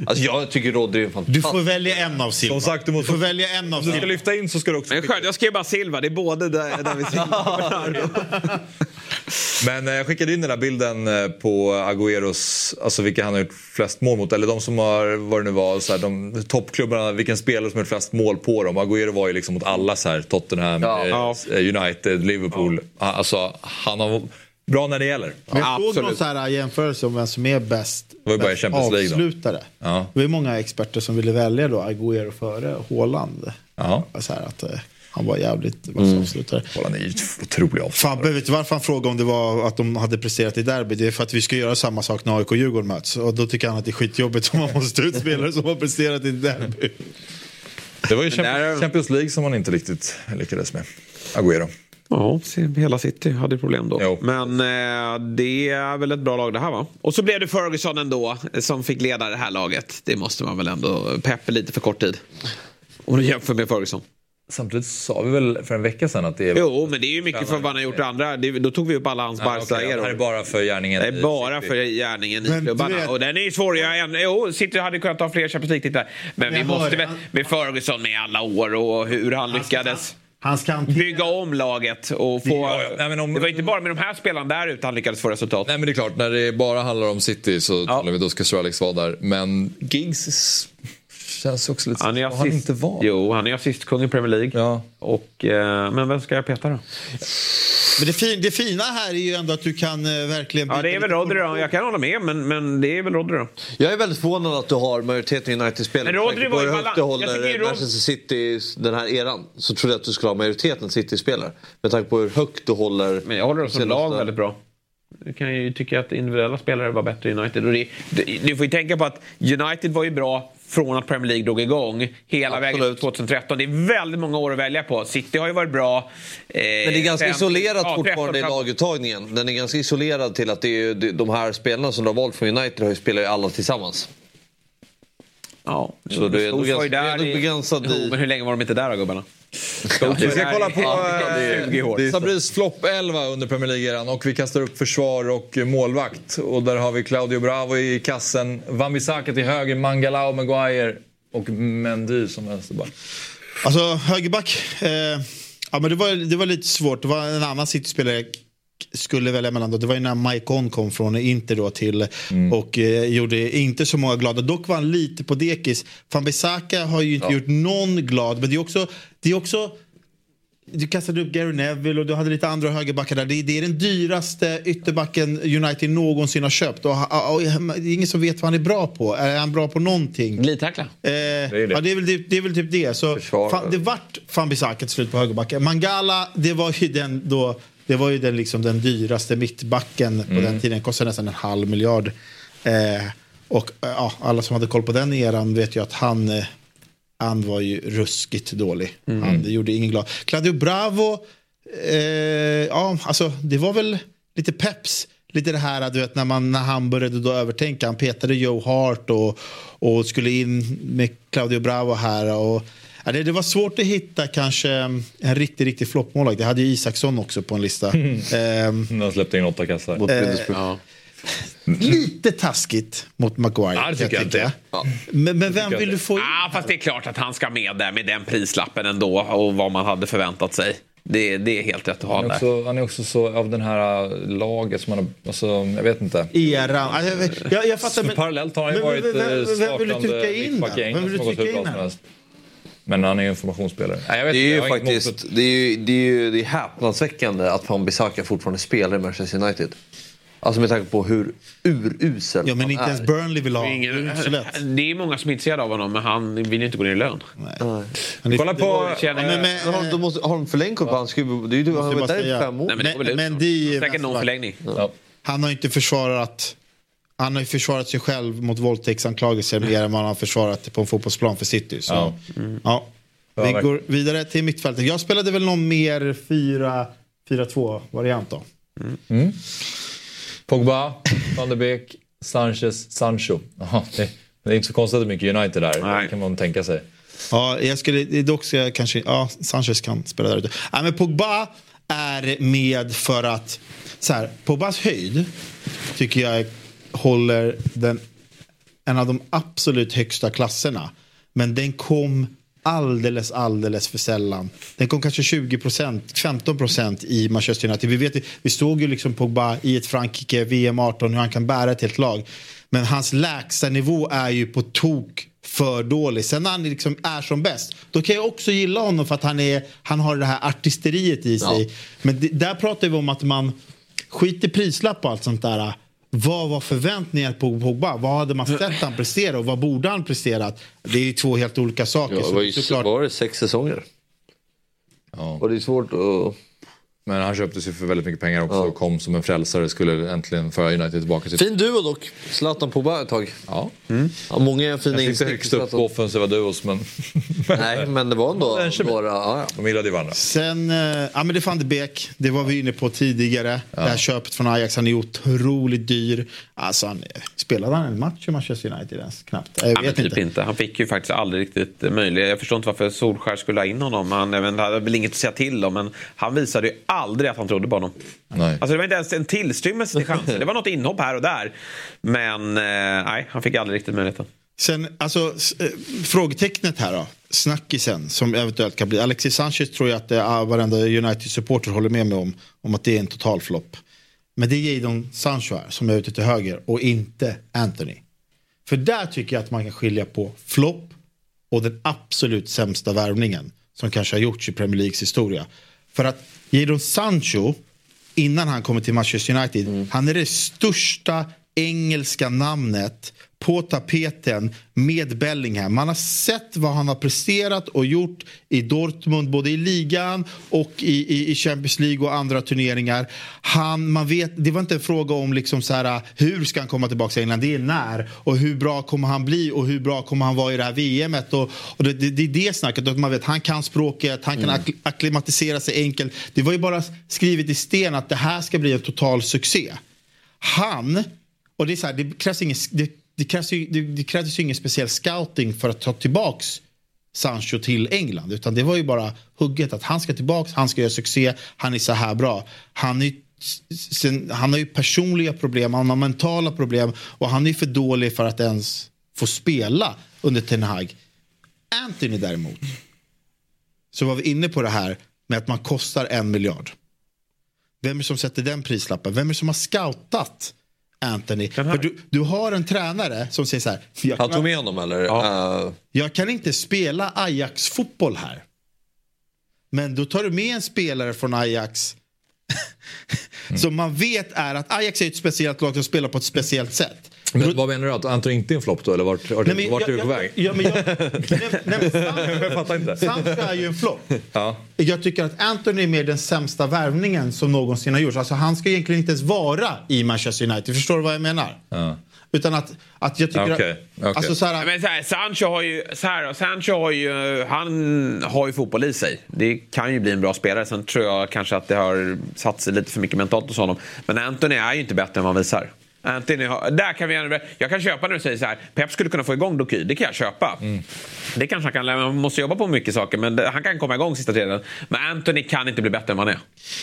Alltså jag tycker Rodri är en Du fantastisk... får välja en av Silva. Som sagt, du måste- får välja en av Om du ska Silva. lyfta in så ska du också... Men skönt, jag skrev bara Silva. Det är både där, där vi Silva Men eh, jag skickade in den där bilden eh, på Agüeros, alltså vilka han har gjort flest mål mot. Eller de som har, vad det nu var, så här, de toppklubbarna, vilken spelare som har gjort flest mål på dem. Agüero var ju liksom mot alla så här, Tottenham, Ja. eh, United, Liverpool. Ah, Alltså han har bra när det gäller. Men jag såg någon så här jämförelse om vem som är bäst, bäst Champions League då. avslutare. Ja. Det var många experter som ville välja då Agüero före Haaland. Ja. Så här att, eh, han var jävligt vass Mm. avslutare. Haaland är ju otrolig avslutare. Fabbe, vet du varför han frågade om det var att de hade presterat i derby? Det är för att vi ska göra samma sak när AIK och Djurgården möts. Och då tycker han att det är skitjobbigt om man måste ut spelare som har presterat i derby. Det var ju Champions League som han inte riktigt lyckades med. Agüero. Ja, hela City hade problem då. Jo. Men eh, det är väl ett bra lag det här va? Och så blev det Ferguson ändå eh, som fick leda det här laget. Det måste man väl ändå... Peppe lite för kort tid. Om du jämför med Ferguson. Samtidigt sa vi väl för en vecka sedan att det är... Jo, men det är ju mycket för vad han har gjort det andra. Det, då tog vi upp alla hans Ja, okej, Barca det här är bara för gärningen. Det är i bara för gärningen i klubbarna. vet- Och den är ju svår att göra än. Jo, City hade kunnat ta fler Champions League-titlar. Men vi Jag måste väl med Ferguson med alla år och hur han lyckades. Han ska bygga om laget och få... Ja, ja. Nej, men om- Det var inte bara med de här spelarna där ute han lyckades få resultat. Nej men det är klart, när det bara handlar om City så talar vi då ska Sir Alex vara där. Men Giggs känns också lite Han är Har han assist, inte var. Jo, han är assistkung i Premier League. Ja. Och, eh, men vem ska jag peta då? Men det, fin, det fina här är ju ändå att du kan eh, verkligen... Ja, det är väl Rodri då. Jag kan hålla med, men, men det är väl Rodri då. Jag är väldigt förvånad att du har majoriteten United-spelare. Men Rodri var ju du balans- jag tycker håller Manchester City den här eran. Så trodde jag att du skulle ha majoriteten City-spelare. Med tanke på hur högt du håller... Men jag håller också senaste- lag väldigt bra. Du kan ju tycka att individuella spelare var bättre i United. Och det, det, du får ju tänka på att United var ju bra från att Premier League drog igång hela vägen till 2013. Det är väldigt många år att välja på. City har ju varit bra. Eh, Men det är ganska fem- isolerat ja, fortfarande i 13 laguttagningen. Den är ganska isolerad till att det är de här spelarna som du har valt från United har ju spelar ju alla tillsammans. Ja, Så det är i- begränsad Jo, i- men hur länge var de inte där då gubbarna? Vi ska kolla på Ja, det är 20 år. Sabris flopp 11 under Premier League-eran och vi kastar upp försvar och målvakt. Och där har vi Claudio Bravo i kassen, Wan-Bissaka till höger, Mangalao, Maguire och Mendy som vänsterback. Alltså högerback, eh, ja, men det, var, det var lite svårt. Det var en annan City-spelare skulle välja mellan. Då. Det var ju när Mike On kom från Inter då till och eh, gjorde inte så många glada. Dock var han lite på dekis. Van Bissaka har ju inte gjort någon glad. Men det är också, det är också du kastade upp Gary Neville och du hade lite andra högerbackar där. Det är, det är den dyraste ytterbacken United någonsin har köpt. Och, och, och, det är ingen som vet vad han är bra på. Är han bra på någonting? Glidtackla. Eh, är det. Ja, det är väl, det, det är väl typ det. Så, fan, det vart van Bissaka till slut på högerbacken. Mangala, det var ju den, då, det var ju den, liksom, den dyraste mittbacken på den tiden. Kostade nästan en halv miljard. Eh, och eh, ja, alla som hade koll på den eran vet ju att han, eh, han var ju ruskigt dålig. Han det gjorde ingen glad. Claudio Bravo, eh, ja, alltså det var väl lite peps. Lite det här du vet, när, man, när han började då övertänka. Han petade Joe Hart och, och skulle in med Claudio Bravo här. Och, det, det var svårt att hitta kanske en riktig, riktig floppmålvakt. Det hade ju Isaksson också på en lista. Ehm, Han släppte in åtta kassar. Eh, lite taskigt mot Maguire. Ja, det tycker jag tycka. inte. Men, men vem vill du få in? Ja, fast det är klart att han ska med där med den prislappen ändå och vad man hade förväntat sig. Det, det är helt rätt att ha Han är, också, han är också så av den här äh, laget som han har, alltså, jag vet inte. Eran. Alltså, jag- Jag, jag fattar, men, Parallellt har han ju men- varit men- vem- eh, vem vill du trycka in mittback i Vem England vill som du har gått hur trycka bra in som helst. Men han är ju informationsspelare. Nej, jag vet Det är ju faktiskt det är ju, det är ju det är häpnadsväckande att Van Bissaka fortfarande spelar i Manchester United. Alltså med tanke på hur urusel Ja, men han inte är. ens Burnley vill ha är, är ingen, det är många som är intresserade av honom, men han vill ju inte gå ner i lön. Men Kolla på... Känner, men- men- Men har, de måste, har de förlängt kontrakt? Han ska ju- det är ju- Han har varit där i fem år. Nej, men Men, men är Säkert någon förlängning. Ja. Han har inte försvarat han har ju försvarat sig själv mot våldtäktsanklagelser mer än han har försvarat det på en fotbollsplan för City. Så, Ja. ja. Vi går vidare till mittfältet. Jag spelade väl någon mer 4-2-variant då. Pogba, van der Beek, Sanchez, Sancho. Jaha, det, det är inte så konstigt att mycket United där. Nej. Kan man tänka sig. Ja, jag skulle, dock ska jag kanske, ja, Sanchez kan spela där ute. Ja, men Pogba är med för att, så här, Pogbas höjd tycker jag håller den, en av de absolut högsta klasserna. Men den kom alldeles, alldeles för sällan. Den kom kanske 20% 15% i Manchester United. Vi, vet, vi såg ju liksom Pogba i ett Frankrike, VM 18, hur han kan bära ett helt lag. Men hans lägsta nivå är ju på tok för dålig. Sen när han liksom är som bäst, då kan jag också gilla honom för att han, är, han har det här artisteriet i sig. Men det, där pratar vi om att man skiter prislapp och allt sånt där. Vad var förväntningar på Pogba? Vad hade man sett han prestera och vad borde han presterat? Det är ju två helt olika saker. Ja, det var ju såklart- var det sex säsonger. Ja. Och det är svårt att... Men han köptes ju för väldigt mycket pengar också och kom som en frälsare. Skulle äntligen föra United tillbaka till... Fin duo dock. Zlatan Pogba ett tag. Ja. Ja, många fina Kanske inte instick. högst upp på offensiva duos men Nej, men det var ändå några... Ja, ja. de gillade ju varandra. Sen, eh, ja men det van de Beek, det var vi inne på tidigare. Det här köpet från Ajax, han är otroligt dyr. Alltså, han, spelade han en match i Manchester United ens? Knappt. Jag Ja, vet men typ inte. inte. Han fick ju faktiskt aldrig riktigt möjlighet. Jag förstår inte varför Solskär skulle ha in honom. Han även, hade väl inget att säga till om. Men han visade ju aldrig att han trodde på honom. Nej. Alltså det var inte ens en tillstymmelse till chanser. Det var något inhopp här och där. Men eh, nej, han fick aldrig riktigt möjligheten. Sen, alltså, eh, frågetecknet här då. Snackisen som eventuellt kan bli. Alexis Sanchez tror jag att eh, varenda United-supporter håller med mig om. Om att det är en total flopp. Men det är Jadon Sancho här som är ute till höger och inte Anthony. För där tycker jag att man kan skilja på flopp och den absolut sämsta värvningen som kanske har gjorts i Premier Leagues historia. För att Jadon Sancho, innan han kommer till Manchester United, han är det största engelska namnet på tapeten med Bellingham. Man har sett vad han har presterat och gjort i Dortmund, både i ligan och i, i, i Champions League och andra turneringar. Han, man vet, det var inte en fråga om liksom så här, hur ska han komma tillbaka till England, det är när. Och hur bra kommer han bli och hur bra kommer han vara i det här VMet. Och, och det, det, det är det snacket, att man vet han kan språket, han kan ak- akklimatisera sig enkelt. Det var ju bara skrivet i sten att det här ska bli en total succé. Han, och det är så här, det krävs ingen, det, det krävs ju, det, det krävs ju ingen speciell scouting för att ta tillbaks Sancho till England. Utan det var ju bara hugget att han ska tillbaks, han ska göra succé, han är så här bra. Han, är, sen, han har ju personliga problem, han har mentala problem och han är för dålig för att ens få spela under Ten Hag. Anthony däremot, så var vi inne på det här med att man kostar en miljard. Vem är det som sätter den prislappen? Vem är det som har scoutat Anthony? För du, du har en tränare som säger så här. Jag Han kan, tog med honom eller? Eh, jag kan inte spela Ajax-fotboll här. Men då tar du med en spelare från Ajax som man vet är att Ajax är ett speciellt lag som spelar på ett speciellt sätt. Men vad menar du? Att Anton inte är en flopp då? Eller vart, vart, Nej, men vart är du jag- på jag- väg? ja, men jag- nej, nej, men Sancho- jag fattar inte. Sancho är ju en flopp. Ja. Jag tycker att Anthony är mer den sämsta värvningen som någonsin har gjorts. Alltså han ska egentligen inte ens vara i Manchester United. Förstår du vad jag menar? Ja. Utan att, att jag tycker Okej, att... Alltså så här, Men så här, Sancho har ju, så här, Sancho har ju, han har ju fotboll i sig. Det kan ju bli en bra spelare. Sen tror jag kanske att det har satt sig lite för mycket mentalt hos honom. Men Anthony är ju inte bättre än vad han visar. Anthony har, där kan vi, gärna- jag kan köpa när du säger så här, Pep skulle kunna få igång Doky. Det kan jag köpa. Det kanske han kan, man måste jobba på mycket saker, men han kan komma igång sista tredjedelen. Men Anthony kan inte bli bättre än vad han är.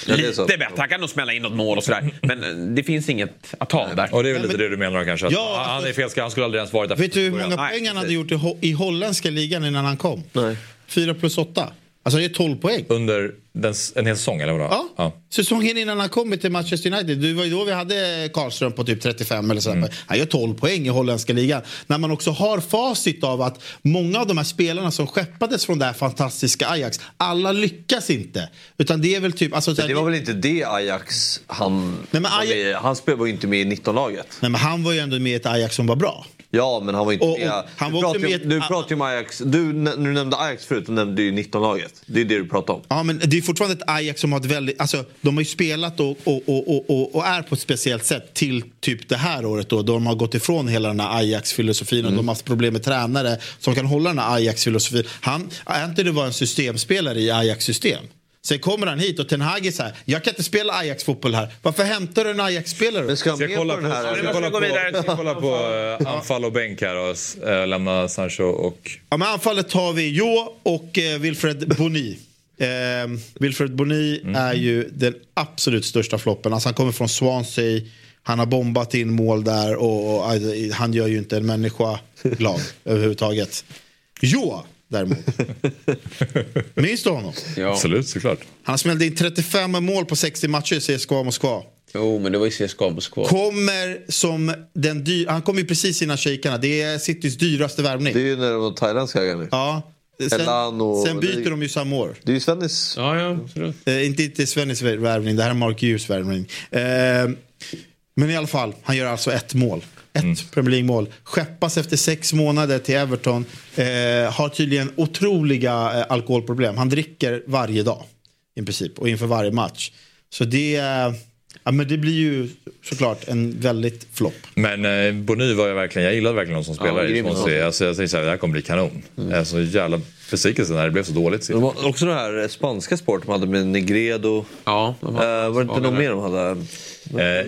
Ja, det är Lite så. bättre. Han kan nog smälla in något mål och sådär. Men eh, det finns inget att ta där. Och det är väl lite det du menar kanske? Att Ja, han är fel, han skulle aldrig ens varit där vet du hur många poäng han hade gjort i, ho- i holländska ligan innan han kom? Nej. Fyra plus åtta. Alltså det är 12 poäng. Under den, en hel säsong eller vadå? Ja. Säsongen innan han kom till Manchester United. Det var ju då vi hade Karlström på typ 35 eller sådär. Han gör 12 poäng i holländska ligan. När man också har facit av att många av de här spelarna som skeppades från det här fantastiska Ajax, alla lyckas inte. Utan det är väl typ... Alltså, det var väl inte det Ajax han... Nej, men var Ajax- med, han spelade ju inte med i 19-laget. Nej, men han var ju ändå med i ett Ajax som var bra. Ja, men han var inte Och- med. han du var pratar med- Du pratar ju om Ajax. Du, när du nämnde Ajax förut, du nämnde ju 19-laget. Det är det du pratar om. Ja, men det är fortfarande ett Ajax som har ett väldigt... Alltså, de har ju spelat och, och, och, är på ett speciellt sätt till typ det här året då, då de har gått ifrån hela den här Ajax-filosofin och de har haft problem med tränare som kan hålla den här Ajax-filosofin. Han, Anthony var en systemspelare i Ajax-system. Sen kommer han hit och Ten Hag är så här, jag kan inte spela Ajax-fotboll här. Varför hämtar du en Ajax-spelare? Men ska Ska kolla på den ska här? jag kolla på, ska kolla på eh, anfall och bänk här och eh, lämna Sancho och... Ja, men anfallet har vi Jo och eh, Wilfred Boni. Eh, Wilfred Boni är ju den absolut största floppen. Alltså, han kommer från Swansea. Han har bombat in mål där och, och alltså, han gör ju inte en människa glad överhuvudtaget. Jo däremot. Minns du honom? Ja. Absolut, såklart. Han smällde in 35 mål på 60 matcher i CSKA Moskva. Jo, men det var ju CSKA Moskva. Kommer som den dyr... Han kom ju precis innan shejkarna. Det är Citys dyraste värvning. Det är ju när de var thailändska ägare. Ja. Och- Sen, sen byter de ju samma år. Det är ju Svennis. Ja, ja. Eh, inte inte Svennis värvning, det här är Mark Hughes värvning. Eh, men i alla fall, han gör alltså ett mål. Ett Premier League-mål. Skeppas efter sex månader till Everton. Eh, har tydligen otroliga eh, alkoholproblem. Han dricker varje dag i princip och inför varje match. Så det, eh, ja, men det blir ju såklart en väldigt flopp. Men eh, Bony var jag verkligen, jag gillade verkligen de som spelade i grym. Swansea. Alltså, jag tänkte såhär, det här kommer bli kanon. Jag är så jävla besvikelse när det blev så dåligt. De har också den här spanska sport de hade med Negredo. Ja, de har- Eh, var det inte något mer de hade?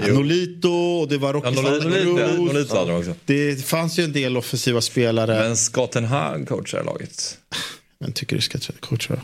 Eh. Nolito och det var Rocky Ja, Nolito-. Nolito- Nolito hade de också. Det fanns ju en del offensiva spelare. Men ska Ten Hag coacha laget? Men tycker du ska coacha?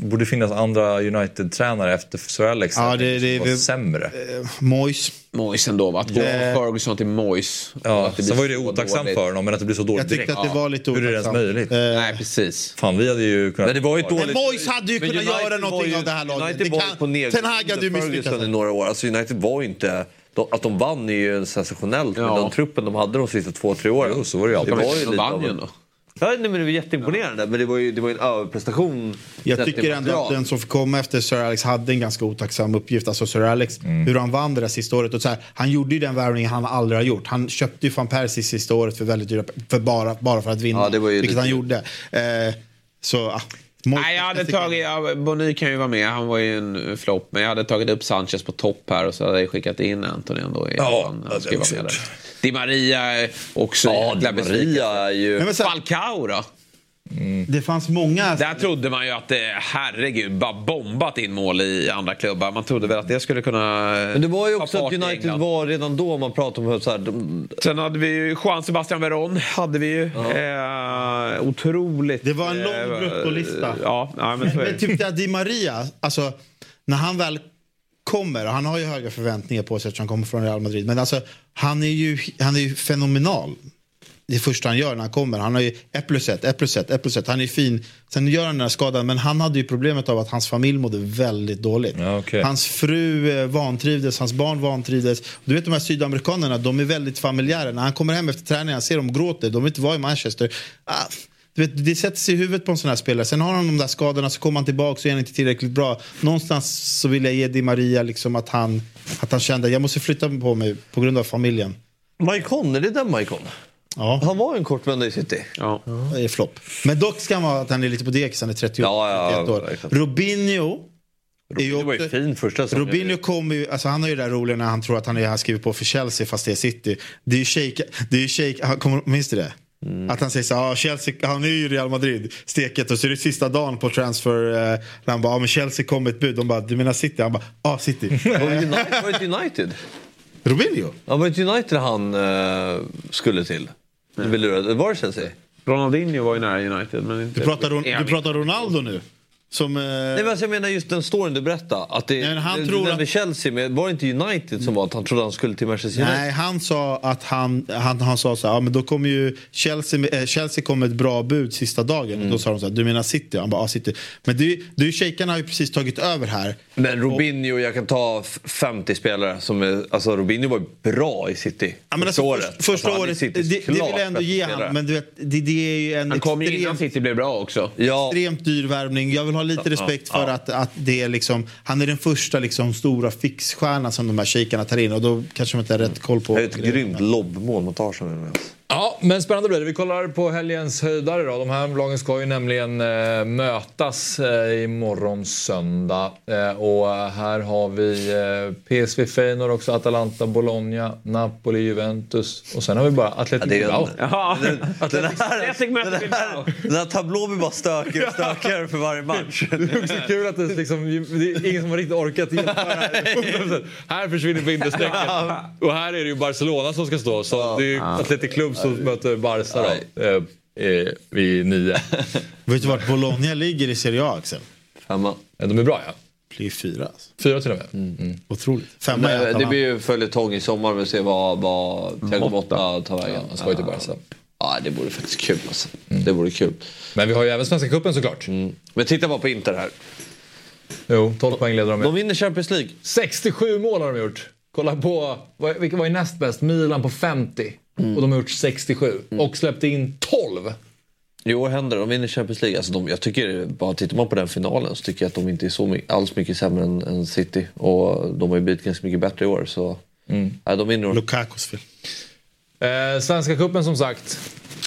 Borde finnas andra United-tränare efter Sir Alex. Ja, det- det- som var vi- sämre. Eh, Moyes. Moyes ändå va? Att gå från Ferguson till Moyes. Ja, det sen var ju det otacksamt dåligt. för honom, men att det blir så dåligt Jag tyckte direkt. att det var lite Hur är det ens otacksamt. möjligt? Eh, Nej, precis. Fan, vi hade ju kunnat... Men det var ju ett Men dåligt... Moyes hade ju Men kunnat United göra någonting ju- av det här laget. United Det var kan- på nedgång Ten Hag hade ju under misslyckats. Ferguson i några år. Alltså United var ju inte... De, att de vann är ju sensationellt med Ja. den truppen de hade de sista två, tre åren. Jo, så var det ju alltid. Det var ju De lite vann av ju ändå. Ja, nej, men det var jätteimponerande. Men det var ju, det var ju en överprestation. Jag tycker ändå att den som fick komma efter Sir Alex hade en ganska otacksam uppgift. Alltså Sir Alex, Mm. hur han vann det där sista året. Och så här, han gjorde ju den värvningen han aldrig har gjort. Han köpte ju van Persie sista året för väldigt dyra för bara, bara för att vinna. Ja, det var ju vilket han gjorde. Eh, så, ah, Nej, jag hade tagit... Ja, Bony kan ju vara med. Han var ju en flopp. Men jag hade tagit upp Sanchez på topp här och så hade jag skickat in Anthony ändå. i- Ja, han, han hade vara med där. Di Maria också Ja, Di. Maria är ju... Nej, Falcao då? Det fanns många... Där trodde man ju att det, herregud, bara bombat in mål i andra klubbar. Man trodde väl att det skulle kunna Men det var ju också att United var redan då, man pratar om så här, de, Sen hade vi ju Juan Sebastian Veron. Hade vi ju. Eh, otroligt. Det var en lång eh, bruttolista. Ja, ja, men Men det. tyckte att Di Maria, alltså när han väl kommer, och han har ju höga förväntningar på sig eftersom han kommer från Real Madrid, men alltså han är ju, han är ju fenomenal. Det första han gör när han kommer. Han har ju 1 plus 1, 1 plus 1, 1 plus 1. Han är fin. Sen gör han den här skadan, men han hade ju problemet av att hans familj mådde väldigt dåligt. Ja, okej. Hans fru eh, vantrivdes, hans barn vantrivdes. Du vet de här sydamerikanerna, de är väldigt familjära. När han kommer hem efter träningen, han ser dem gråter. De vill inte vara i Manchester. Ah, du vet, det sätter sig i huvudet på en sån här spelare. Sen har han de där skadorna, så kommer han tillbaka så är han inte tillräckligt bra. Någonstans så vill jag ge Di Maria liksom att han, att han kände jag måste flytta på mig på grund av familjen. Maikon, är det den Maikon? Ja, Han var ju en kort vända i City. Ja. det är flopp. Men dock ska han vara att han är lite på dekis, han är 30 Ja, ja, 31 år. Robinho Det var ju fin första säsongen. Robinho kommer ju, alltså han har ju det där roliga när han tror att han är, han skriver på för Chelsea fast det är City. Det är ju shake, det är ju shake, han kommer, minns du det? Mm. Att han säger så ah, Chelsea, han är ju Real Madrid, steket och så är det sista dagen på transfer. Eh, han bara, ah, men Chelsea kom med ett bud. De bara, du menar City? Han bara, ja ah, City. Var det United? Robinho? Ja, var det inte United han eh, skulle till? Du blev lurad. Var det Chelsea? Ronaldinho var ju nära United. Men inte Du pratar, Ron, du pratar Ronaldo nu? Som, eh, Nej, men alltså, jag menar just den storyn du berättade. Att det, Nej, men han det, tror det att- med Chelsea, men var det inte United som var att han trodde han skulle till Manchester United? Nej, han sa att han, han, han sa så här, ja, men då kommer ju Chelsea, eh, Chelsea kom med ett bra bud sista dagen. Mm. Och då sa de så här, du menar City? Han bara, ja City. Men det, det är ju shejkarna har ju precis tagit över här. Men Robinho, jag kan ta f- 50 spelare. Som är, alltså Robinho var bra i City. Ja, men första alltså, året. först, första Alltså, året, det, Citys det vill jag ändå ge han. Men du vet, det, det är ju en Han kom ju innan extremt, City blev bra också. Ja, extremt dyr värvning. Jag vill ha lite respekt för att, att det är liksom, han är den första liksom, stora fixstjärnan som de här shejkarna tar in. Och då kanske de inte har rätt koll på. det är ett grymt lobbmål mot Arsenal. Ja, men spännande blir det. Vi kollar på helgens höjdare då. De här lagen ska ju nämligen eh, mötas eh, imorgon söndag. Eh, och här har vi eh, PSV Feyenoord också, Atalanta, Bologna, Napoli, Juventus. Och sen har vi bara Atletico Ja, det är Bilbao. Ja, Den den Bilbao. här, den här tablån blir bara stökigare och stökigare för varje match. Det är också kul att det, liksom, det är ingen som har riktigt orkat genomföra det. Här försvinner bindestrecket. Och här är det ju Barcelona som ska stå. Så det är ju Athletic Club som möter Barca då. Eh, eh, vid nio. Vet du vart Bologna ligger i Serie A, Axel? Femma. Ja, De är bra ja. Blir fyra. Alltså. Fyra till och med. Mm. Otroligt. Femma i Det, blir ju följetong i sommar. Vi ser vad, vad Thiago Motta tar vägen. Han ska ju till Barca. Ja, det vore faktiskt kul alltså. Det vore kul. Men vi har ju även Svenska Cupen såklart. Men titta bara på Inter här. Jo, 12 poäng leder de De med. vinner Champions League. 67 mål har de gjort. Kolla på, vad- ju näst bäst? Milan på 50. Och de har gjort 67. Och släppte in 12. I år händer det. De vinner Champions League. Alltså de, jag tycker, bara tittar man på den finalen så tycker jag att de inte är så my- alls mycket sämre än, än City. Och de har ju blivit ganska mycket bättre i år. Så nej, de vinner. Lukakos fel. Eh, Svenska Cupen som sagt.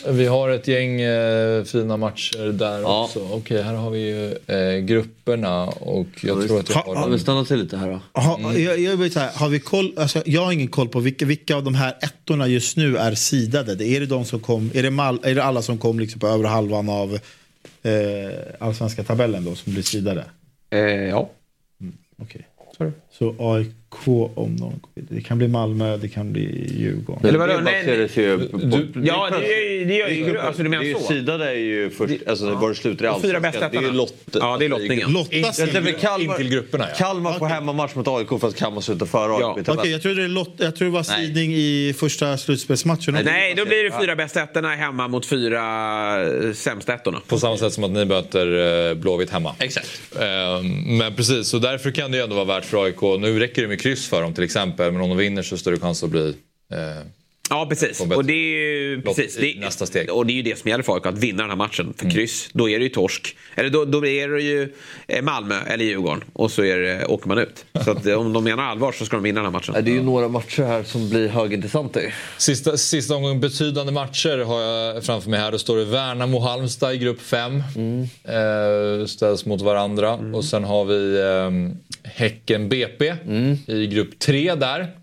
Vi har ett gäng eh, fina matcher där Ja. också. Okej, här har vi ju eh, grupperna och jag tror att jag Ha- har ha- dem. Men stanna till lite här då. Ha, Mm. jag, jag, så här, har vi koll, alltså, jag har ingen koll på vilka, vilka av de här ettorna just nu är sidade. Är det, de som kom, är det, mal, är det alla som kom liksom på övre halvan av eh, allsvenska tabellen då som blir sidade? Eh, ja. Okej. Så AIK, på om någon går vidare. Det kan bli Malmö, det kan bli Djurgården. Eller vadå? Nej, nej. Ja, det, är- det, är ju- alltså du menar det är ju så? Sidade är ju först, alltså var det slutar i fyra Allsvenskan. bästa Det är ju ettorna. lott, Ja, det är lottningen. Lottas in. Kalmar, In till grupperna, ja. Kalmar får hemmamatch mot AIK för att Kalmar slutar före Ja. AIK. Okej, jag, trodde det lott, jag tror det var sidning i första slutspelsmatchen. Nej, då blir det fyra bästa ettorna hemma mot fyra eh, sämsta ettorna. På samma sätt som att ni möter eh, Blåvitt hemma. Exakt. Ehm, Men precis, så därför kan det ju ändå vara värt för AIK. Nu räcker det med kryss för dem till exempel, men om de vinner så är det större chans att bli... Eh, Ja, precis. Och det är ju precis, det, nästa steg. Och det är ju det som gäller för AIK, att vinna den här matchen. Mm. För kryss, då är det ju torsk. Eller då, då är det ju eh, Malmö eller Djurgården och så är det, åker man ut. Så att, eh, om de menar allvar så ska de vinna den här matchen. Det är ju några matcher här som blir högintressanta. Sista, sista omgången betydande matcher har jag framför mig här. Då står det Värnamo-Halmstad i grupp 5. Mm. Eh, ställs mot varandra. Och sen har vi eh, Häcken-BP i grupp 3 där.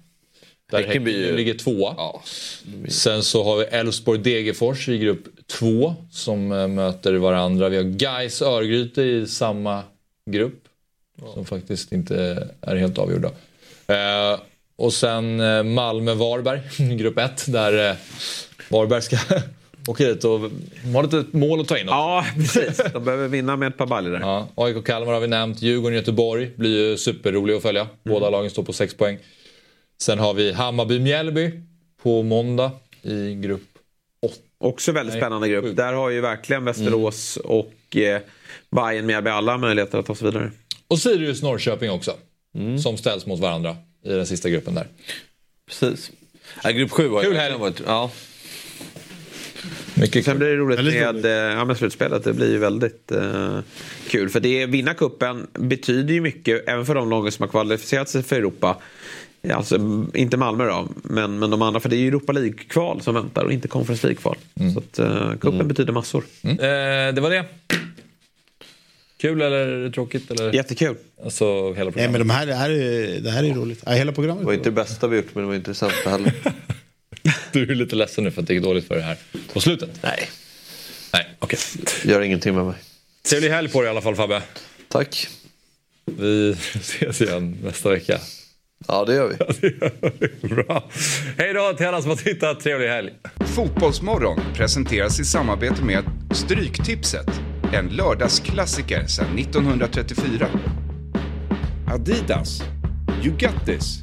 Mm. Häcken ju- ligger tvåa. Ja. Sen så har vi Elfsborg-Degerfors i grupp 2 som eh, möter varandra. Vi har Gais Örgryte i samma grupp. Som faktiskt inte är helt avgjorda. Eh, och sen eh, Malmö-Varberg i grupp 1 där eh, Varberg ska åka dit och har lite mål att ta in också. Ja, precis. De behöver vinna med ett par baljor där. Ja, AIK Kalmar har vi nämnt. Djurgården-Göteborg blir ju superrolig att följa. Båda lagen står på 6 poäng. Sen har vi Hammarby-Mjällby på måndag i grupp Också väldigt Nej, spännande grupp. sju. Där har ju verkligen Västerås och eh, Bayern Mjällby alla möjligheter att ta sig vidare. Och Sirius-Norrköping också. Som ställs mot varandra i den sista gruppen där. Precis. Ja, grupp 7 har ju Kul helg. varit... Ja. Mycket Sen kul. blir det roligt med, eh, ja, med slutspelet. Det blir ju väldigt eh, kul. För det, vinna kuppen betyder ju mycket även för de lagen som har kvalificerat sig för Europa. Alltså inte Malmö då, men, men de andra. För det är ju Europa League-kval som väntar och inte Conference League-kval. Så att uh, kuppen betyder massor. Mm. Eh, det var det. Kul eller tråkigt? Eller? Jättekul. Alltså hela Nej, programmet. men de här, det, här är, det här är roligt. Ja, hela programmet. Det var inte det bästa vi gjort men det var sämsta heller. Du är lite ledsen nu för att det gick dåligt för det här på slutet. Nej, Nej, okej. gör ingenting med mig. Trevlig helg på dig i alla fall Fabbe. Tack. Vi ses igen nästa vecka. Ja, det gör vi. Bra. Hej då till alla som har tittat. Trevlig helg. Fotbollsmorgon presenteras i samarbete med Stryktipset. En lördagsklassiker sedan 1934. Adidas. You got this.